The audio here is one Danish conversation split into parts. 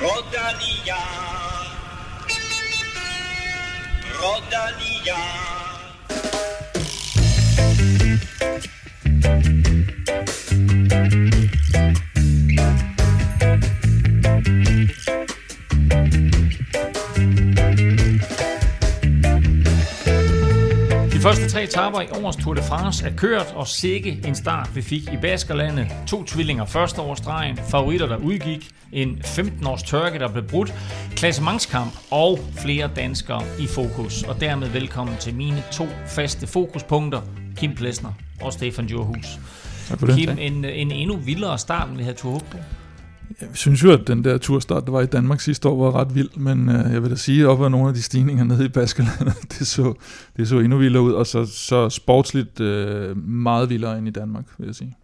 Rodalia. Rodalia. De første tre etaper i årets Tour de France er kørt, og sikke en start vi fik i Baskerlandet. To tvillinger første årsstregen, favoritter der udgik, en 15-års tørke der blev brudt, klassementskamp og flere danskere i fokus. Og dermed velkommen til mine to faste fokuspunkter, Kim Plesner og Stefan Djurhus. Tak for det. Kim, en, en endnu vildere start, end vi havde tur på. Jeg synes jo, at den der turstart, der var i Danmark sidste år, var ret vild, men øh, jeg vil da sige, op ad nogle af de stigninger nede i Baskerlandet, det så, det så endnu vildere ud, og så, så sportsligt øh, meget vildere end i Danmark, vil jeg sige.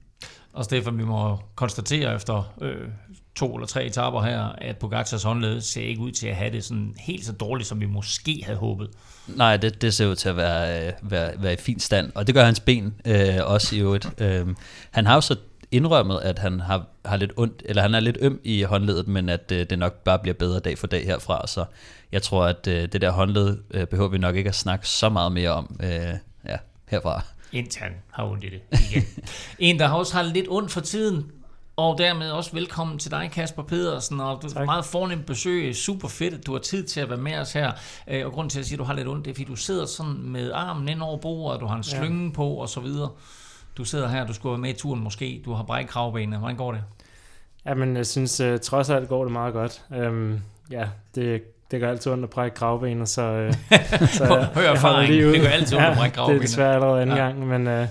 Og Stefan, vi må konstatere efter øh, to eller tre etaper her, at Pogacars håndled ser ikke ud til at have det sådan helt så dårligt, som vi måske havde håbet. Nej, det, det ser ud til at være, øh, være, være i fin stand, og det gør hans ben øh, også i øvrigt. Øh, han har jo så indrømmet, at han har, har lidt ondt, eller han er lidt øm i håndledet, men at øh, det nok bare bliver bedre dag for dag herfra, så jeg tror, at øh, det der håndled øh, behøver vi nok ikke at snakke så meget mere om øh, ja, herfra. Indtil han har ondt i det igen. en, der også har lidt ondt for tiden, og dermed også velkommen til dig, Kasper Pedersen, og du er meget fornemt besøg. Super fedt, at du har tid til at være med os her. Øh, Og grunden til, at jeg siger, at du har lidt ondt, det er, fordi du sidder sådan med armen ind over bordet, og du har en slynge på, og så videre. Du sidder her, du skulle være med i turen måske. Du har brækket kravbenet. Hvordan går det? Jamen, jeg synes uh, trods alt går det meget godt. Um, ja, det, det gør altid ondt at brække kravbenet, så, uh, så Hør jeg holder erfaring. lige ud. Det gør altid ondt at brække Det er kravbenet. desværre allerede anden Ja. ja. gang, men uh, ej,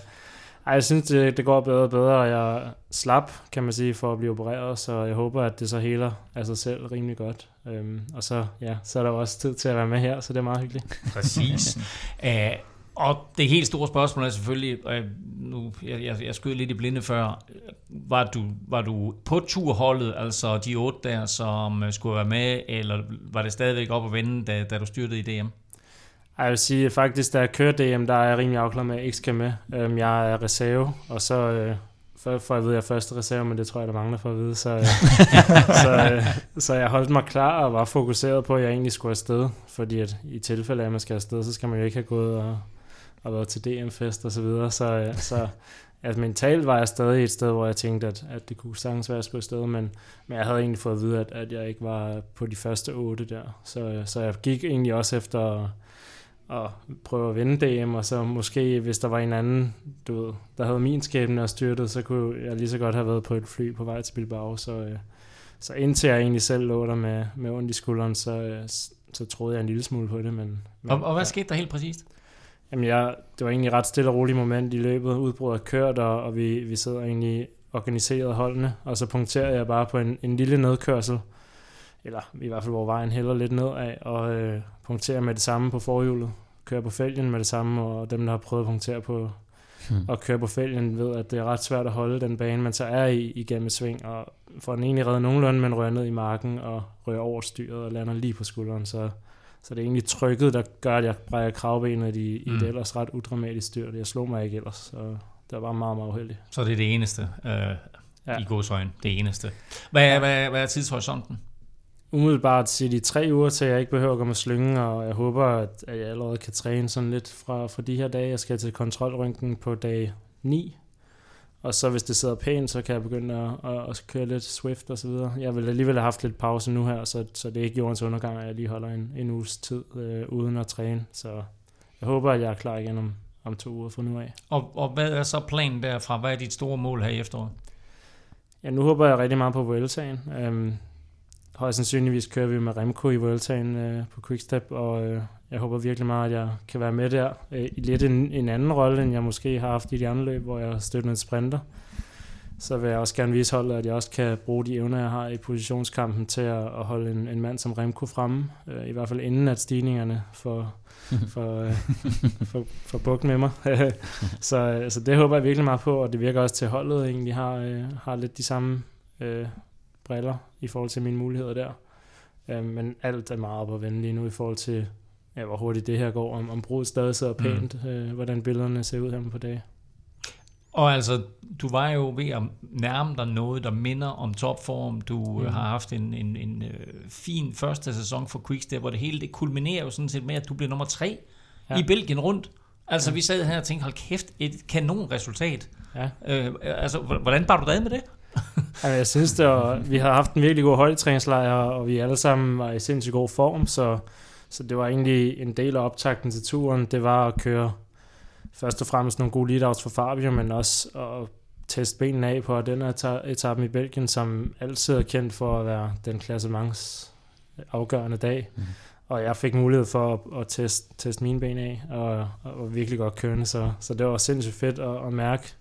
jeg synes, det, det går bedre og bedre, og jeg slap, kan man sige, for at blive opereret, så jeg håber, at det så heler af sig selv rimelig godt. Um, og så, ja, så er der jo også tid til at være med her, så det er meget hyggeligt. Præcis. Æh, og det helt store spørgsmål er selvfølgelig, øh, nu, jeg, jeg, jeg skød lidt i blinde før, var du, var du på turholdet, altså de otte der, som øh, skulle være med, eller var det stadigvæk op at vende, da, da du styrtede i DM? Jeg vil sige, at faktisk da jeg kører DM, der er jeg rimelig afklaret med, at jeg ikke skal med. Øhm, Jeg er reserve, og så øh, for, for at vide, at jeg er første reserve, men det tror jeg, der mangler for at vide. Så, så, så jeg holdt mig klar og var fokuseret på, at jeg egentlig skulle afsted. Fordi at i tilfælde af, at man skal afsted, så skal man jo ikke have gået og, og været til DM-fest og så videre. Så, øh, så altså, mentalt var jeg stadig et sted, hvor jeg tænkte, at, at det kunne sagtens være, at jeg skulle afsted, men, men jeg havde egentlig fået at vide, at, at jeg ikke var på de første otte der. Så, øh, så jeg gik egentlig også efter og prøve at vinde DM, og så måske, hvis der var en anden, du ved, der havde min skæbne og styrtet, så kunne jeg lige så godt have været på et fly på vej til Bilbao, så, øh, så indtil jeg egentlig selv lå der med, med ondt i skulderen, så, så troede jeg en lille smule på det, men... men Og, og hvad ja. skete der helt præcist? Jamen, jeg, det var egentlig et ret stille og roligt moment i løbet. Udbruddet kørt, og, og vi, vi sidder egentlig organiseret holdene, og så punkterer jeg bare på en, en lille nedkørsel, eller i hvert fald hvor vejen hælder lidt nedad, og øh, punkterer med det samme på forhjulet. Kører på fælgen med det samme, og dem, der har prøvet at punktere på Hmm. og køre på fælgen, ved, at det er ret svært at holde den bane, man så er i igennem et sving, og får den egentlig reddet nogenlunde, men rører ned i marken og rører over styret og lander lige på skulderen, så, så det er egentlig trykket, der gør, at jeg brækker kravbenet i, i Mm. et ellers ret udramatisk styrt. Jeg slog mig ikke ellers, så det var bare meget, meget uheldigt. Så det er det eneste øh, ja. I godsøjne. Det eneste. Hvad, ja. hvad, hvad er tidshorisonten? Umiddelbart siger de tre uger til, at jeg ikke behøver at gå med slyngen, og jeg håber, at, jeg allerede kan træne sådan lidt fra, fra de her dage. Jeg skal til kontrolrøntgen på dag 9, og så hvis det sidder pænt, så kan jeg begynde at, at, at køre lidt Swift og så videre. Jeg vil alligevel have haft lidt pause nu her, så, så det er ikke jordens undergang, at jeg lige holder en, en uges tid øh, uden at træne. Så jeg håber, at jeg er klar igen om, om to uger fra nu af. Og, og hvad er så planen derfra? Hvad er dit store mål her i efteråret? Ja, nu håber jeg rigtig meget på Vueltaen. Øhm, højst sandsynligvis kører vi med Remco i Vueltaen øh, på Quickstep, og øh, jeg håber virkelig meget, at jeg kan være med der øh, i lidt en, en anden rolle, end jeg måske har haft i de andre løb, hvor jeg har støttet en sprinter. Så vil jeg også gerne vise holdet, at jeg også kan bruge de evner, jeg har i positionskampen til at, at holde en, en mand som Remco fremme, øh, i hvert fald inden at stigningerne for, for, øh, for, for bugt med mig. så, øh, så det håber jeg virkelig meget på, og det virker også til holdet egentlig har, øh, har lidt de samme øh, briller i forhold til mine muligheder der. Øh, men alt er meget op at vende lige nu i forhold til, ja, hvor hurtigt det her går, om, om brudet stadig sidder pænt, mm. øh, hvordan billederne ser ud her på dag. Og altså, du var jo ved at nærme dig noget, der minder om topform. Du mm. har haft en, en, en øh, fin første sæson for Quickstep, hvor det hele det kulminerer jo sådan set med, at du blev nummer tre ja. i Belgien rundt. Altså, ja. vi sad her og tænkte, hold kæft, et kanon resultat. Ja. Øh, altså, hvordan bar du dig med det? altså, jeg synes, det var, vi har haft en virkelig god holdtræningslejr, og vi alle sammen var i sindssygt god form, så, så det var egentlig en del af optakten til turen. Det var at køre først og fremmest nogle gode lead for Fabio, men også at teste benene af på den her etappen i Belgien, som altid er kendt for at være den klassemangs afgørende dag. Mm. Og jeg fik mulighed for at, at teste, teste mine ben af, og, og virkelig godt kørende, så, så det var sindssygt fedt at, at mærke,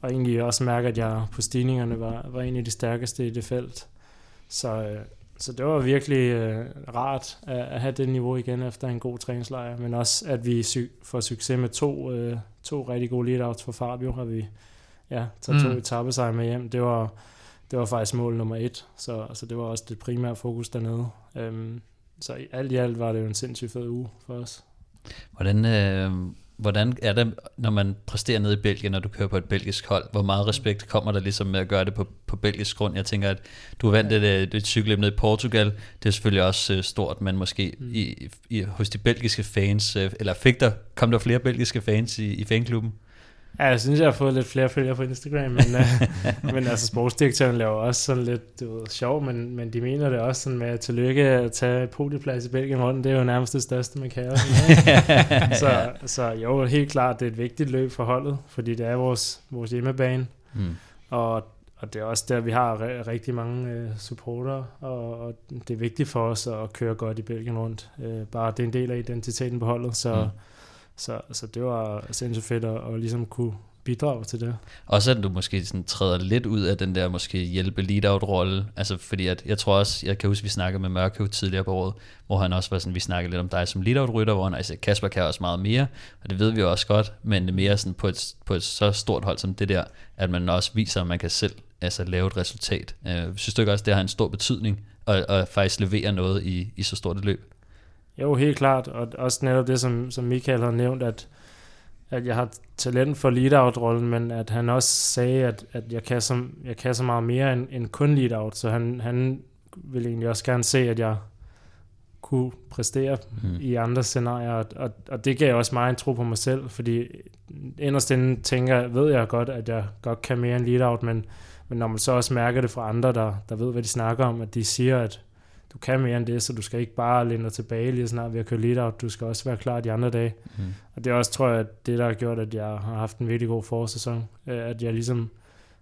og egentlig også mærke, at jeg på stigningerne var, var en af de stærkeste i det felt. Så, øh, så det var virkelig øh, rart at, at have det niveau igen efter en god træningslejr, men også at vi sy- får succes med to, øh, to rigtig gode lead-outs for Fabio, og vi ja, tager mm. to etappesejre med hjem. Det var, det var faktisk mål nummer et, så altså, det var også det primære fokus dernede. Øhm, så alt i alt var det jo en sindssygt fed uge for os. Hvordan, øh, hvordan er det, når man præsterer nede i Belgien, når du kører på et belgisk hold? Hvor meget respekt kommer der ligesom med at gøre det på, på belgisk grund? Jeg tænker, at du vandt et, et, et cykelløb nede i Portugal. Det er selvfølgelig også uh, stort, men måske mm. i, i, hos de belgiske fans, uh, eller fik der, kom der flere belgiske fans i, i fanklubben? Ja, jeg synes, jeg har fået lidt flere følgere på Instagram, men, uh, men altså sportsdirektøren laver også sådan lidt du ved, sjov, men, men de mener det også sådan med tillykke at tage podieplads i Belgien rundt, det er jo nærmest det største, man kan. så, så jo, helt klart, det er et vigtigt løb for holdet, fordi det er vores, vores hjemmebane, mm. og, og det er også der, vi har rigtig mange uh, supporter, og, og det er vigtigt for os at køre godt i Belgien rundt. Uh, bare det er en del af identiteten på holdet, så... Mm så, så det var sindssygt fedt at, at ligesom kunne bidrage til det. Også at du måske sådan træder lidt ud af den der måske hjælpe lead-out rolle, altså fordi at jeg tror også, jeg kan huske, vi snakkede med Mørkøv tidligere på året, hvor han også var sådan, vi snakkede lidt om dig som lead-out rytter, hvor han altså Kasper kan også meget mere, og det ved vi jo også godt, men det mere sådan på et, på et så stort hold som det der, at man også viser, at man kan selv altså lave et resultat. Jeg øh, synes du ikke også, det har en stor betydning, at, at faktisk levere noget i, i så stort et løb? Jo, helt klart. Og også netop det, som, som Michael har nævnt, at, at jeg har talent for lead-out-rollen, men at han også sagde, at, at jeg, kan så, jeg kan så meget mere end, end kun lead-out. Så han, han ville egentlig også gerne se, at jeg kunne præstere mm. i andre scenarier, og, og, og det gav også mig en tro på mig selv, fordi inderst inden tænker, ved jeg godt, at jeg godt kan mere end lead-out, men, men når man så også mærker det fra andre, der, der ved, hvad de snakker om, at de siger, at du kan mere end det, så du skal ikke bare læne dig tilbage lige snart ved at køre lidt out. Du skal også være klar de andre dage. Mm. Og det er også, tror jeg, det der har gjort, at jeg har haft en virkelig god forsæson. Øh, at jeg ligesom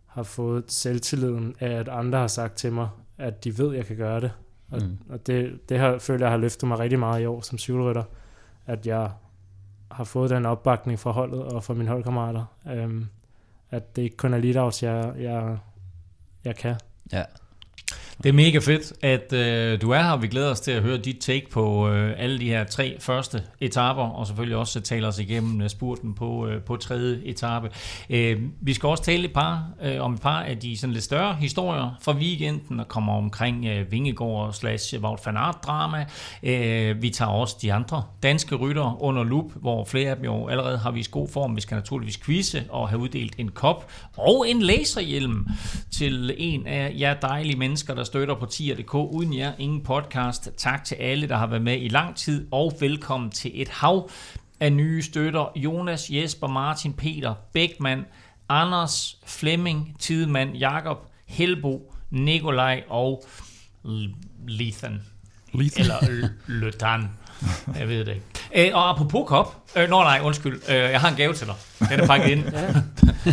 har fået selvtilliden af, at andre har sagt til mig, at de ved, at jeg kan gøre det. Og, mm. og det, det har, føler jeg har løftet mig rigtig meget i år som cykelrytter. At jeg har fået den opbakning fra holdet og fra mine holdkammerater. Øhm, at det ikke kun er lead jeg, jeg, jeg kan. Ja. Det er mega fedt, at øh, du er her. Vi glæder os til at høre dit take på øh, alle de her tre første etaper, og selvfølgelig også tale os igennem øh, spurten på, øh, på tredje etape. Øh, vi skal også tale et par, øh, om et par af de sådan lidt større historier fra weekenden, der kommer omkring øh, Vingegård slash Wout van Aert drama. Øh, vi tager også de andre danske rytter under lup, hvor flere af dem jo allerede har vist god form. Vi skal naturligvis quizze og have uddelt en kop og en laserhjelm til en af jer dejlige mennesker, der støtter på tier.dk. Uden jer, ingen podcast. Tak til alle, der har været med i lang tid, og velkommen til et hav af nye støtter. Jonas, Jesper, Martin, Peter, Bækman, Anders, Flemming, Tidemand, Jakob, Helbo, Nikolaj og Lethan. Lethan. Eller Løtan. Jeg ved det ikke. Æ, og apropos kop. Øh, nå nej, undskyld. Øh, jeg har en gave til dig. Den er pakket ind. ja.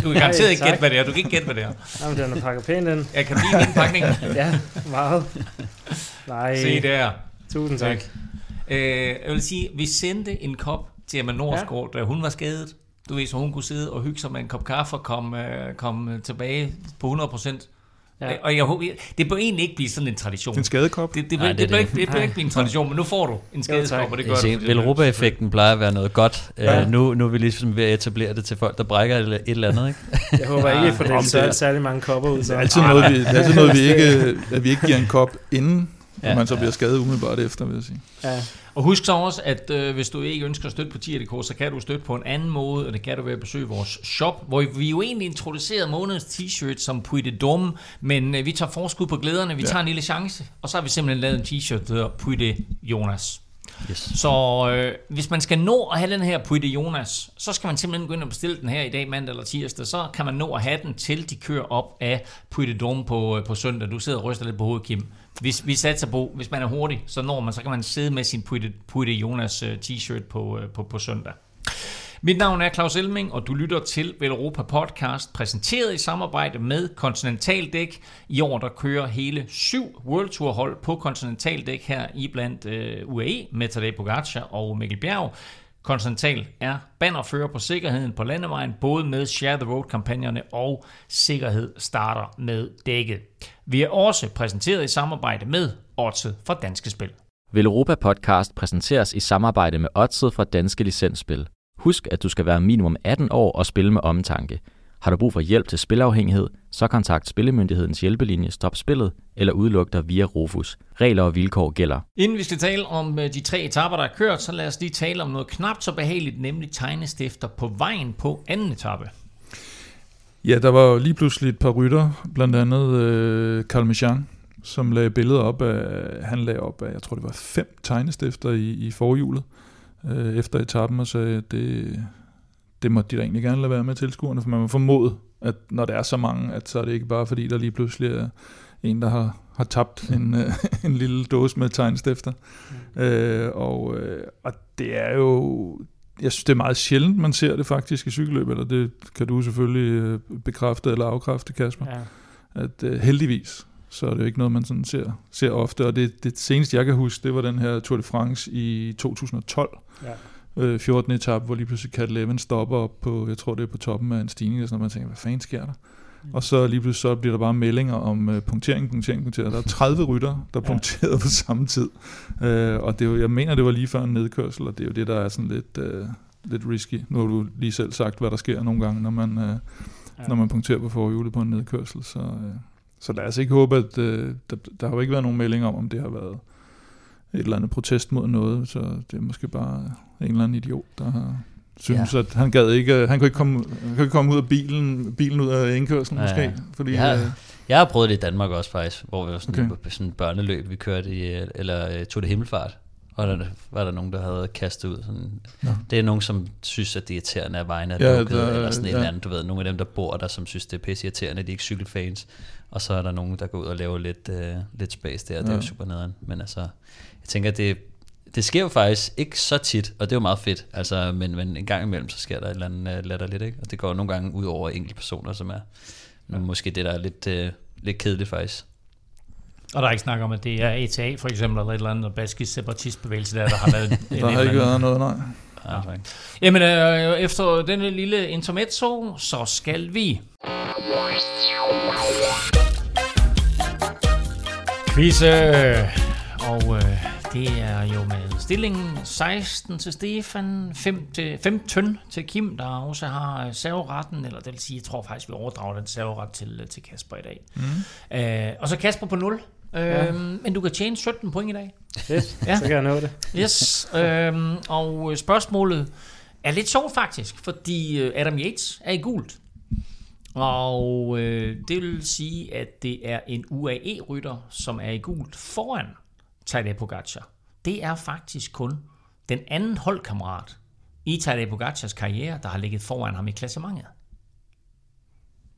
Du kan garanteret ikke gætte, hvad det er. Du kan ikke gætte, hvad det er. Jamen, den er pakket pænt ind. Jeg kan blive indpakningen. ja, meget. Nej. Se der. Tusind tak. Øh, jeg vil sige, vi sendte en kop til Emma Norsgaard, ja. da hun var skadet. Du ved, så hun kunne sidde og hygge sig med en kop kaffe og komme, øh, komme tilbage på 100 procent. Ja. Og jeg håber, det bør egentlig ikke blive sådan en tradition. En skadekop? Det, det, Nej, det, det, det, det, det bør ikke blive en tradition, men nu får du en skadekop, og det gør det. Velropa-effekten plejer at være noget godt. Ja. Uh, nu, nu er vi ligesom ved at etablere det til folk, der brækker et, et eller andet. Ikke? Jeg håber ikke, for det er særlig mange kopper ud. Så. Det er altid noget, vi, det er altid noget, vi ikke, at vi ikke giver en kop inden, ja. og man så bliver skadet umiddelbart efter, vil jeg sige. Ja. Og husk så også, at øh, hvis du ikke ønsker at støtte på tier.dk, så kan du støtte på en anden måde, og det kan du ved at besøge vores shop, hvor vi jo egentlig introducerede månedens t-shirt som Puy de Dome, men øh, vi tager forskud på glæderne, vi ja. tager en lille chance, og så har vi simpelthen lavet en t-shirt, der hedder Puy de Jonas. Yes. Så øh, hvis man skal nå at have den her Puy de Jonas, så skal man simpelthen gå ind og bestille den her i dag, mandag eller tirsdag. Så kan man nå at have den, til de kører op af Puy de Dome på, øh, på søndag. Du sidder og ryster lidt på hovedet, Kim. Hvis vi satser på, hvis man er hurtig, så når man, så kan man sidde med sin Putte, Putte Jonas øh, t-shirt på, øh, på, på søndag. Mit navn er Claus Elming, og du lytter til Velropa Podcast, præsenteret i samarbejde med Continental Dæk. I år der kører hele syv World Tour hold på Continental Dæk her i blandt øh, UAE med Tadej Pogacar og Mikkel Bjerg. Continental er bannerfører på sikkerheden på landevejen, både med Share the Road-kampagnerne og Sikkerhed starter med dækket. Vi er også præsenteret i samarbejde med Odset fra Danske Spil. Velropa Podcast præsenteres i samarbejde med Odset fra Danske Licensspil. Husk, at du skal være minimum 18 år og spille med omtanke. Har du brug for hjælp til spilafhængighed, så kontakt Spillemyndighedens hjælpelinje Stop Spillet eller udluk dig via Rufus. Regler og vilkår gælder. Inden vi skal tale om øh, de tre etaper, der er kørt, så lad os lige tale om noget knap så behageligt, nemlig tegnestifter på vejen på anden etape. Ja, der var jo lige pludselig et par rytter, blandt andet øh, Carl Michan, som lagde billeder op af, han lagde op af, jeg tror det var fem tegnestifter i, i forhjulet øh, efter etappen og sagde, det, det må de da egentlig gerne lade være med tilskuerne, for man må formode, at når der er så mange, at så er det ikke bare fordi, der lige pludselig er en, der har, har tabt en, øh, en lille dåse med tegnstifter. Mm. Øh, og, øh, og det er jo, jeg synes, det er meget sjældent, man ser det faktisk i cykelløb, eller det kan du selvfølgelig øh, bekræfte eller afkræfte, Kasper. Ja. At øh, heldigvis, så er det jo ikke noget, man sådan ser, ser ofte. Og det, det seneste, jeg kan huske, det var den her Tour de France i 2012. Ja. Øh, 14. etape, hvor lige pludselig Cat Levin stopper op på, jeg tror det er på toppen af en stigning, og sådan noget, man tænker, hvad fanden sker der? Mm. Og så lige pludselig så bliver der bare meldinger om uh, punktering, punktering, punktering. Der er 30 rytter, der ja. punkterede på samme tid. Uh, og det er jo, jeg mener, det var lige før en nedkørsel, og det er jo det, der er sådan lidt, uh, lidt risky. Nu har du lige selv sagt, hvad der sker nogle gange, når man, uh, ja. når man punkterer på forhjulet på en nedkørsel. Så, uh, så lad os ikke håbe, at øh, der, der har jo ikke været nogen melding om, om det har været et eller andet protest mod noget, så det er måske bare en eller anden idiot, der har synes, ja. at han gad ikke, han kunne ikke komme, han kunne ikke komme ud af bilen, bilen ud af indkørslen ja, måske. Fordi, ja. øh, jeg har prøvet det i Danmark også faktisk, hvor vi var sådan okay. sådan børneløb, vi kørte i, eller tog det himmelfart, og der var der nogen, der havde kastet ud. Sådan. Ja. Det er nogen, som synes, at det er irriterende, at vejen er ja, lukket, der, eller sådan ja. et eller andet, du ved. Nogle af dem, der bor der, som synes, det er pisse irriterende, de er ikke cykelfans. Og så er der nogen, der går ud og laver lidt, øh, lidt space der, og det ja. er jo super nederen. Men altså, jeg tænker, det, det sker jo faktisk ikke så tit, og det er jo meget fedt. Altså, men, men en gang imellem, så sker der et eller andet uh, latterligt, ikke? Og det går nogle gange ud over enkelte personer, som er ja. måske det, der er lidt, uh, lidt kedeligt faktisk. Og der er ikke snak om, at det er ETA for eksempel, eller et eller andet baskisk separatistbevægelse der, der har været... der har ikke været noget, nej. Ja. Jamen, øh, efter denne lille intermezzo, så skal vi... Quizze! Og øh, det er jo med stillingen 16 til Stefan, 5 til, 15 til Kim, der også har serveretten, eller det vil sige, jeg tror faktisk, vi overdrager den serveret til, til Kasper i dag. Mm. Øh, og så Kasper på 0. Ja. Øhm, men du kan tjene 17 point i dag. Yes, ja. så kan jeg nå det. Yes, øhm, og spørgsmålet er lidt sjovt faktisk, fordi øh, Adam Yates er i gult. Og øh, det vil sige, at det er en UAE-rytter, som er i gult foran Tadej Pogacar. Det er faktisk kun den anden holdkammerat i Tadej Pogacars karriere, der har ligget foran ham i klassementet.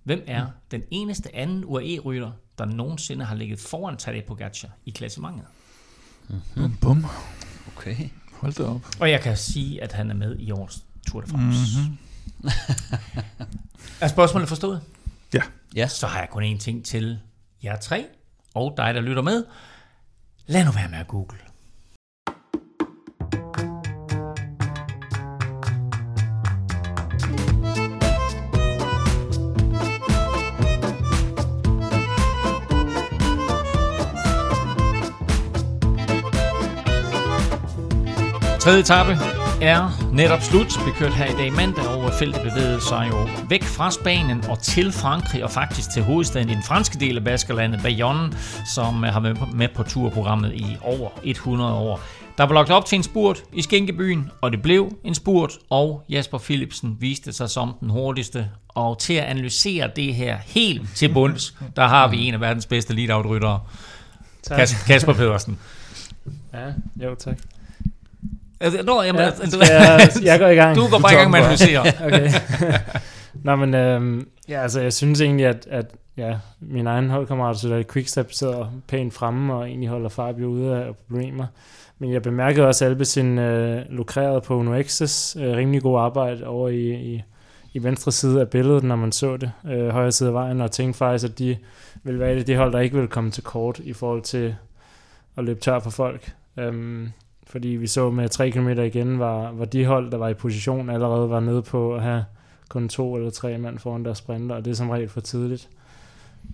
Hvem er mm. den eneste anden UAE-rytter, der nogensinde har ligget foran Tadej Pogacar i klassementet? Mm-hmm. Bum, bum. Okay. Hold da op. Og jeg kan sige, at han er med i årets Tour de France. Mm-hmm. er spørgsmålet forstået? Ja. ja. Så har jeg kun én ting til jer tre, og dig, der lytter med. Lad nu være med at google. Tredje etape er netop slut. Vi kørte her i dag mandag, og feltet bevægede sig jo væk fra Spanien og til Frankrig, og faktisk til hovedstaden i den franske del af Baskerlandet, Bayonne, som har været med på turprogrammet i over 100 år. Der var lagt op til en spurt i Skænkebyen, og det blev en spurt, og Jasper Philipsen viste sig som den hurtigste. Og til at analysere det her helt til bunds, der har vi en af verdens bedste. Kas- Kasper Pedersen. Ja, jo tak. Altså, Nå, jamen, Ja, altså, jeg, jeg går i gang. du går bare i gang med at analysere. Okay. Nå, men øhm, ja, altså, jeg synes egentlig, at, at ja, min egen holdkammerat, så der Quickstep sidder pænt fremme og egentlig holder Fabio ude af problemer. Men jeg bemærkede også, at Albesin øh, lukrerede på Uno X's øh, rimelig god arbejde over i, i, i venstre side af billedet, når man så det, øh, højre side af vejen, og tænkte faktisk, at de ville være et af de hold, der ikke ville komme til kort i forhold til at løbe tør for folk. Øhm, fordi vi så med 3 km igen, var, var de hold, der var i position, allerede var nede på at have kun to eller tre mand foran deres sprinter, og det er som regel for tidligt.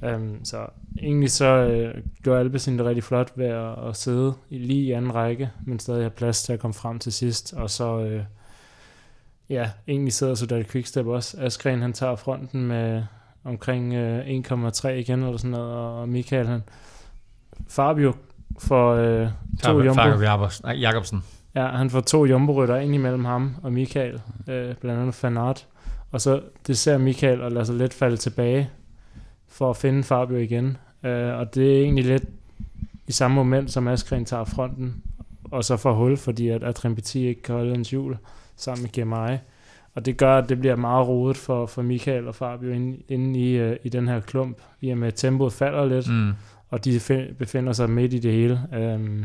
Um, så egentlig så øh, gjorde Alpecin det rigtig flot ved at, at sidde i lige i anden række, men stadig have plads til at komme frem til sidst, og så øh, ja, egentlig sidder Sudal Quickstep også. Askren han tager fronten med omkring øh, 1,3 igen eller sådan noget, og Michael han Fabio for øh, to jumbo. Fabio Jacobsen. Nej, Jacobsen. Ja, han får to jumbo-rytter ind imellem ham og Michael, øh, blandt andet Fanart. Og så det ser Michael og lader sig lidt falde tilbage for at finde Fabio igen. Øh, og det er egentlig lidt i samme moment, som Askren tager fronten, og så får hul, fordi at Adrian Petit ikke kan holde hans hjul sammen med GMI. Og det gør, at det bliver meget rodet for, for Michael og Fabio inde, inde i, øh, i den her klump, i og med at tempoet falder lidt Mm. Og de fi- befinder sig midt i det hele. Um,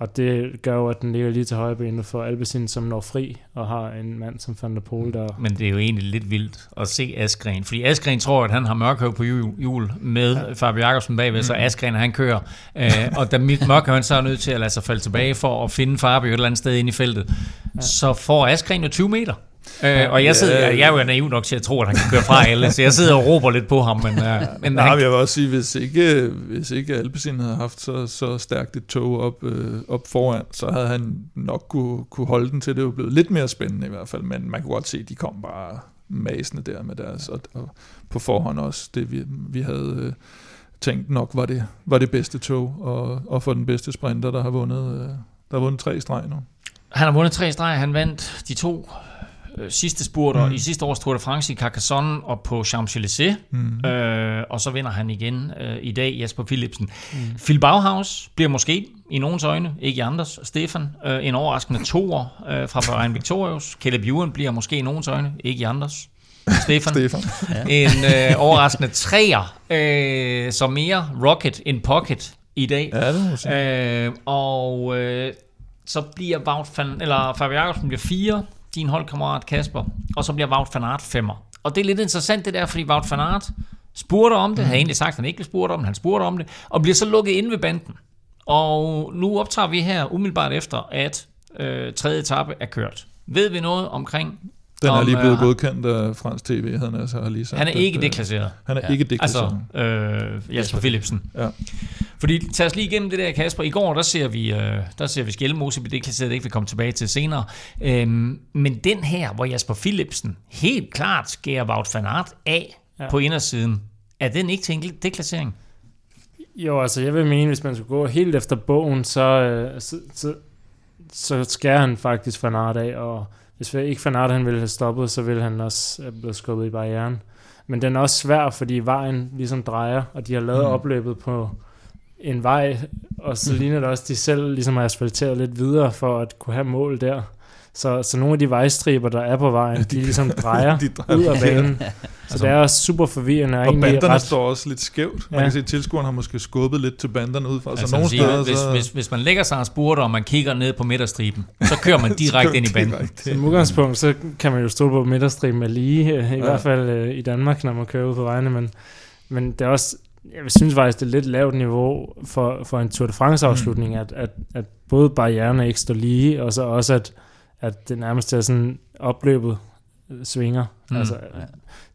og det gør jo, at den ligger lige til højre benet for Alpecin, som når fri, og har en mand som Van der Pol, der... Men det er jo egentlig lidt vildt at se Askren. Fordi Askren tror, at han har mørkhøv på hjul med ja. Fabio Jacobsen bagved, så Askren han kører. Øh, og da mørkhøv han så er nødt til at lade sig falde tilbage for at finde Fabio et eller andet sted inde i feltet, ja. så får Askren jo 20 meter. Øh, og jeg, sidder, jeg, jeg er jo naiv nok til at tro, at han kan køre fra alle, så jeg sidder og råber lidt på ham. Men, øh, men Nej, han, jeg vil også sige, hvis ikke, hvis ikke Alpecin havde haft så, så stærkt et tog op, øh, op foran, så havde han nok kunne, kunne holde den til. Det var blevet lidt mere spændende i hvert fald, men man kunne godt se, at de kom bare masende der med deres, og, og på forhånd også det, vi, vi havde øh, tænkt nok var det, var det bedste tog, og, og for den bedste sprinter, der har vundet, øh, der har vundet tre streg nu. Han har vundet tre streger. Han vandt de to øh, sidste spurter mm. I sidste års Tour de France i Carcassonne og på Champs-Élysées. Mm. Øh, og så vinder han igen øh, i dag, Jesper Philipsen. Mm. Phil Bauhaus bliver måske i nogens øjne, ikke i andres, Stefan, øh, en overraskende toer øh, fra Bahrain Victorious. Caleb Ewan bliver måske i nogens øjne, ikke i andres. Stefan. Stefan. en øh, overraskende træer, øh, som mere rocket in pocket i dag. Ja, det må. Øh, og øh, så bliver Wout van, eller Fabio Jacobsen bliver fire, din holdkammerat Kasper, og så bliver Wout van Aert femmer. Og det er lidt interessant det der, fordi Wout van Aert spurgte om det, havde egentlig sagt, at han ikke spurgte om det, han spurgte om det, og bliver så lukket inde ved banden. Og nu optager vi her umiddelbart efter, at øh, tredje etape er kørt. Ved vi noget omkring... Den er om, lige blevet øh, godkendt af fransk tv, havde han altså lige sagt. Han er ikke at, øh, deklasseret. Han er Ja. ikke deklasseret. Altså, øh, Jasper Philipsen. Ja. Fordi, tag os lige igennem det der, Kasper. I går, der ser vi, øh, der ser vi Skjelmose, det kan jeg ikke vil komme tilbage til senere. Øhm, men den her, hvor Jasper Philipsen helt klart skærer Wout van Aert af. Ja. på indersiden, er den ikke til en deklassering? Jo, altså jeg vil mene, hvis man skulle gå helt efter bogen, så, øh, så, så, så skærer han faktisk Van Aert af, og hvis ikke Van Aert han ville have stoppet, så ville han også have blevet skubbet i barrieren. Men den er også svær, fordi vejen ligesom drejer, og de har lavet mm. opløbet på en vej, og så ligner det også, at de selv ligesom har asfalteret lidt videre for at kunne have mål der. Så, så nogle af de vejstriber, der er på vejen, Ja, de, de- ligesom drejer de drejer ud af banen. Så Altså- det er også super forvirrende. Og, Og banderne ret, står også lidt skævt. Man Ja. kan se, at tilskueren har måske skubbet lidt til banderne ud fra. Altså, Altså, nogle sige, steder, hvis, så... hvis, hvis man lægger sig og spurter, og man kigger ned på midterstriben, så kører man direkte ind i banden. Direkte. Som udgangspunkt, så kan man jo stå på midterstriben er lige, øh, i Ja. hvert fald øh, i Danmark, når man kører ud på vejene, men, men det er også, jeg synes faktisk, det er lidt lavt niveau for, for en Tour de France afslutning, mm. at, at, at både barriererne ikke står lige, og så også, at, at det nærmest er sådan opløbet øh, svinger. Mm. Mm. Altså,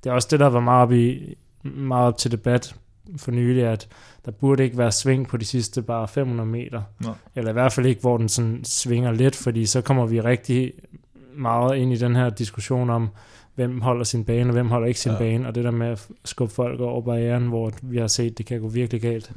det er også det, der var meget op, i, meget op til debat for nylig, at der burde ikke være sving på de sidste bare 500 meter. Nå. Eller i hvert fald ikke, hvor den sådan svinger lidt, fordi så kommer vi rigtig meget ind i den her diskussion om, hvem holder sin bane, og hvem holder ikke sin Ja. ja. bane, og det der med at skubbe folk over barrieren, hvor vi har set, det kan gå virkelig galt.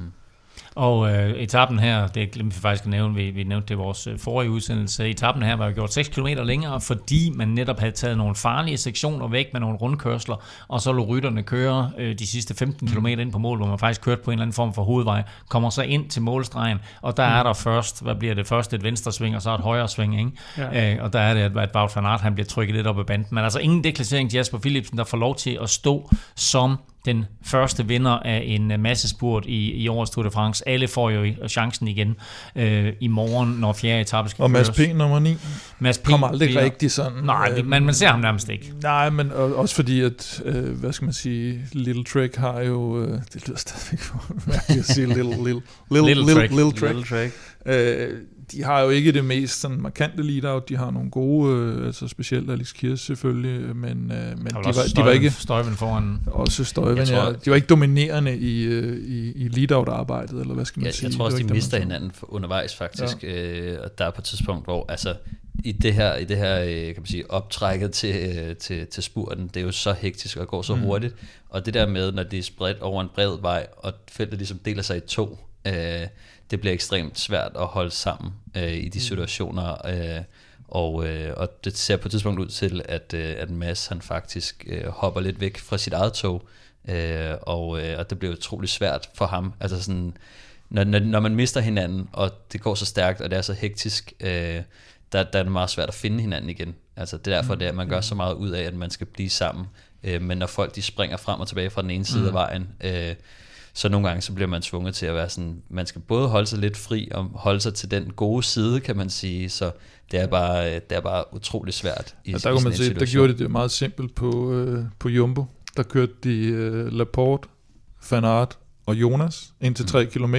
Og øh, etappen her, det glemte vi faktisk at nævne, vi, vi nævnte det i vores øh, forrige udsendelse, etappen her var jo gjort 6 km længere, fordi man netop havde taget nogle farlige sektioner væk med nogle rundkørsler, og så lå rytterne køre øh, de sidste 15 km ind på mål, hvor man faktisk kørte på en eller anden form for hovedvej, kommer så ind til målstregen, og der er der først, hvad bliver det, først et venstre sving, og så et højre sving, ikke? Ja. Øh, og der er det, at, at Wout van Aert, han bliver trykket lidt op ad banden, men altså ingen deklassering til Jasper Philipsen, der får lov til at stå som den første vinder af en øh, massespurt i, i årets Tour de France. Alle får jo chancen igen øh, i morgen, når fjerde etape skal Og Mads P. nummer 9 Mads P. kommer aldrig bliver, rigtig sådan. Nej, øh, man, man ser ham nærmest ikke. Nej, men også fordi, at, øh, hvad skal man sige, Little Trick har jo, øh, det lyder stadigvæk mærkeligt at sige, Little, little, little, little, little, little, little Trick. Little trick. Øh, de har jo ikke det mest sådan markante lead-out. De har nogle gode, øh, altså specielt Alex Kirs selvfølgelig, men, øh, men de, var, Støjven, de var ikke... Støjven foran... Også Støjven, tror, ja. De var ikke dominerende i, øh, i, i lead-out-arbejdet, eller hvad skal man ja, sige? Jeg tror også, de mister hinanden undervejs faktisk. Ja. Øh, og der er på et tidspunkt, hvor altså, i det her, i det her øh, kan man sige, optrækket til, øh, til, til spurten, det er jo så hektisk og går så mm. hurtigt. Og det der med, når det er spredt over en bred vej, og feltet ligesom deler sig i to, øh, det bliver ekstremt svært at holde sammen øh, i de mm. situationer. Øh, og, øh, og det ser på et tidspunkt ud til, at, øh, at Mads han faktisk øh, hopper lidt væk fra sit eget tog, øh, og, øh, og det bliver utrolig svært for ham. Altså sådan, når, når, når man mister hinanden, og det går så stærkt, og det er så hektisk, øh, der, der er det meget svært at finde hinanden igen. Altså det er derfor, mm. det er, at man gør så meget ud af, at man skal blive sammen. Øh, men når folk de springer frem og tilbage fra den ene side mm. af vejen, øh, så nogle gange så bliver man tvunget til at være sådan, man skal både holde sig lidt fri og holde sig til den gode side, kan man sige, så det er bare, det er bare utrolig svært i, ja, der kan man se, der gjorde det det meget simpelt på, øh, på Jumbo. Der kørte de øh, Laporte, Van Aert og Jonas ind til 3 mm. km.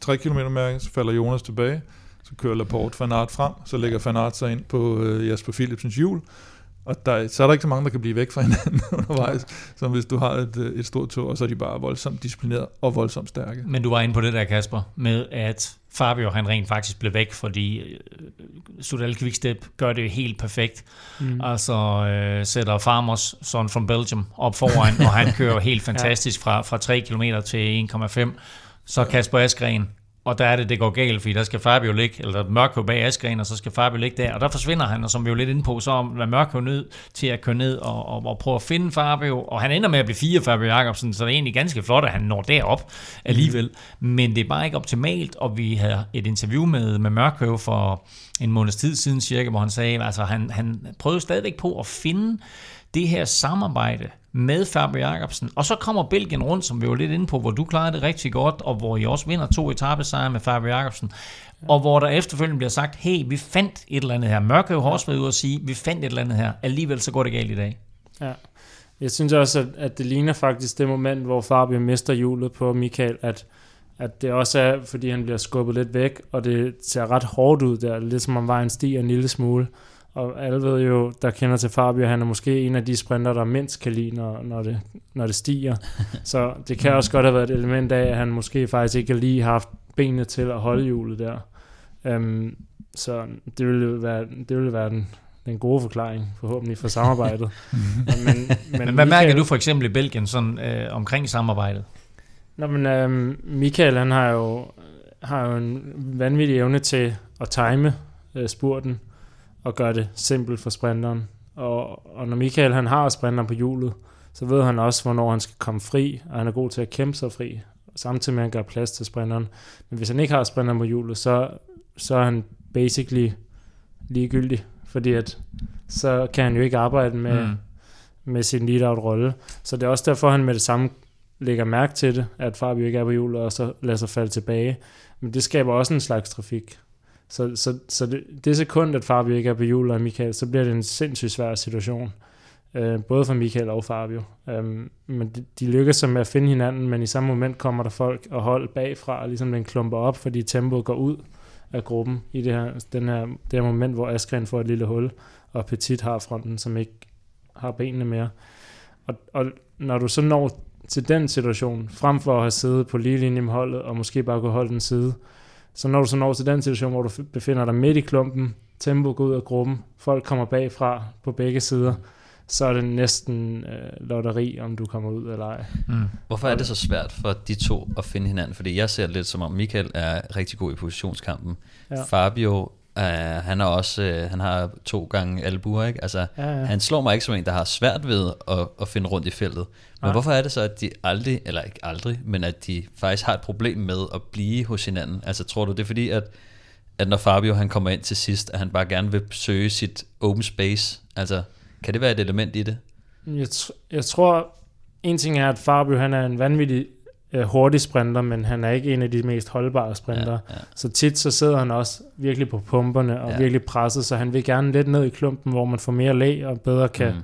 3 km mærke, så falder Jonas tilbage, så kører Laporte Van Aert frem, så lægger Van Aert sig ind på øh, Jasper Philipsens hjul, og der, så er der ikke så mange, der kan blive væk fra hinanden undervejs, som hvis du har et, øh, et stort tog, og så er de bare voldsomt disciplineret og voldsomt stærke. Men du var inde på det der, Kasper, med at Fabio han rent faktisk blev væk, fordi øh, Sudal Quickstep gør det helt perfekt. Mm. Altså øh, sætter Farmers, son from Belgium, op foran, og han kører helt fantastisk fra, fra 3 km til 1,5. Så Kasper Askren og der er det, det går galt, fordi der skal Fabio ligge, eller Mørkø bag Askren, og så skal Fabio ligge der, og der forsvinder han, og som vi jo lidt inde på, så er Mørkø nødt til at køre ned og, og, og prøve at finde Fabio, og han ender med at blive fire Fabio Jacobsen, så det er egentlig ganske flot, at han når derop alligevel, mm. men det er bare ikke optimalt, og vi havde et interview med, med Mørkø for en måneds tid siden cirka, hvor han sagde, altså han, han prøvede stadigvæk på at finde det her samarbejde med Fabio Jacobsen. Og så kommer Belgien rundt, som vi var lidt inde på, hvor du klarede det rigtig godt, og hvor I også vinder to etappesejre med Fabio Jacobsen. Og hvor der efterfølgende bliver sagt, hey, vi fandt et eller andet her. Mørke har også været ude og sige, vi fandt et eller andet her. Alligevel så går det galt i dag. Ja. Jeg synes også, at, at det ligner faktisk det moment, hvor Fabio mister hjulet på Michael, at, at det også er, fordi han bliver skubbet lidt væk, og det ser ret hårdt ud der, lidt som om vejen stiger en lille smule. Og alle ved jo, der kender til Fabio, han er måske en af de sprinter, der mindst kan lide, når, når, det, når det stiger. Så det kan også godt have været et element af, at han måske faktisk ikke lige har haft benene til at holde hjulet der. Um, så det ville være, det ville være den, den gode forklaring, forhåbentlig, for samarbejdet. men, men, men hvad Michael, mærker du for eksempel i Belgien sådan, øh, omkring samarbejdet? Nå, men øhm, Michael, han har jo, har jo en vanvittig evne til at time øh, spurten og gøre det simpelt for sprinteren. Og, og når Michael han har sprinteren på hjulet, så ved han også, hvornår han skal komme fri, og han er god til at kæmpe sig fri, samtidig med at han gør plads til sprinteren. Men hvis han ikke har sprinteren på hjulet, så, så er han basically ligegyldig, fordi at, så kan han jo ikke arbejde med, mm. med sin lead-out-rolle. Så det er også derfor, han med det samme lægger mærke til det, at Fabio ikke er på hjulet, og så lader sig falde tilbage. Men det skaber også en slags trafik. Så, så, så det, det sekund, at Fabio ikke er på hjul og Michael, så bliver det en sindssygt svær situation. Øh, både for Michael og Fabio. Øh, men de, de lykkes med at finde hinanden, men i samme moment kommer der folk og hold bagfra, og ligesom den klumper op, fordi tempoet går ud af gruppen i det her, den her, det her moment, hvor Askren får et lille hul, og Petit har fronten, som ikke har benene mere. Og, og når du så når til den situation, frem for at have siddet på lige linje med holdet, og måske bare kunne holde den side, så når du så når til den situation, hvor du befinder dig midt i klumpen, tempo går ud af gruppen, folk kommer bagfra på begge sider, så er det næsten øh, lotteri, om du kommer ud eller ej. Mm. Hvorfor er det så svært for de to at finde hinanden? Fordi jeg ser det lidt som om Michael er rigtig god i positionskampen. Ja. Fabio, øh, han, er også, øh, han har to gange albuer, ikke? Altså, Ja, ja. Han slår mig ikke som en, der har svært ved at, at finde rundt i feltet. Men Nej. hvorfor er det så, at de aldrig, eller ikke aldrig, men at de faktisk har et problem med at blive hos hinanden? Altså tror du, det er fordi, at, at når Fabio han kommer ind til sidst, at han bare gerne vil søge sit open space? Altså, kan det være et element i det? Jeg, tr- jeg tror, en ting er, at Fabio han er en vanvittig øh, hurtig sprinter, men han er ikke en af de mest holdbare sprinter. Ja, ja. Så tit så sidder han også virkelig på pumperne og Ja. virkelig presset, så han vil gerne lidt ned i klumpen, hvor man får mere læg og bedre kan mm.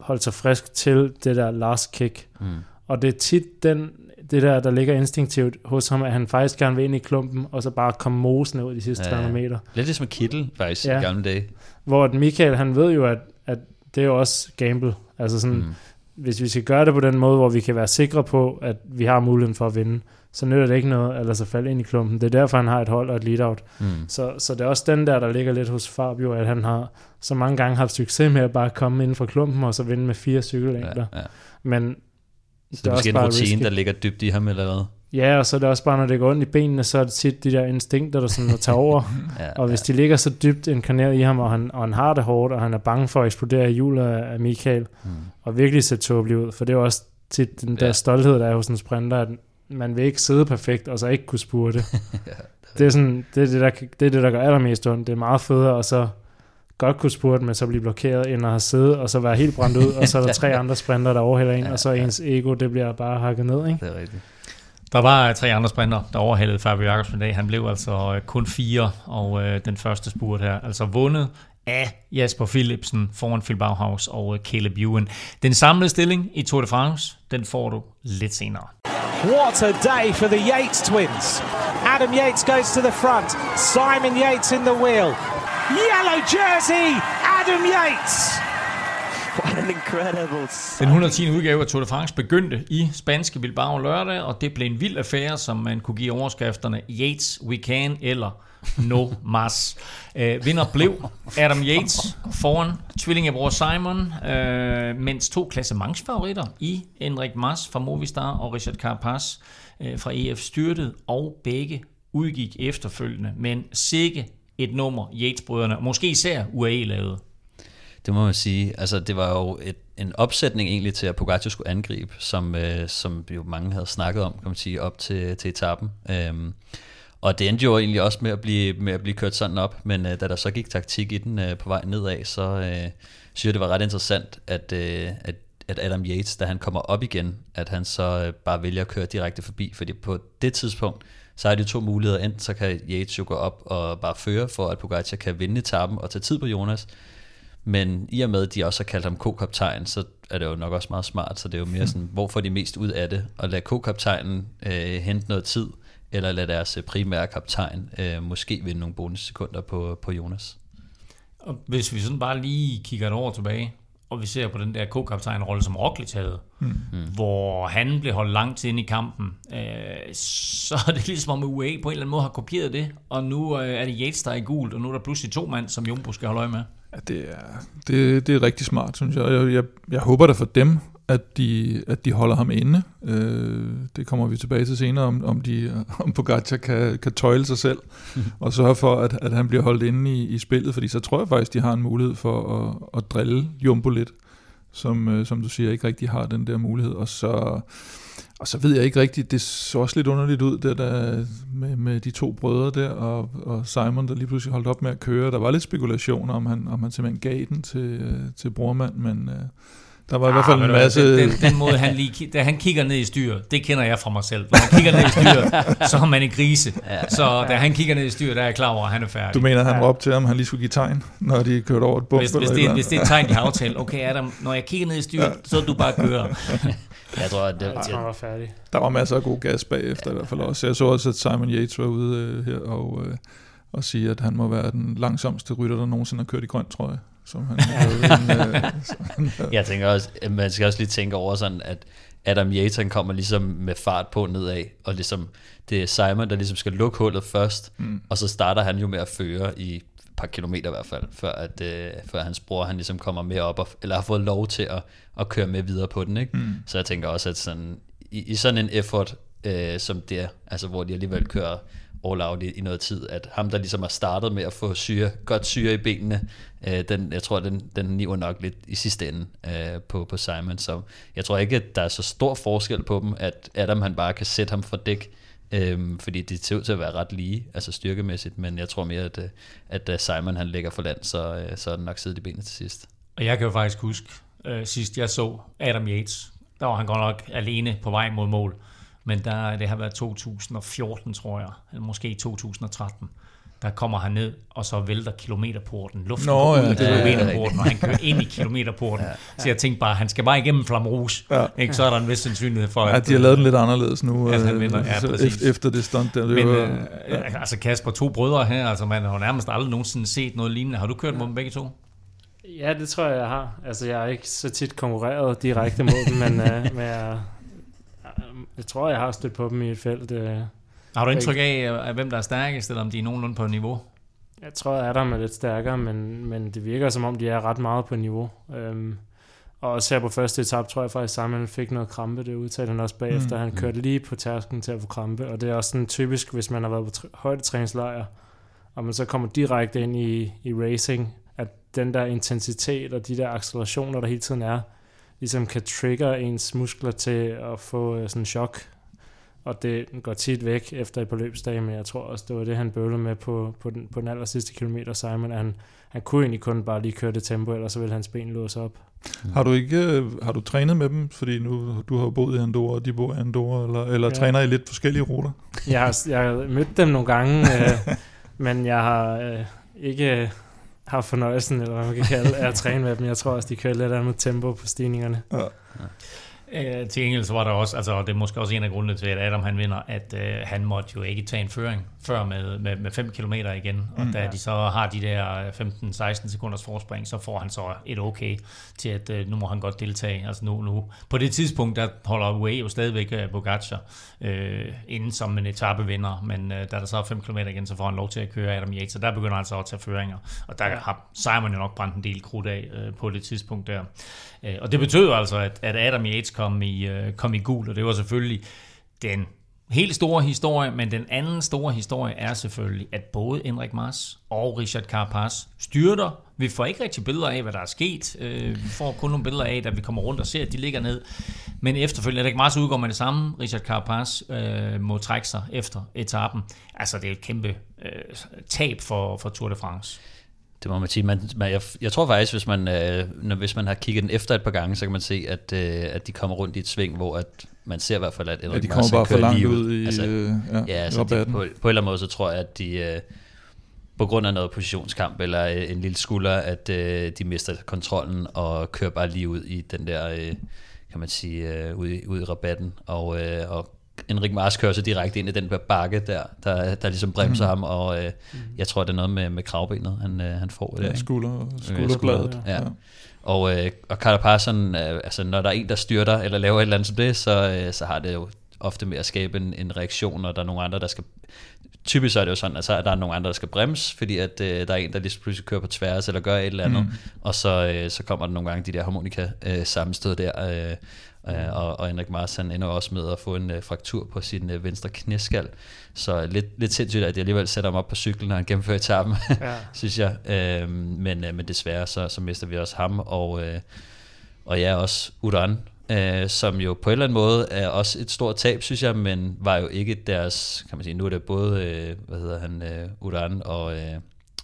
Holde sig frisk til det der last kick. mm. Og det er tit den, det der, der ligger instinktivt hos ham, at han faktisk gerne vil ind i klumpen, og så bare komme mosende ud de sidste Ja, ja, ja. 300 meter. Lidt ligesom Kittel faktisk ja. I gamle dage. Hvor Michael, han ved jo, at, at det er jo også gamble. Altså sådan, mm. Hvis vi skal gøre det på den måde, hvor vi kan være sikre på, at vi har muligheden for at vinde, så nytter det ikke noget lade sig falde ind i klumpen. Det er derfor, han har et hold og et lead-out. Mm. Så, så det er også den der, der ligger lidt hos Fabio, at han har så mange gange haft succes med at bare komme ind fra klumpen og så vinde med fire cykellængder. Ja, ja. Men Så det er måske en rutine, risky. der ligger dybt i ham eller hvad? Ja, og så er det også bare, når det går ondt i benene, så er det tit de der instinkter, der sådan tager over. Ja, Og hvis de ligger så dybt inkarneret i ham, og han, og han har det hårdt, og han er bange for at eksplodere i hjulet af, Michael, Mm. og virkelig se tåbelig ud, for det er jo også tit den der Ja. stolthed, der er hos en sprinter, at man vil ikke sidde perfekt, og så ikke kunne spurte. Ja, det, er sådan, det, er det, der, det er det, der gør allermest ondt. Det er meget federe, og så godt kunne spurte, men så blive blokeret, end at have siddet, og så være helt brændt ud, og så er der tre andre sprinter, der overhælder en, Ja, og så ja. ens ego, det bliver bare hakket ned, ikke? Det er rigtigt. Der var øh, tre andre sprinter, der overhalede Fabio Jacobsen i dag. Han blev altså øh, kun fire, og øh, den første spurt her, altså vundet af Jasper Philipsen foran Phil Bauhaus og øh, Caleb Ewan. Den samlede stilling i Tour de France, den får du lidt senere. What a day for the Yates twins. Adam Yates goes to the front. Simon Yates in the wheel. Yellow jersey, Adam Yates. What an incredible Den 110. udgave af Tour de France begyndte i spanske Bilbao lørdag, og det blev en vild affære, som man kunne give overskrifterne Yates, We Can eller No Mas. Øh, vinder blev Adam Yates foran tvillingebror Simon, øh, mens to klassementsfavoritter i Enrik Mas fra Movistar og Richard Carapaz øh, fra EF styrtede, og begge udgik efterfølgende. Men sikke et nummer Yates-brødrene, måske især UAE lavede. Det må man sige. Altså, det var jo et, en opsætning egentlig til, at Pogacar skulle angribe, som, øh, som jo mange havde snakket om, kan man sige, op til, til etappen. Øhm, og det endte jo egentlig også med at blive, med at blive kørt sådan op, men øh, da der så gik taktik i den øh, på vej nedad, så øh, synes jeg, det var ret interessant, at, øh, at, at Adam Yates, da han kommer op igen, at han så øh, bare vælger at køre direkte forbi, fordi på det tidspunkt, så er det to muligheder. Enten så kan Yates jo gå op og bare føre, for at Pogacar kan vinde etappen og tage tid på Jonas, men i og med, at de også har kaldt ham ko-kaptajn, så er det jo nok også meget smart, så det er jo mere sådan, hvor får de mest ud af det? At lade ko-kaptajnen øh, hente noget tid, eller lade deres øh, primære kaptajn øh, måske vinde nogle bonussekunder på, på Jonas. Og hvis vi sådan bare lige kigger et år tilbage, og vi ser på den der co-kaptajn-rolle, som Roglic havde, mm. hvor han blev holdt langt ind i kampen, øh, så er det ligesom om UAE på en eller anden måde har kopieret det, og nu øh, er det Yates, der er i gult, og nu er der pludselig to mand, som Jumbo skal holde øje med. Ja, det er, det, det er rigtig smart, synes jeg. Jeg, jeg, jeg håber da for dem, at de, at de holder ham inde. Øh, det kommer vi tilbage til senere, om, om, de, om Pogacar kan, kan tøjle sig selv og sørge for, at, at han bliver holdt inde i, i spillet, fordi så tror jeg faktisk, de har en mulighed for at, at drille Jumbo lidt, som, øh, som du siger, ikke rigtig har den der mulighed. Og så, og så ved jeg ikke rigtigt, det så også lidt underligt ud der, der med, med de to brødre der, og, og Simon, der lige pludselig holdt op med at køre. Der var lidt spekulationer, om han, om han simpelthen gav den til, øh, til brormand, men øh, der var i hvert fald Ah, en masse... Den, den, den måde, han lige, da han kigger ned i styret, det kender jeg fra mig selv. Når han kigger ned i styret, så er man i grise. Så da han kigger ned i styret, der er jeg klar over, at han er færdig. Du mener, han råbte til ham, han lige skulle give tegn, når de kørte over et bump? hvis, hvis, det, hvis det er et tegn, de har aftalt, okay Adam, når jeg kigger ned i styret, så er du bare kører. Jeg tror, at det, Jeg tror, han var færdig. Der var masser af god gas bagefter i hvert fald også. Jeg så også, at Simon Yates var ude øh, her og, øh, og sige, at han må være den langsomste rytter, der nogensinde har kørt i grøn trøje. Som han en, øh, så- jeg tænker også, at man skal også lige tænke over sådan, at Adam Yates han kommer ligesom med fart på nedad, og ligesom det er Simon, der ligesom skal lukke hullet først, mm. og så starter han jo med at føre i par kilometer i hvert fald, før, at, øh, før hans bror han ligesom kommer med op, og, eller har fået lov til at, at køre med videre på den. Ikke? Mm. Så jeg tænker også, at sådan, i, i sådan en effort, øh, som det er, altså hvor de alligevel kører all out i, i noget tid, at ham, der ligesom har startet med at få syre, godt syre i benene, øh, den, jeg tror, den, den niver nok lidt i sidste ende øh, på, på Simon, så jeg tror ikke, at der er så stor forskel på dem, at Adam han bare kan sætte ham fra dæk, Øhm, fordi det ser ud til at være ret lige, altså styrkemæssigt, men jeg tror mere, at, øh, at, da Simon han ligger for land, så, øh, så er den nok siddet i benene til sidst. Og jeg kan jo faktisk huske, øh, sidst jeg så Adam Yates, der var han godt nok alene på vej mod mål. Men der, det har været 2014, tror jeg, eller måske 2013 der kommer han ned, og så vælter kilometerporten. Luften Nå, går ud ja, af det er kilometerporten, og han kører ind i kilometerporten. Ja. Så jeg tænkte bare, han skal bare igennem Flamrouge. Ja. Ikke? Så er der en vis sandsynlighed for, Ja, de har lavet den lidt anderledes nu, At han øh, vinder, ja, præcis. efter, det stunt der. Det Men var, øh, altså Kasper, to brødre her, altså man har nærmest aldrig nogensinde set noget lignende. Har du kørt mod dem begge to? Ja, det tror jeg, jeg har. Altså, jeg har ikke så tit konkurreret direkte mod dem, men, øh, men jeg, jeg tror, jeg har stødt på dem i et felt. Øh. Har du indtryk af, at hvem der er stærkest, eller om de er nogenlunde på niveau? Jeg tror, at Adam er lidt stærkere, men, men det virker som om, de er ret meget på niveau. Øhm, og også her på første etap, tror jeg faktisk, Simon fik noget krampe. Det udtalte han også bagefter. Mm. Han kørte lige på tærsken til at få krampe. Og det er også sådan typisk, hvis man har været på tr- højdetræningslejr, og man så kommer direkte ind i, i racing, at den der intensitet og de der accelerationer, der hele tiden er, ligesom kan trigge ens muskler til at få øh, sådan en chok. Og det går tit væk efter et par løbsdage, men jeg tror også, det var det, han bøvlede med på, på, den, på den aller sidste kilometer, Simon. Han, han kunne egentlig kun bare lige køre det tempo, ellers så ville hans ben låse op. Har du ikke øh, har du trænet med dem? Fordi nu du har boet i Andorra, og de bor i Andorra, eller, eller Ja. ja. træner I lidt forskellige ruter? Jeg har, jeg har mødt dem nogle gange, øh, men jeg har øh, ikke øh, haft fornøjelsen, eller hvad man kan kalde, af at træne med dem. Jeg tror også, de kører lidt andet tempo på stigningerne. Øh, til gengæld så var der også, altså det er måske også en af grundene til, at Adam han vinder, at øh, han måtte jo ikke tage en føring før med, med, med 5 km igen. Og Mm. da de så har de der 15-16 sekunders forspring, så får han så et okay til, at øh, nu må han godt deltage. Altså nu, nu. På det tidspunkt, der holder UAE jo stadigvæk øh, Pogacar øh, inden som en etapevinder, men øh, da der så er 5 km igen, så får han lov til at køre Adam Yates, så der begynder han så at tage føringer. Og der har Simon jo nok brændt en del krudt af øh, på det tidspunkt der. Øh, og det betød altså, at, at Adam Yates kom i, øh, kom i gul, og det var selvfølgelig den helt store historie, men den anden store historie er selvfølgelig, at både Henrik Mars og Richard Carapaz styrter. Vi får ikke rigtig billeder af, hvad der er sket. Øh, vi får kun nogle billeder af, da vi kommer rundt og ser, at de ligger ned. Men efterfølgende, Henrik Mars udgår med det samme. Richard Carapaz øh, må trække sig efter etappen. Altså, det er et kæmpe øh, tab for, for Tour de France. Det må man sige. Man, man, jeg, jeg tror faktisk, hvis man, øh, når, hvis man har kigget den efter et par gange, så kan man se, at, øh, at de kommer rundt i et sving, hvor at man ser i hvert fald, at Ja, Enrik de kommer bare for kører langt lige ud i, Altså, øh, ja, ja, altså de, på, på en eller anden måde, så tror jeg, at de øh, på grund af noget positionskamp eller øh, en lille skulder, at øh, de mister kontrollen og kører bare lige ud i den der, øh, kan man sige, øh, ud, i, ud i rabatten. Og, øh, og Enrik Mars kører så direkte ind i den der bakke der, der, der ligesom bremser mm. ham, og øh, jeg tror, det er noget med, med kravbenet, han, øh, han får. Ja, ikke? skulder, skulder, skulderbladet. ja. Og, øh, og Carapaz, sådan, øh, altså når der er en, der styrter eller laver et eller andet som det, så, øh, så har det jo ofte med at skabe en, en reaktion, og der er nogle andre, der skal... Typisk er det jo sådan, at så er der nogle andre, der skal bremse, fordi at øh, der er en, der lige pludselig kører på tværs, eller gør et eller andet, mm. og så, øh, så kommer der nogle gange de der harmonika øh, sammenstød der, øh, øh, og, og Henrik Mars han ender også med at få en øh, fraktur på sin øh, venstre knæskal, så lidt, lidt sindssygt, at de alligevel sætter ham op på cyklen, når han gennemfører etappen, Ja. synes jeg. Øh, men, øh, men desværre, så, så mister vi også ham, og, øh, og ja, også Uran, øh, som jo på en eller anden måde er også et stort tab, synes jeg, men var jo ikke deres, kan man sige, nu er det både, øh, hvad hedder han, øh, Uran og, øh,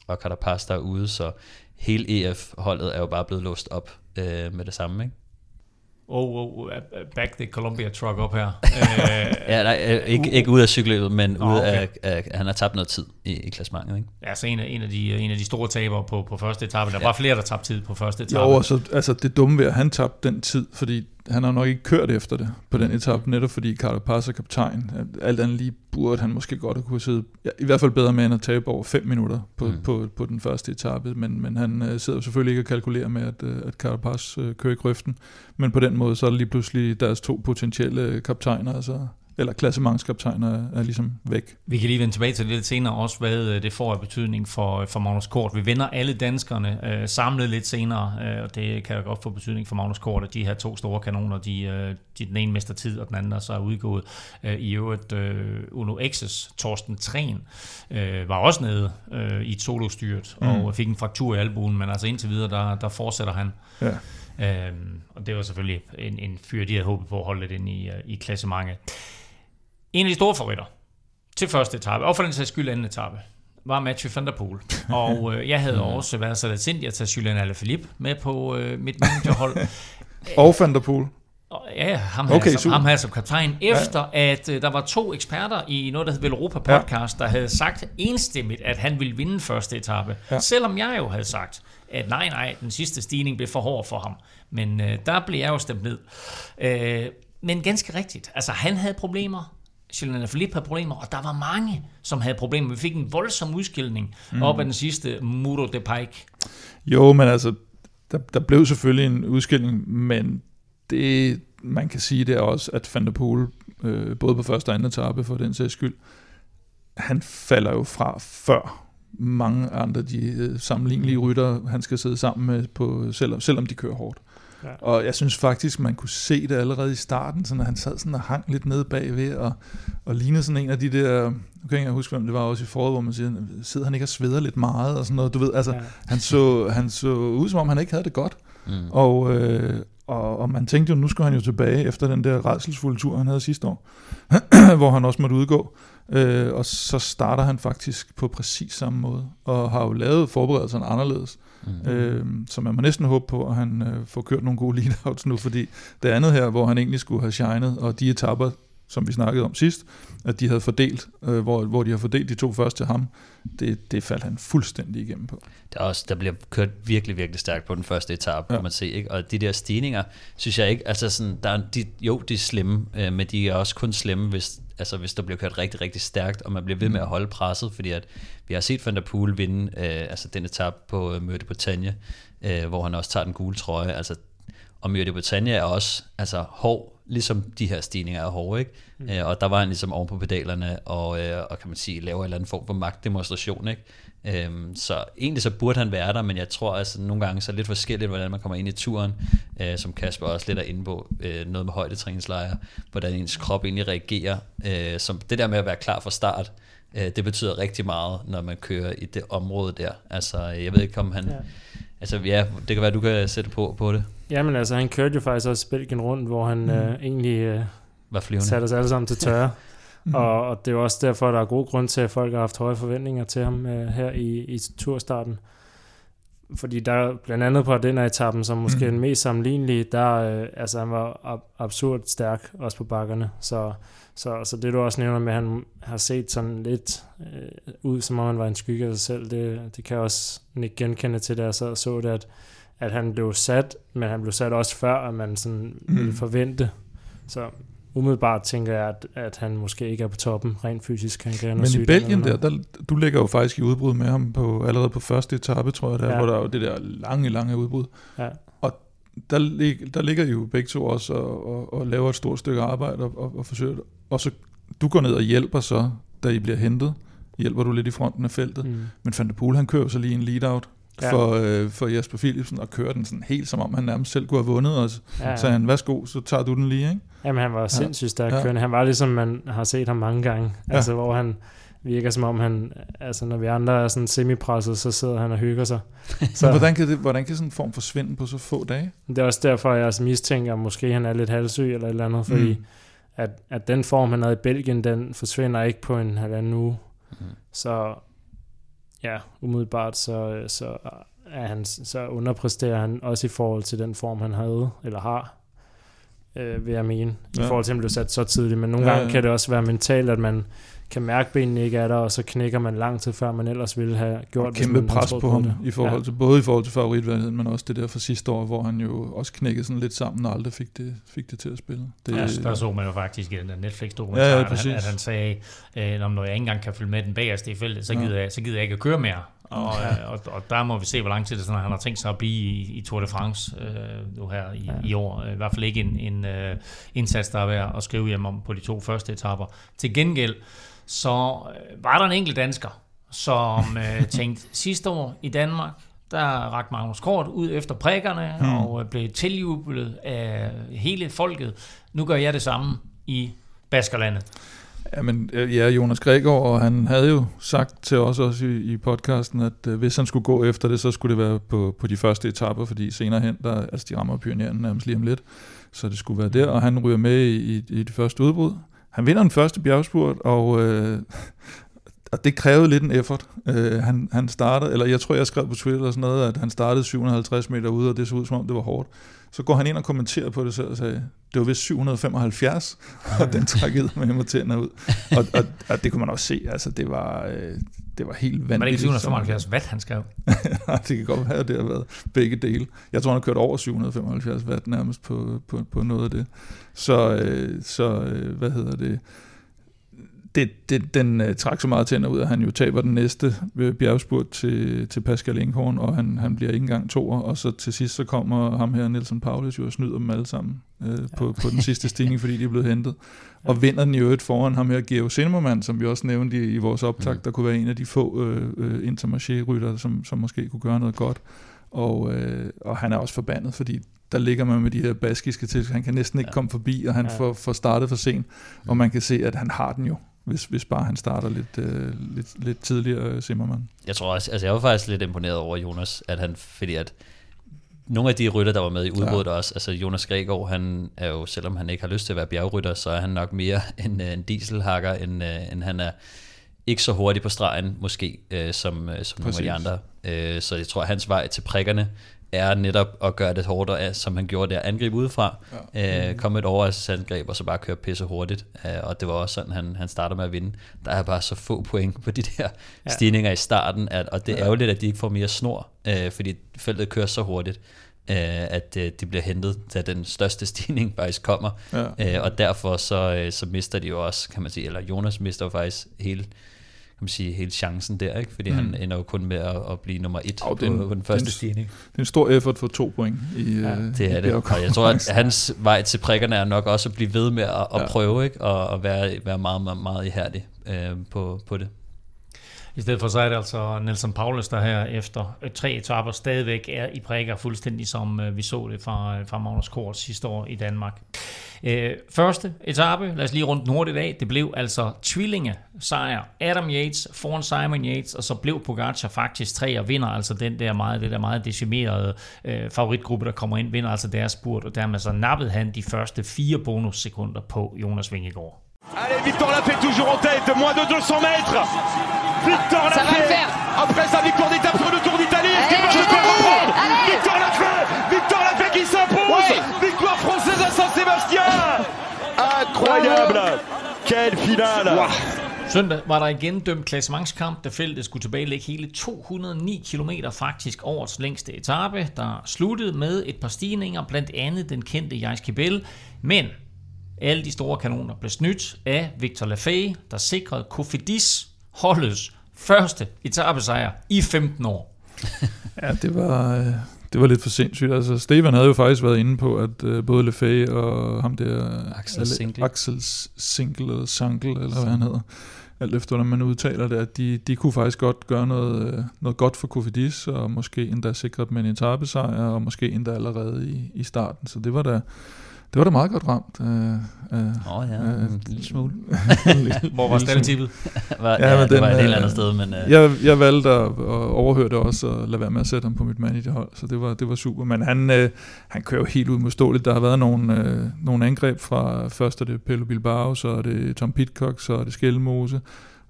og Carapaz der er ude, så hele EF-holdet er jo bare blevet låst op øh, med det samme, ikke? Oh, oh, back the Columbia truck op her. Øh, Ja, nej, øh, ikke, ikke ud af cykelløbet, men Nå, ud okay. af, af, han har tabt noget tid i, i klassementet, ikke? altså en af, en, af de, en af de store tabere på, på første etape. Der Ja. var flere, der tabte tid på første etape. Jo, og så, altså det dumme ved, at han tabte den tid, fordi han har nok ikke kørt efter det på den etape, netop fordi Carapaz er kaptajn. Alt andet lige burde han måske godt have kunne sidde, ja, i hvert fald bedre med end at tabe over 5 minutter på, Mm. mm. på, på den første etape, men, men han øh, sidder jo selvfølgelig ikke og kalkulerer med, at, øh, at Carapaz øh, kører i grøften, men på den måde, så er det lige pludselig deres to potentielle kaptajner, altså eller klassementskaptajn er, er ligesom væk. Vi kan lige vende tilbage til det lidt senere også, hvad øh, det får af betydning for, for Magnus Kort. Vi vender alle danskerne øh, samlet lidt senere, øh, og det kan jo godt få betydning for Magnus Kort, at de her to store kanoner, de, øh, de den ene mister tid, og den anden er så er udgået. Øh, I øvrigt, øh, Uno X's Torsten Tren øh, var også nede øh, i et solostyrt, mm. og fik en fraktur i albuen, men altså indtil videre, der, der fortsætter han. Ja. Øhm, og det var selvfølgelig en, en fyr, de havde håbet på at holde lidt ind i, uh, i klassementet. En af de store favoritter til første etape, og for den sags skyld anden etape, var Mathieu van der Poel. Og øh, jeg havde også været så lidt at tage Julian Alaphilippe med på øh, mit managerhold. og Van der Poel. Ja, ham her, okay, som, ham her som kaptajn, efter ja. at uh, der var to eksperter i noget, der hed Europa Podcast, ja. der havde sagt enstemmigt, at han ville vinde første etape. Ja. Selvom jeg jo havde sagt, at nej, nej, den sidste stigning blev for hård for ham. Men uh, der blev jeg jo stemt ned. Uh, men ganske rigtigt, altså han havde problemer, Julian Philippe havde problemer, og der var mange, som havde problemer. Vi fik en voldsom udskilning mm. op af den sidste Muro de Pike. Jo, men altså, der, der blev selvfølgelig en udskilning, men det, man kan sige, det er også, at Van der Poel, øh, både på første og anden etape for den sags skyld, han falder jo fra før mange andre de øh, sammenlignelige rytter, han skal sidde sammen med, på, selvom, selvom de kører hårdt. Ja. Og jeg synes faktisk, man kunne se det allerede i starten, så når han sad sådan og hang lidt nede bagved, og, og lignede sådan en af de der, nu kan jeg huske, hvem det var også i foråret, hvor man siger, sidder han ikke og sveder lidt meget, og sådan noget, du ved, altså, ja. han, så, han så ud, som om han ikke havde det godt. Mm. Og, øh, og, og man tænkte jo, nu skulle han jo tilbage efter den der redselsfulde tur, han havde sidste år, hvor han også måtte udgå. Øh, og så starter han faktisk på præcis samme måde, og har jo lavet forberedelserne anderledes. Mm. Øh, så man må næsten håbe på, at han øh, får kørt nogle gode leadouts nu, fordi det andet her, hvor han egentlig skulle have shined, og de etapper, som vi snakkede om sidst, at de havde fordelt, øh, hvor, hvor de har fordelt de to første til ham, det, det faldt han fuldstændig igennem på. Der, er også, der bliver kørt virkelig, virkelig stærkt på den første etape, ja. kan man se. Ikke? Og de der stigninger, synes jeg ikke, altså sådan, der er, de, jo, de er slemme, øh, men de er også kun slemme, hvis, altså, hvis der bliver kørt rigtig, rigtig stærkt, og man bliver ved med at holde presset, fordi at vi har set Van der Poel vinde øh, altså den etape på øh, Mørte Bretagne, øh, hvor han også tager den gule trøje. Altså, og Mørte Bretagne er også altså, hård ligesom de her stigninger er hårde, ikke? Mm. Øh, og der var han ligesom oven på pedalerne, og, øh, og kan man sige, laver en eller anden form for magtdemonstration, ikke? Øhm, så egentlig så burde han være der, men jeg tror altså nogle gange så er det lidt forskelligt, hvordan man kommer ind i turen, øh, som Kasper også lidt er inde på, øh, noget med højdetræningslejre, hvordan ens krop egentlig reagerer. Øh, som det der med at være klar for start, øh, det betyder rigtig meget, når man kører i det område der. Altså, jeg ved ikke om han... Ja. Altså ja, det kan være, du kan sætte på, på det. Jamen altså, han kørte jo faktisk også Belgien rundt, hvor han mm. øh, egentlig øh, Var flyvende. satte os alle sammen til tørre. mm. og, og det er jo også derfor, der er god grund til, at folk har haft høje forventninger til ham øh, her i, i turstarten. Fordi der blandt andet på den her etappen, som måske mm. er den mest sammenlignelige, der øh, altså, han var ab- absurd stærk, også på bakkerne. Så, så, så det du også nævner med, at han har set sådan lidt øh, ud, som om han var en skygge af sig selv, det, det kan jeg også ikke genkende til, da jeg sad og så det, at at han blev sat, men han blev sat også før, at man sådan mm. ville forvente. Så umiddelbart tænker jeg, at, at han måske ikke er på toppen rent fysisk. Han kan men i Belgien der, der, du ligger jo faktisk i udbrud med ham på, allerede på første etape, tror jeg, der, ja. hvor der er jo det der lange, lange udbrud. Ja. Og der, lig, der ligger jo begge to også og, og, og laver et stort stykke arbejde og, og, og forsøger Og så du går ned og hjælper så, da I bliver hentet. Hjælper du lidt i fronten af feltet. Mm. Men Van der Poel, han kører så lige en lead-out ja. for, øh, for Jesper Philipsen og køre den sådan helt, som om han nærmest selv kunne have vundet os. Ja. Så han, værsgo, så tager du den lige, ikke? Jamen, han var sindssygt stærk ja. kørende. Han var ligesom, man har set ham mange gange. Ja. Altså, hvor han virker som om han, altså når vi andre er sådan semipresset, så sidder han og hygger sig. Så, hvordan, kan det, hvordan kan sådan en form forsvinde på så få dage? Det er også derfor, jeg også mistænker, at måske han er lidt halvsyg eller et eller andet, fordi mm. at, at den form, han havde i Belgien, den forsvinder ikke på en halvanden uge. Mm. Så ja, umiddelbart så, så er han, så underpresterer han også i forhold til den form, han havde, eller har, øh, vil jeg mene, ja. i forhold til, at blev sat så tidligt. Men nogle ja, gange ja. kan det også være mentalt, at man kan mærke, at benene ikke er der, og så knækker man lang tid før, man ellers ville have gjort og kæmpe man pres på ham, det. i forhold til, ja. både i forhold til favoritværdigheden, men også det der fra sidste år, hvor han jo også knækkede sådan lidt sammen, og aldrig fik det, fik det til at spille. Det, ja, der så man jo faktisk i den der Netflix-dokumentar, ja, ja, at, han, at han sagde, øh, når jeg ikke engang kan følge med den bagerste i feltet, så gider, ja. jeg, så gider jeg ikke at køre mere. Og, øh, og, og der må vi se, hvor lang tid det sådan, han har tænkt sig at blive i, i Tour de France øh, nu her i, ja. i år. I hvert fald ikke en, en uh, indsats, der er værd at skrive hjem om på de to første etapper. Til gengæld, så øh, var der en enkelt dansker, som øh, tænkte, sidste år i Danmark, der rakte Magnus Kort ud efter prikkerne hmm. og øh, blev tiljublet af hele folket. Nu gør jeg det samme i Baskerlandet. Jamen, øh, ja, Jonas Gregor, og han havde jo sagt til os også i, i podcasten, at øh, hvis han skulle gå efter det, så skulle det være på, på de første etapper, fordi senere hen, der, altså de rammer pioneren nærmest lige om lidt, så det skulle være der, og han ryger med i, i det første udbrud. Han vinder den første bjergspurt, og, øh, og det krævede lidt en effort. Øh, han, han startede, eller jeg tror, jeg skrev på Twitter eller sådan noget, at han startede 750 meter ude, og det så ud som om, det var hårdt. Så går han ind og kommenterer på det selv og sagde, det var vist 775, og den trak med mig tænder ud. Og, og, og, det kunne man også se, altså det var, øh, det var helt vanvittigt. Var det ikke 775 watt, han skrev? det kan godt være, det har været begge dele. Jeg tror, han har kørt over 775 watt nærmest på, på, på noget af det. Så, øh, så øh, hvad hedder det det, det, den uh, trak så meget tænder ud, at han jo taber den næste øh, bjergspurt til, til Pascal Inghorn, og han, han bliver ikke engang toer, og så til sidst så kommer ham her, Nelson Paulus, jo og snyder dem alle sammen uh, ja. på, på den sidste stigning, fordi de er blevet hentet. Ja. Og vinder den i øvrigt foran ham her, Geo Sindermann, som vi også nævnte i, i vores optag, mm. der kunne være en af de få uh, uh, intermarché-rytter, som, som måske kunne gøre noget godt. Og, uh, og han er også forbandet, fordi der ligger man med de her baskiske til, han kan næsten ikke ja. komme forbi, og han ja. får, får startet for sent, og man kan se, at han har den jo hvis, hvis bare han starter lidt, øh, lidt, lidt tidligere, Zimmermann. Jeg tror også, altså jeg var faktisk lidt imponeret over Jonas, at han, fordi at nogle af de rytter, der var med i udbruddet ja. også, altså Jonas Gregor, han er jo, selvom han ikke har lyst til at være bjergrytter, så er han nok mere en, en dieselhakker, end, øh, end han er ikke så hurtig på stregen, måske, øh, som, øh, som nogle af de andre. Øh, så jeg tror, at hans vej til prikkerne er netop at gøre det hårdere, som han gjorde der, angribe udefra, ja. øh, komme et overraskelsesangreb, og så bare køre pisse hurtigt, øh, og det var også sådan, han, han starter med at vinde. Der er bare så få point på de der ja. stigninger i starten, at, og det er ja. ærgerligt, at de ikke får mere snor, øh, fordi feltet kører så hurtigt, øh, at øh, de bliver hentet, da den største stigning faktisk kommer, ja. øh, og derfor så, øh, så mister de jo også, kan man sige, eller Jonas mister jo faktisk hele kan man sige, hele chancen der, ikke? fordi mm. han ender jo kun med at, at blive nummer et oh, på, den, på den første den, stigning. Det er en stor effort for to point i ja, øh, Det er i det, og jeg tror, at hans vej til prikkerne er nok også at blive ved med at, at ja. prøve, ikke? og at være, være meget, meget, meget ihærdig øh, på, på det. I stedet for så er det altså Nelson Paulus, der her efter øh, tre etaper stadigvæk er i prikker, fuldstændig som øh, vi så det fra, øh, fra Magnus Kort sidste år i Danmark. Øh, første etape, lad os lige rundt hurtigt af, det blev altså tvillinge sejr. Adam Yates foran Simon Yates, og så blev Pogacar faktisk tre og vinder altså den der meget, det der meget decimerede øh, favoritgruppe, der kommer ind, vinder altså deres spurt, og dermed så nappede han de første fire bonussekunder på Jonas Vingegaard. Allez, Victor l'a fait toujours en tête, moins de 200 mètres. Victor l'a fait. Après sa victoire d'étape sur le Tour d'Italie, est-ce qu'il va reprendre Victor l'a fait. Victor l'a fait qui s'impose. Victoire française à Saint-Sébastien. Incroyable. Quelle finale. Wow. Søndag var der igen dømt klassementskamp, da feltet skulle tilbagelægge hele 209 km faktisk årets længste etape, der sluttede med et par stigninger, blandt andet den kendte Jais Kibel, men alle de store kanoner blev snydt af Victor Lafay, der sikrede Kofidis holdets første etappesejr i 15 år. ja, det var, øh, det var lidt for sindssygt. Altså, Stefan havde jo faktisk været inde på, at uh, både Lefay og ham der... Axel Single. Axel Single eller Sangle, eller hvad han hedder. Alt efter, når man udtaler det, at de, de kunne faktisk godt gøre noget, øh, noget godt for Kofidis, og måske endda sikre dem en etappesejr, og måske endda allerede i, i starten. Så det var da det var da meget godt ramt. Åh uh, oh, ja, uh, en lille smule. Hvor var stalletippet? ja, ja, men det var et helt andet sted. Men, uh... jeg, jeg valgte at, at overhøre det også, og lade være med at sætte ham på mit managerhold, så det var, det var super. Men han, uh, han kører jo helt udmodståeligt. Der har været nogle, uh, nogle angreb fra, først er det Pello Bilbao, så er det Tom Pitcock, så er det Skelmose,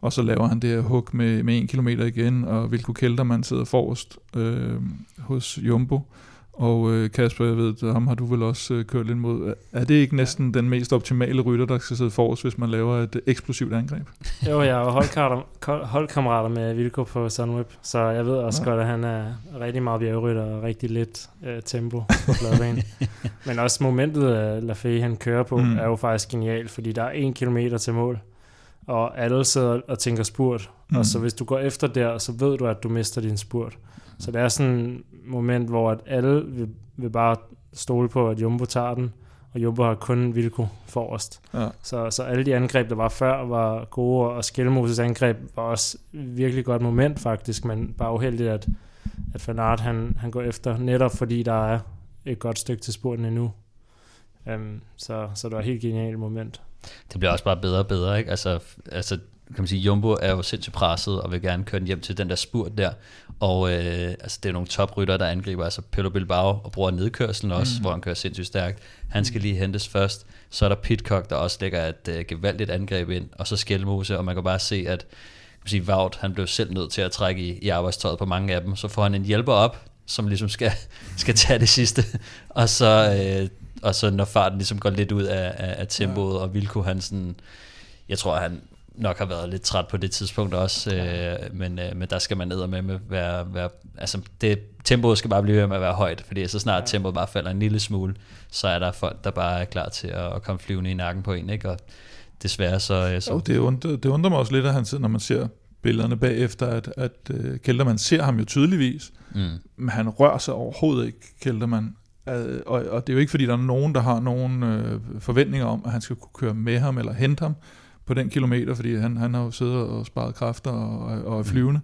og så laver han det her hug med, med en kilometer igen, og Vilko Keltermann sidder forrest øh, hos Jumbo. Og øh, Kasper, jeg ved, ham har du vel også øh, kørt lidt mod. Er det ikke næsten den mest optimale rytter, der skal sidde forrest, hvis man laver et eksplosivt angreb? Jo, jeg er holdkammerater, holdkammerater med Vilko på Sunweb, så jeg ved også ja. godt, at han er rigtig meget bjergrytter og rigtig lidt øh, tempo på fladbanen. Men også momentet, at Lafay han kører på, mm. er jo faktisk genialt, fordi der er en kilometer til mål. og alle sidder og tænker spurt. Mm. Og så hvis du går efter der, så ved du, at du mister din spurt. Så det er sådan moment, hvor at alle vil, vil bare stole på, at Jumbo tager den, og Jumbo har kun Vilko forrest. Ja. Så, så alle de angreb, der var før, var gode, og Skelmoses angreb var også virkelig godt moment faktisk, men bare uheldigt, at, at Fanart han, han går efter, netop fordi der er et godt stykke til spurten endnu. Um, så, så det var et helt genialt moment. Det bliver også bare bedre og bedre, ikke? Altså, altså kan man sige, Jumbo er jo sindssygt presset og vil gerne køre den hjem til den der spurt der. Og øh, altså, det er nogle toprytter, der angriber, altså Pedro Bilbao og bruger nedkørselen også, mm. hvor han kører sindssygt stærkt. Han skal lige hentes først. Så er der Pitcock, der også lægger et øh, gevaldigt angreb ind, og så Skelmose, og man kan bare se, at kan sige, Wout, han blev selv nødt til at trække i, i arbejdstøjet på mange af dem. Så får han en hjælper op, som ligesom skal, skal tage det sidste. Og så, øh, og så når farten ligesom går lidt ud af, af, af tempoet, ja. og Vilko han sådan, jeg tror han nok har været lidt træt på det tidspunkt også, øh, men, øh, men der skal man ned med med være, være, altså det, tempoet skal bare blive ved med at være højt, fordi så snart ja. tempoet bare falder en lille smule, så er der folk, der bare er klar til at, at komme flyvende i nakken på en, ikke? og desværre så... Øh, så jo, det, undrer, det undrer mig også lidt, at han, når man ser billederne bagefter, at, at uh, Kelterman ser ham jo tydeligvis, mm. men han rører sig overhovedet ikke, Kelterman. Uh, og, og det er jo ikke, fordi der er nogen, der har nogen uh, forventninger om, at han skal kunne køre med ham eller hente ham på den kilometer, fordi han, han har jo siddet og sparet kræfter og, og er flyvende.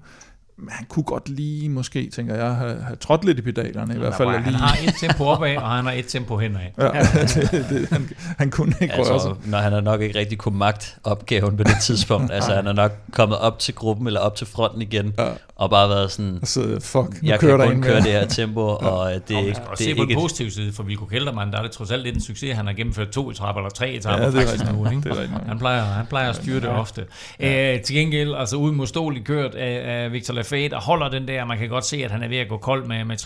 Mm han kunne godt lige, måske, tænker jeg, have, have trådt lidt i pedalerne i hvert fald. Han lige. har et tempo opad, og han har et tempo henad. Ja, det, det, han, han kunne ikke altså, røre sig. Når han har nok ikke rigtig kunne magt opgaven på det tidspunkt. altså han er nok kommet op til gruppen, eller op til fronten igen, ja. og bare været sådan, så, fuck, jeg kan kun køre det her tempo, ja. og det er ikke... Og det se på den positive side for Vilko Kelderman, der er det trods alt lidt en succes. Han har gennemført to etapper, eller tre etapper ja, det faktisk nu. Ikke? Det er han, plejer, han plejer at styre det ja. ofte. Ja. Æ, til gengæld, altså uimodståeligt kørt af, af Victor Lafayette, og holder den der, man kan godt se, at han er ved at gå kold med, med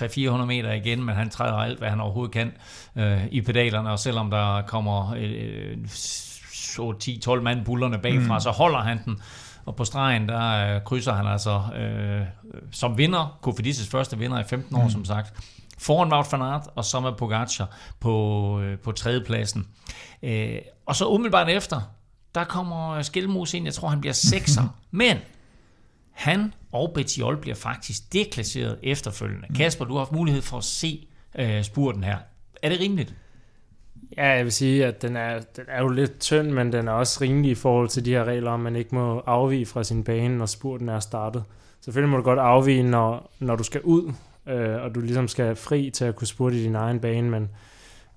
300-400 meter igen, men han træder alt, hvad han overhovedet kan øh, i pedalerne, og selvom der kommer øh, 10-12 mand bullerne bagfra, mm. så holder han den. Og på stregen, der øh, krydser han altså øh, som vinder, Kofidis' første vinder i 15 år, mm. som sagt, foran Wout van Aert, og så med Pogacar på, øh, på tredjepladsen. Øh, og så umiddelbart efter, der kommer Skelmos ind, jeg tror han bliver sekser, men han og Bettiol bliver faktisk deklasseret efterfølgende. Mm. Kasper, du har haft mulighed for at se øh, spurten her. Er det rimeligt? Ja, jeg vil sige, at den er, den er jo lidt tynd, men den er også rimelig i forhold til de her regler, om man ikke må afvige fra sin bane, når spurten er startet. Selvfølgelig må du godt afvige, når, når du skal ud, øh, og du ligesom skal fri til at kunne spurte i din egen bane, men,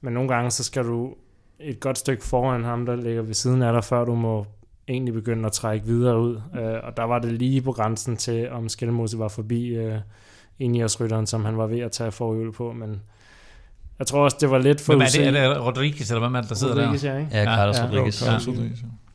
men nogle gange så skal du et godt stykke foran ham, der ligger ved siden af dig, før du må egentlig begynde at trække videre ud. Øh, og der var det lige på grænsen til, om Skelmose var forbi øh, Ineos-rytteren, som han var ved at tage forhjul på, men jeg tror også, det var lidt for Hvem er det? Er det Rodriguez, eller hvem er det, der sidder Rodriguez, der? Ja, ikke? ja, Carlos ja, Rodriguez. Ja.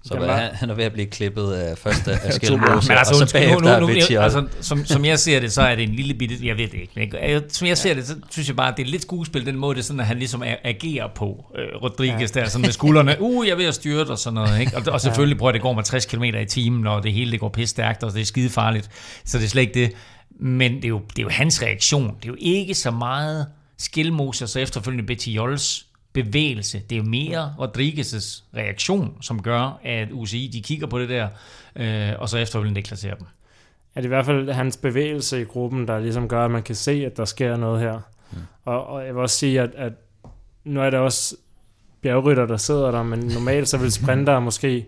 Så var, han, han er ved at blive klippet af første af Skelmose, Men altså, og så bagefter nu, nu, nu, altså, som, som jeg ser det, så er det en lille bitte, jeg ved det ikke. Jeg, som jeg ser det, så synes jeg bare, at det er lidt skuespil, den måde, det sådan, at han ligesom agerer på uh, Rodriguez ja. der, sådan med skuldrene, uh, jeg er ved at styre og sådan noget. Ikke? Og, og selvfølgelig prøver det går med 60 km i timen, og det hele det går pisse stærkt, og det er skide farligt. Så det er slet ikke det. Men det er jo, det er jo hans reaktion. Det er jo ikke så meget Skilmose og så efterfølgende Betiols bevægelse. Det er jo mere Rodriguez' reaktion, som gør, at UCI de kigger på det der, øh, og så efterfølgende deklasserer dem. Ja, det er i hvert fald hans bevægelse i gruppen, der ligesom gør, at man kan se, at der sker noget her. Mm. Og, og jeg vil også sige, at, at nu er der også bjergrytter, der sidder der, men normalt så vil sprinter måske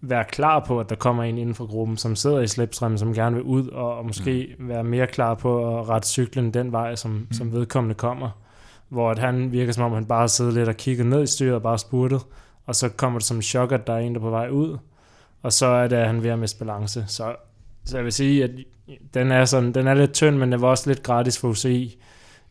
være klar på, at der kommer en inden for gruppen, som sidder i slipstrømmen, som gerne vil ud, og, og måske mm. være mere klar på at rette cyklen den vej, som, mm. som vedkommende kommer. Hvor at han virker som om, han bare sidder lidt og kigger ned i styret og bare spurtet, og så kommer det som en chok, at der er en, der er på vej ud, og så er det, at han ved at miste balance. Så, så jeg vil sige, at den er, sådan, den er lidt tynd, men det var også lidt gratis for UCI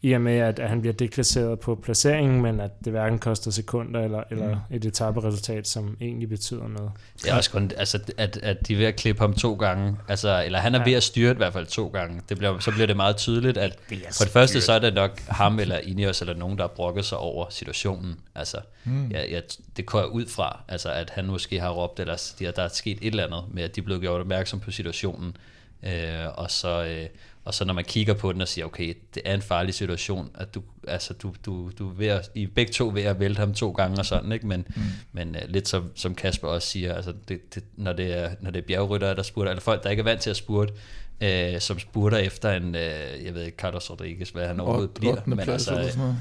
i og med, at, at han bliver deklasseret på placeringen, men at det hverken koster sekunder eller, eller mm. et etaperesultat, som egentlig betyder noget. Det er også kun, altså, at, at de er ved at klippe ham to gange, altså, eller han er ja. ved at styre i hvert fald to gange. Det bliver, så bliver det meget tydeligt, at det for det første så er det nok ham eller Ineos eller nogen, der har brokket sig over situationen. Altså, mm. ja, ja, det går jeg ud fra, altså, at han måske har råbt, eller der, der er sket et eller andet med, at de er blevet gjort opmærksom på situationen, Øh, og så... Øh, og så når man kigger på den og siger, okay, det er en farlig situation, at du, altså du, du, du er ved at, I begge to ved at vælte ham to gange og sådan, ikke? men, mm. men uh, lidt som, som Kasper også siger, altså det, det, når, det er, når det er bjergryttere, der spurter, eller folk, der ikke er vant til at spurte, uh, som spurter efter en, uh, jeg ved ikke, Carlos Rodriguez, hvad han overhovedet bliver, men altså, han,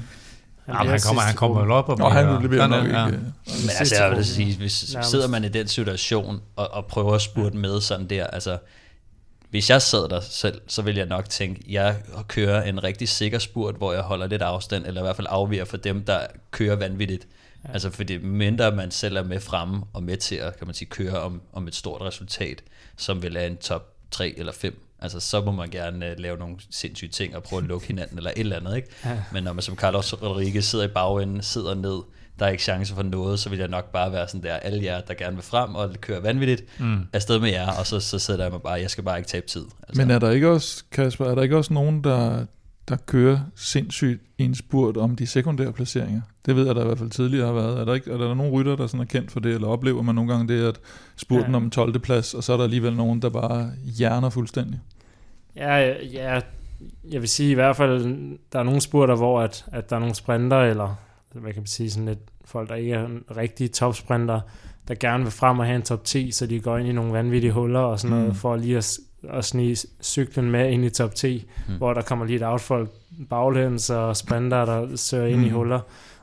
Jamen, han kommer, han kommer vel op og bliver... Nå, han bliver nok ikke... Ja. Men altså, jeg vil sige, hvis sidder man i den situation og, og prøver at spurte med sådan der, altså hvis jeg sad der selv, så vil jeg nok tænke, jeg kører en rigtig sikker spurt, hvor jeg holder lidt afstand, eller i hvert fald afviger for dem, der kører vanvittigt. Ja. Altså fordi mindre man selv er med fremme og med til at kan man sige, køre om, om et stort resultat, som vil have en top 3 eller 5, altså så må man gerne uh, lave nogle sindssyge ting og prøve at lukke hinanden eller et eller andet. Ikke? Ja. Men når man som Carlos Rodriguez sidder i bagenden, sidder ned, der er ikke chance for noget, så vil jeg nok bare være sådan der, alle jer, der gerne vil frem og køre vanvittigt, mm. afsted med jer, og så, så sidder jeg mig bare, jeg skal bare ikke tabe tid. Altså. Men er der ikke også, Kasper, er der ikke også nogen, der, der kører sindssygt en spurt om de sekundære placeringer? Det ved jeg, der i hvert fald tidligere har været. Er der, ikke, er der nogen rytter, der sådan er kendt for det, eller oplever man nogle gange det, at spurten ja. om 12. plads, og så er der alligevel nogen, der bare hjerner fuldstændig? Ja, ja, jeg vil sige i hvert fald, der er nogle spurter, hvor at, at der er nogle sprinter, eller hvad kan man sige, sådan lidt folk, der ikke er rigtige topsprinter, der gerne vil frem og have en top 10, så de går ind i nogle vanvittige huller og sådan noget, mm. for lige at, at snige cyklen med ind i top 10, mm. hvor der kommer lige et outfolk baglæns og sprinter, der søger ind mm. i huller,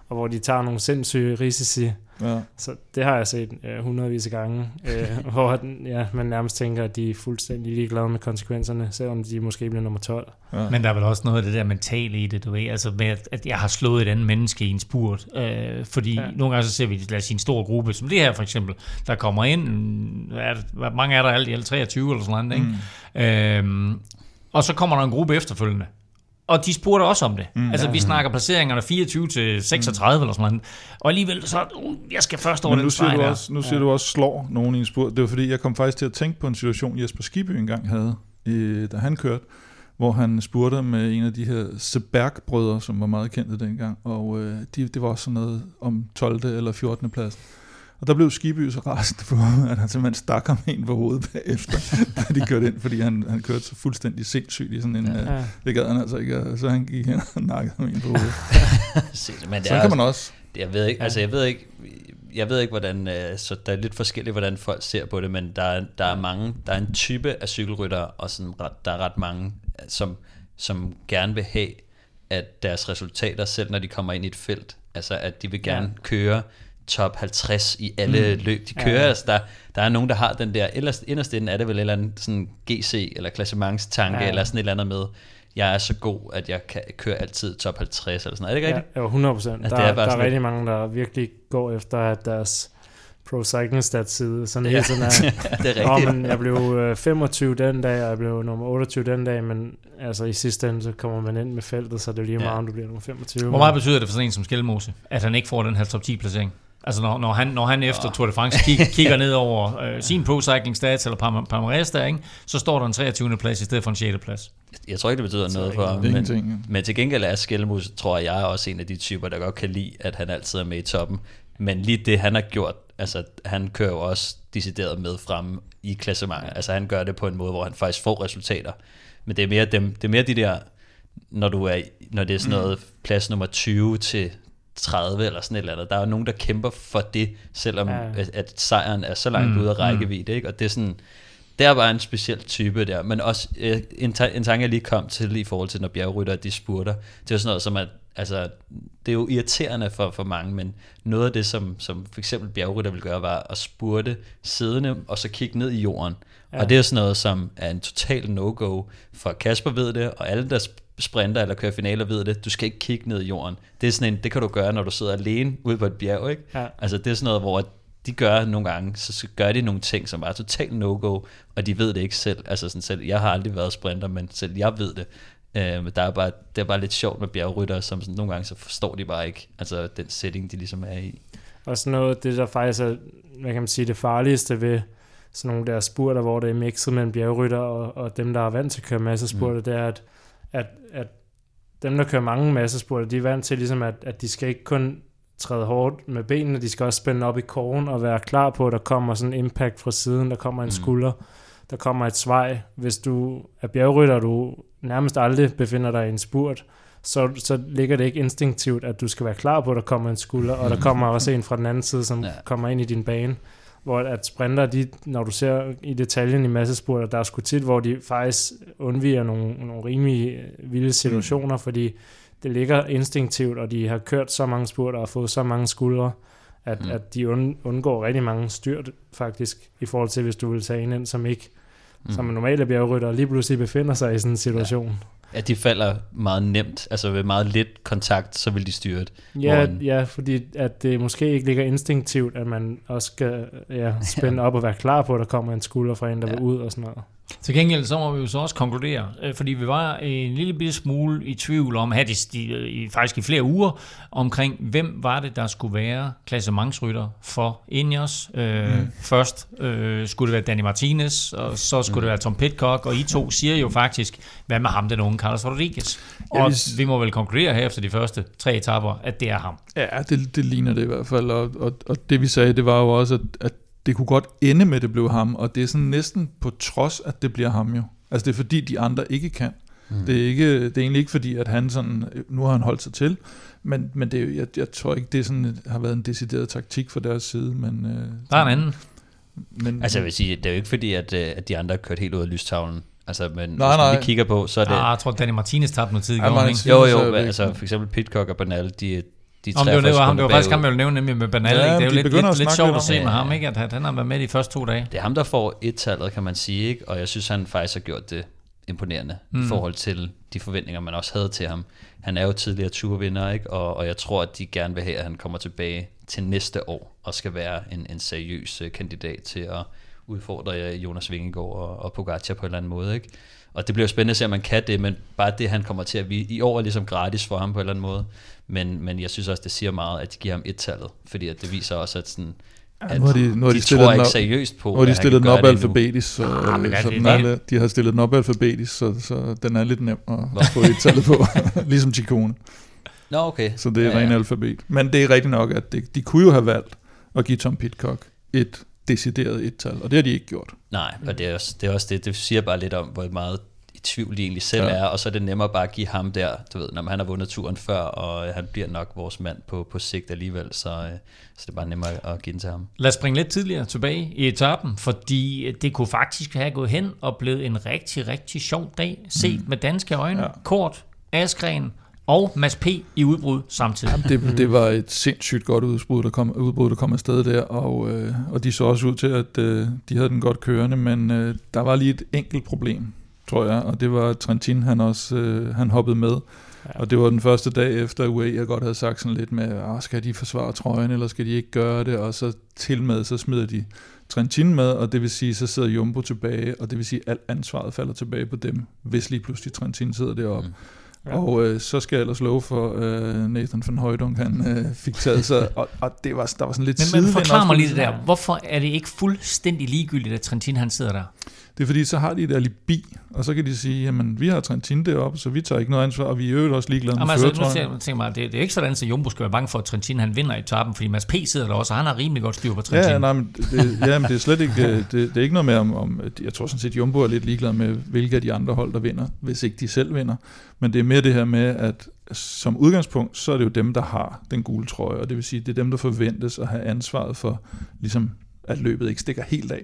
og hvor de tager nogle sindssyge risici, Ja. Så det har jeg set øh, hundredvis af gange, øh, hvor ja, man nærmest tænker, at de er fuldstændig ligeglade med konsekvenserne, selvom de måske bliver nummer 12. Ja. Men der er vel også noget af det der mentale i det, du ved, altså med, at jeg har slået et andet menneske i en spurt, øh, fordi ja. nogle gange så ser vi, lad os sige, en stor gruppe, som det her for eksempel, der kommer ind, er, hvor mange er der alt i alt, 23 eller sådan noget, ikke? Mm. Øh, og så kommer der en gruppe efterfølgende, og de spurgte også om det. Mm, altså, ja, vi snakker placeringerne 24 til 36 mm. eller sådan noget. Og alligevel så, uh, jeg skal først over Men den siger du også, Nu siger ja. du også, slår nogen i en spurt. Det var fordi, jeg kom faktisk til at tænke på en situation, Jesper Skibby engang havde, i, da han kørte, hvor han spurgte med en af de her Seberg-brødre, som var meget kendte dengang, og øh, de, det var også sådan noget om 12. eller 14. plads. Og der blev Skiby så rasende på ham, at han simpelthen stak ham ind på hovedet bagefter, da de kørte ind, fordi han, han kørte så fuldstændig sindssygt i sådan en... Ja. Uh, det gad han altså ikke, så han gik hen og nakkede ham ind på hovedet. Men det så kan man også. Jeg ved ikke, altså jeg ved ikke, jeg ved ikke, hvordan, øh, så der er lidt forskelligt, hvordan folk ser på det, men der er, der er mange, der er en type af cykelrytter, og sådan, der er ret mange, som, som gerne vil have, at deres resultater, selv når de kommer ind i et felt, altså at de vil gerne ja. køre top 50 i alle mm. løb, de kører. Ja, ja. Altså, der, der er nogen, der har den der, ellers, inderst inden er det vel en eller anden sådan GC, eller klassementstanke, ja, ja. eller sådan et eller andet med, jeg er så god, at jeg kan køre altid top 50, eller sådan noget. Er det ikke rigtigt? Ja, jo, 100 procent. Altså, der, er, der er rigtig mange, der virkelig går efter, at deres Pro Cycling Stats side, sådan ja. hele tiden er, det er rigtigt. Oh, men jeg blev 25 øh, den dag, og jeg blev nummer 28 den dag, men altså i sidste ende, så kommer man ind med feltet, så det er lige meget, ja. om du bliver nummer 25. Hvor meget betyder det for sådan en som Skelmose, at han ikke får den her top 10 placering? Altså når, når, han, når han efter Tour de France kig, kigger ned over øh, sin Pro Cycling Stats eller Palmares der, ikke, så står der en 23. plads i stedet for en 6. plads. Jeg tror ikke, det betyder noget for ham, men, men til gengæld er Skelmus, tror jeg, er også en af de typer, der godt kan lide, at han altid er med i toppen. Men lige det, han har gjort, altså han kører jo også decideret med frem i klassementet. Altså han gør det på en måde, hvor han faktisk får resultater. Men det er mere, dem, det er mere de der, når, du er, når det er sådan noget plads nummer 20 til 30 eller sådan et eller andet. Der er jo nogen, der kæmper for det, selvom ja. at, at sejren er så langt mm. ude af mm. rækkevidde. Ikke? Og det er sådan, det er bare en speciel type der. Men også øh, en, ta- en tanke, jeg lige kom til i forhold til, når bjergrytter de spurter. Det er jo sådan noget som, at altså, det er jo irriterende for, for mange, men noget af det, som, som for eksempel bjergrytter vil gøre, var at spurte siddende, og så kigge ned i jorden. Ja. Og det er sådan noget, som er en total no-go, for Kasper ved det, og alle, der sprinter eller kører finaler ved det, du skal ikke kigge ned i jorden. Det er sådan en, det kan du gøre, når du sidder alene ude på et bjerg, ikke? Ja. Altså det er sådan noget, hvor de gør nogle gange, så gør de nogle ting, som er totalt no-go, og de ved det ikke selv. Altså sådan selv, jeg har aldrig været sprinter, men selv jeg ved det. Øh, der er bare, det er bare lidt sjovt med bjergrytter, som sådan, nogle gange så forstår de bare ikke, altså den setting, de ligesom er i. Og sådan noget, det der faktisk er, hvad kan man sige, det farligste ved sådan nogle der spurter, hvor det er mixet mellem bjergrytter og, og dem, der er vant til at køre masse spurter, mm. det er, at at, at dem, der kører mange massespurter, de er vant til ligesom, at, at de skal ikke kun træde hårdt med benene, de skal også spænde op i kogen og være klar på, at der kommer sådan en impact fra siden, der kommer en mm. skulder. der kommer et svej. Hvis du er bjergrytter, og du nærmest aldrig befinder dig i en spurt, så, så ligger det ikke instinktivt, at du skal være klar på, at der kommer en skulder, og der kommer også en fra den anden side, som ja. kommer ind i din bane. Hvor at sprinter, de, når du ser i detaljen i massespurter, der er sgu tit, hvor de faktisk undviger nogle, nogle rimelig vilde situationer, mm. fordi det ligger instinktivt, og de har kørt så mange spurter og fået så mange skuldre, at, mm. at de undgår rigtig mange styrt faktisk, i forhold til hvis du vil tage en ind, som ikke mm. som en normale bjergrytter, lige pludselig befinder sig i sådan en situation. Ja at de falder meget nemt, altså ved meget lidt kontakt, så vil de styre det. Ja, ja, fordi at det måske ikke ligger instinktivt, at man også skal ja, spænde ja. op og være klar på, at der kommer en skulder fra en, der ja. vil ud og sådan noget. Til gengæld så må vi jo så også konkludere, øh, fordi vi var en lille bitte smule i tvivl om, at de, de, i, faktisk i flere uger, omkring hvem var det, der skulle være klassementsrytter for Ineos. Øh, mm. Først øh, skulle det være Danny Martinez, og så skulle mm. det være Tom Pitcock, og I to siger jo faktisk, hvad med ham, den unge Carlos Rodriguez. Og ja, hvis... vi må vel konkludere her efter de første tre etapper, at det er ham. Ja, det, det ligner det i hvert fald, og, og, og det vi sagde, det var jo også, at, at det kunne godt ende med, at det blev ham, og det er sådan næsten på trods, at det bliver ham jo. Altså det er fordi, de andre ikke kan. Mm. Det, er ikke, det er egentlig ikke fordi, at han sådan, nu har han holdt sig til, men, men det, jeg, jeg tror ikke, det sådan, har været en decideret taktik fra deres side. Men, øh, der er en anden. Men, altså jeg vil sige, det er jo ikke fordi, at, øh, at de andre har kørt helt ud af lystavlen. Altså, men nej, nej. vi kigger på, så er det... Ah, jeg tror, Danny Martinez tabte noget tid i går, ikke? Jo, jo, altså for eksempel Pitcock og Bernal, de, de Om det, var, det, var, ham, det var faktisk ham, jeg ville nævne nemlig med Bernal. Ja, det er jo de lidt, lidt, lidt sjovt at se med ham, ikke? at han har været med de første to dage. Det er ham, der får et-tallet, kan man sige, ikke? og jeg synes, han faktisk har gjort det imponerende mm. i forhold til de forventninger, man også havde til ham. Han er jo tidligere turvinder, ikke? Og, og jeg tror, at de gerne vil have, at han kommer tilbage til næste år og skal være en, en seriøs uh, kandidat til at udfordre Jonas Vingegaard og, og Pogacar på en eller anden måde. Ikke? Og det bliver jo spændende at se, om man kan det, men bare det, han kommer til at vise. I år er ligesom gratis for ham på en eller anden måde. Men, men jeg synes også, det siger meget, at de giver ham et-tallet, fordi at det viser også, at sådan, at nu har de, nu har de, de tror ikke seriøst på, Nu har de stillet den op alfabetisk, så, ah, så den er, de har stillet den op alfabetisk, så, så den er lidt nem at få et-tallet på, ligesom Chikone. Nå, okay. Så det er ja, ren ja. alfabet. Men det er rigtigt nok, at det, de kunne jo have valgt at give Tom Pitcock et decideret et-tal, og det har de ikke gjort. Nej, og det er, også, det er også det, det siger bare lidt om, hvor meget i tvivl de egentlig selv ja. er, og så er det nemmere bare at give ham der, du ved, når han har vundet turen før, og han bliver nok vores mand på, på sigt alligevel, så, øh, så det er bare nemmere at give den til ham. Lad os springe lidt tidligere tilbage i etappen, fordi det kunne faktisk have gået hen og blevet en rigtig, rigtig sjov dag, set mm. med danske øjne. Ja. Kort, Askren, og Mads P. i udbrud samtidig. Jamen, det, det var et sindssygt godt udbrud, der kom, udbrud, der kom afsted der, og, øh, og de så også ud til, at øh, de havde den godt kørende, men øh, der var lige et enkelt problem, tror jeg, og det var Trentin, han også øh, han hoppede med. Ja. Og det var den første dag efter UAE, jeg godt havde sagt sådan lidt med, ah, skal de forsvare trøjen, eller skal de ikke gøre det? Og så til med, så smider de Trentin med, og det vil sige, så sidder Jumbo tilbage, og det vil sige, at alt ansvaret falder tilbage på dem, hvis lige pludselig Trentin sidder deroppe. Mm. Ja. Og øh, så skal jeg ellers love for, øh, Nathan van Højdung, han øh, fik taget sig, og, og det var, der var sådan lidt Men, men forklar mig lige det der, hvorfor er det ikke fuldstændig ligegyldigt, at Trentin han sidder der? Det er fordi, så har de et alibi, og så kan de sige, jamen vi har Trentin deroppe, så vi tager ikke noget ansvar, og vi er jo også ligeglade med altså, nu tænker mig, det, det, er ikke sådan, at Jumbo skal være bange for, at Trentin han vinder i etappen, fordi Mads P. sidder der også, og han har rimelig godt styr på Trentin. Ja, nej, men det, ja, men det er slet ikke, øh, det, det er ikke noget med, om, om, jeg tror sådan set, Jumbo er lidt ligeglad med, hvilke af de andre hold, der vinder, hvis ikke de selv vinder. Men det er mere det her med, at som udgangspunkt, så er det jo dem, der har den gule trøje, og det vil sige, det er dem, der forventes at have ansvaret for, ligesom, at løbet ikke stikker helt af.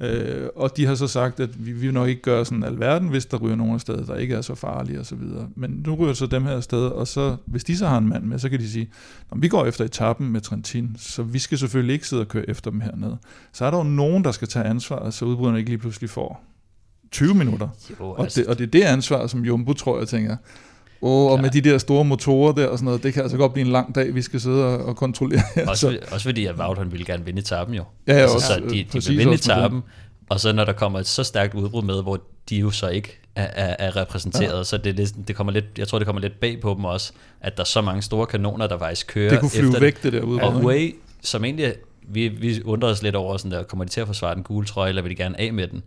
Mm. Øh, og de har så sagt, at vi, vi vil nok ikke gøre sådan alverden, hvis der ryger nogen afsted, der ikke er så farlige og så videre. Men nu ryger så dem her afsted, og så, hvis de så har en mand med, så kan de sige, vi går efter etappen med Trentin, så vi skal selvfølgelig ikke sidde og køre efter dem hernede. Så er der jo nogen, der skal tage ansvar, så udbryderne ikke lige pludselig får 20 minutter. Jo, altså. og, det, og det er det ansvar, som Jumbo, tror jeg, tænker, Oh, og med de der store motorer der og sådan noget, det kan altså godt blive en lang dag, vi skal sidde og, og kontrollere. Også, også fordi, at Wout han ville gerne vinde etappen jo. Ja, ja altså, også, så de, de vil vinde etappen, og så når der kommer et så stærkt udbrud med, hvor de jo så ikke er, er, er repræsenteret, ja. så det, det, det kommer lidt, jeg tror, det kommer lidt bag på dem også, at der er så mange store kanoner, der faktisk kører Det kunne flyve efter væk, det der udbrud. Og Way, som egentlig, vi, vi undrer os lidt over, sådan der, kommer de til at forsvare den gule trøje, eller vil de gerne af med den?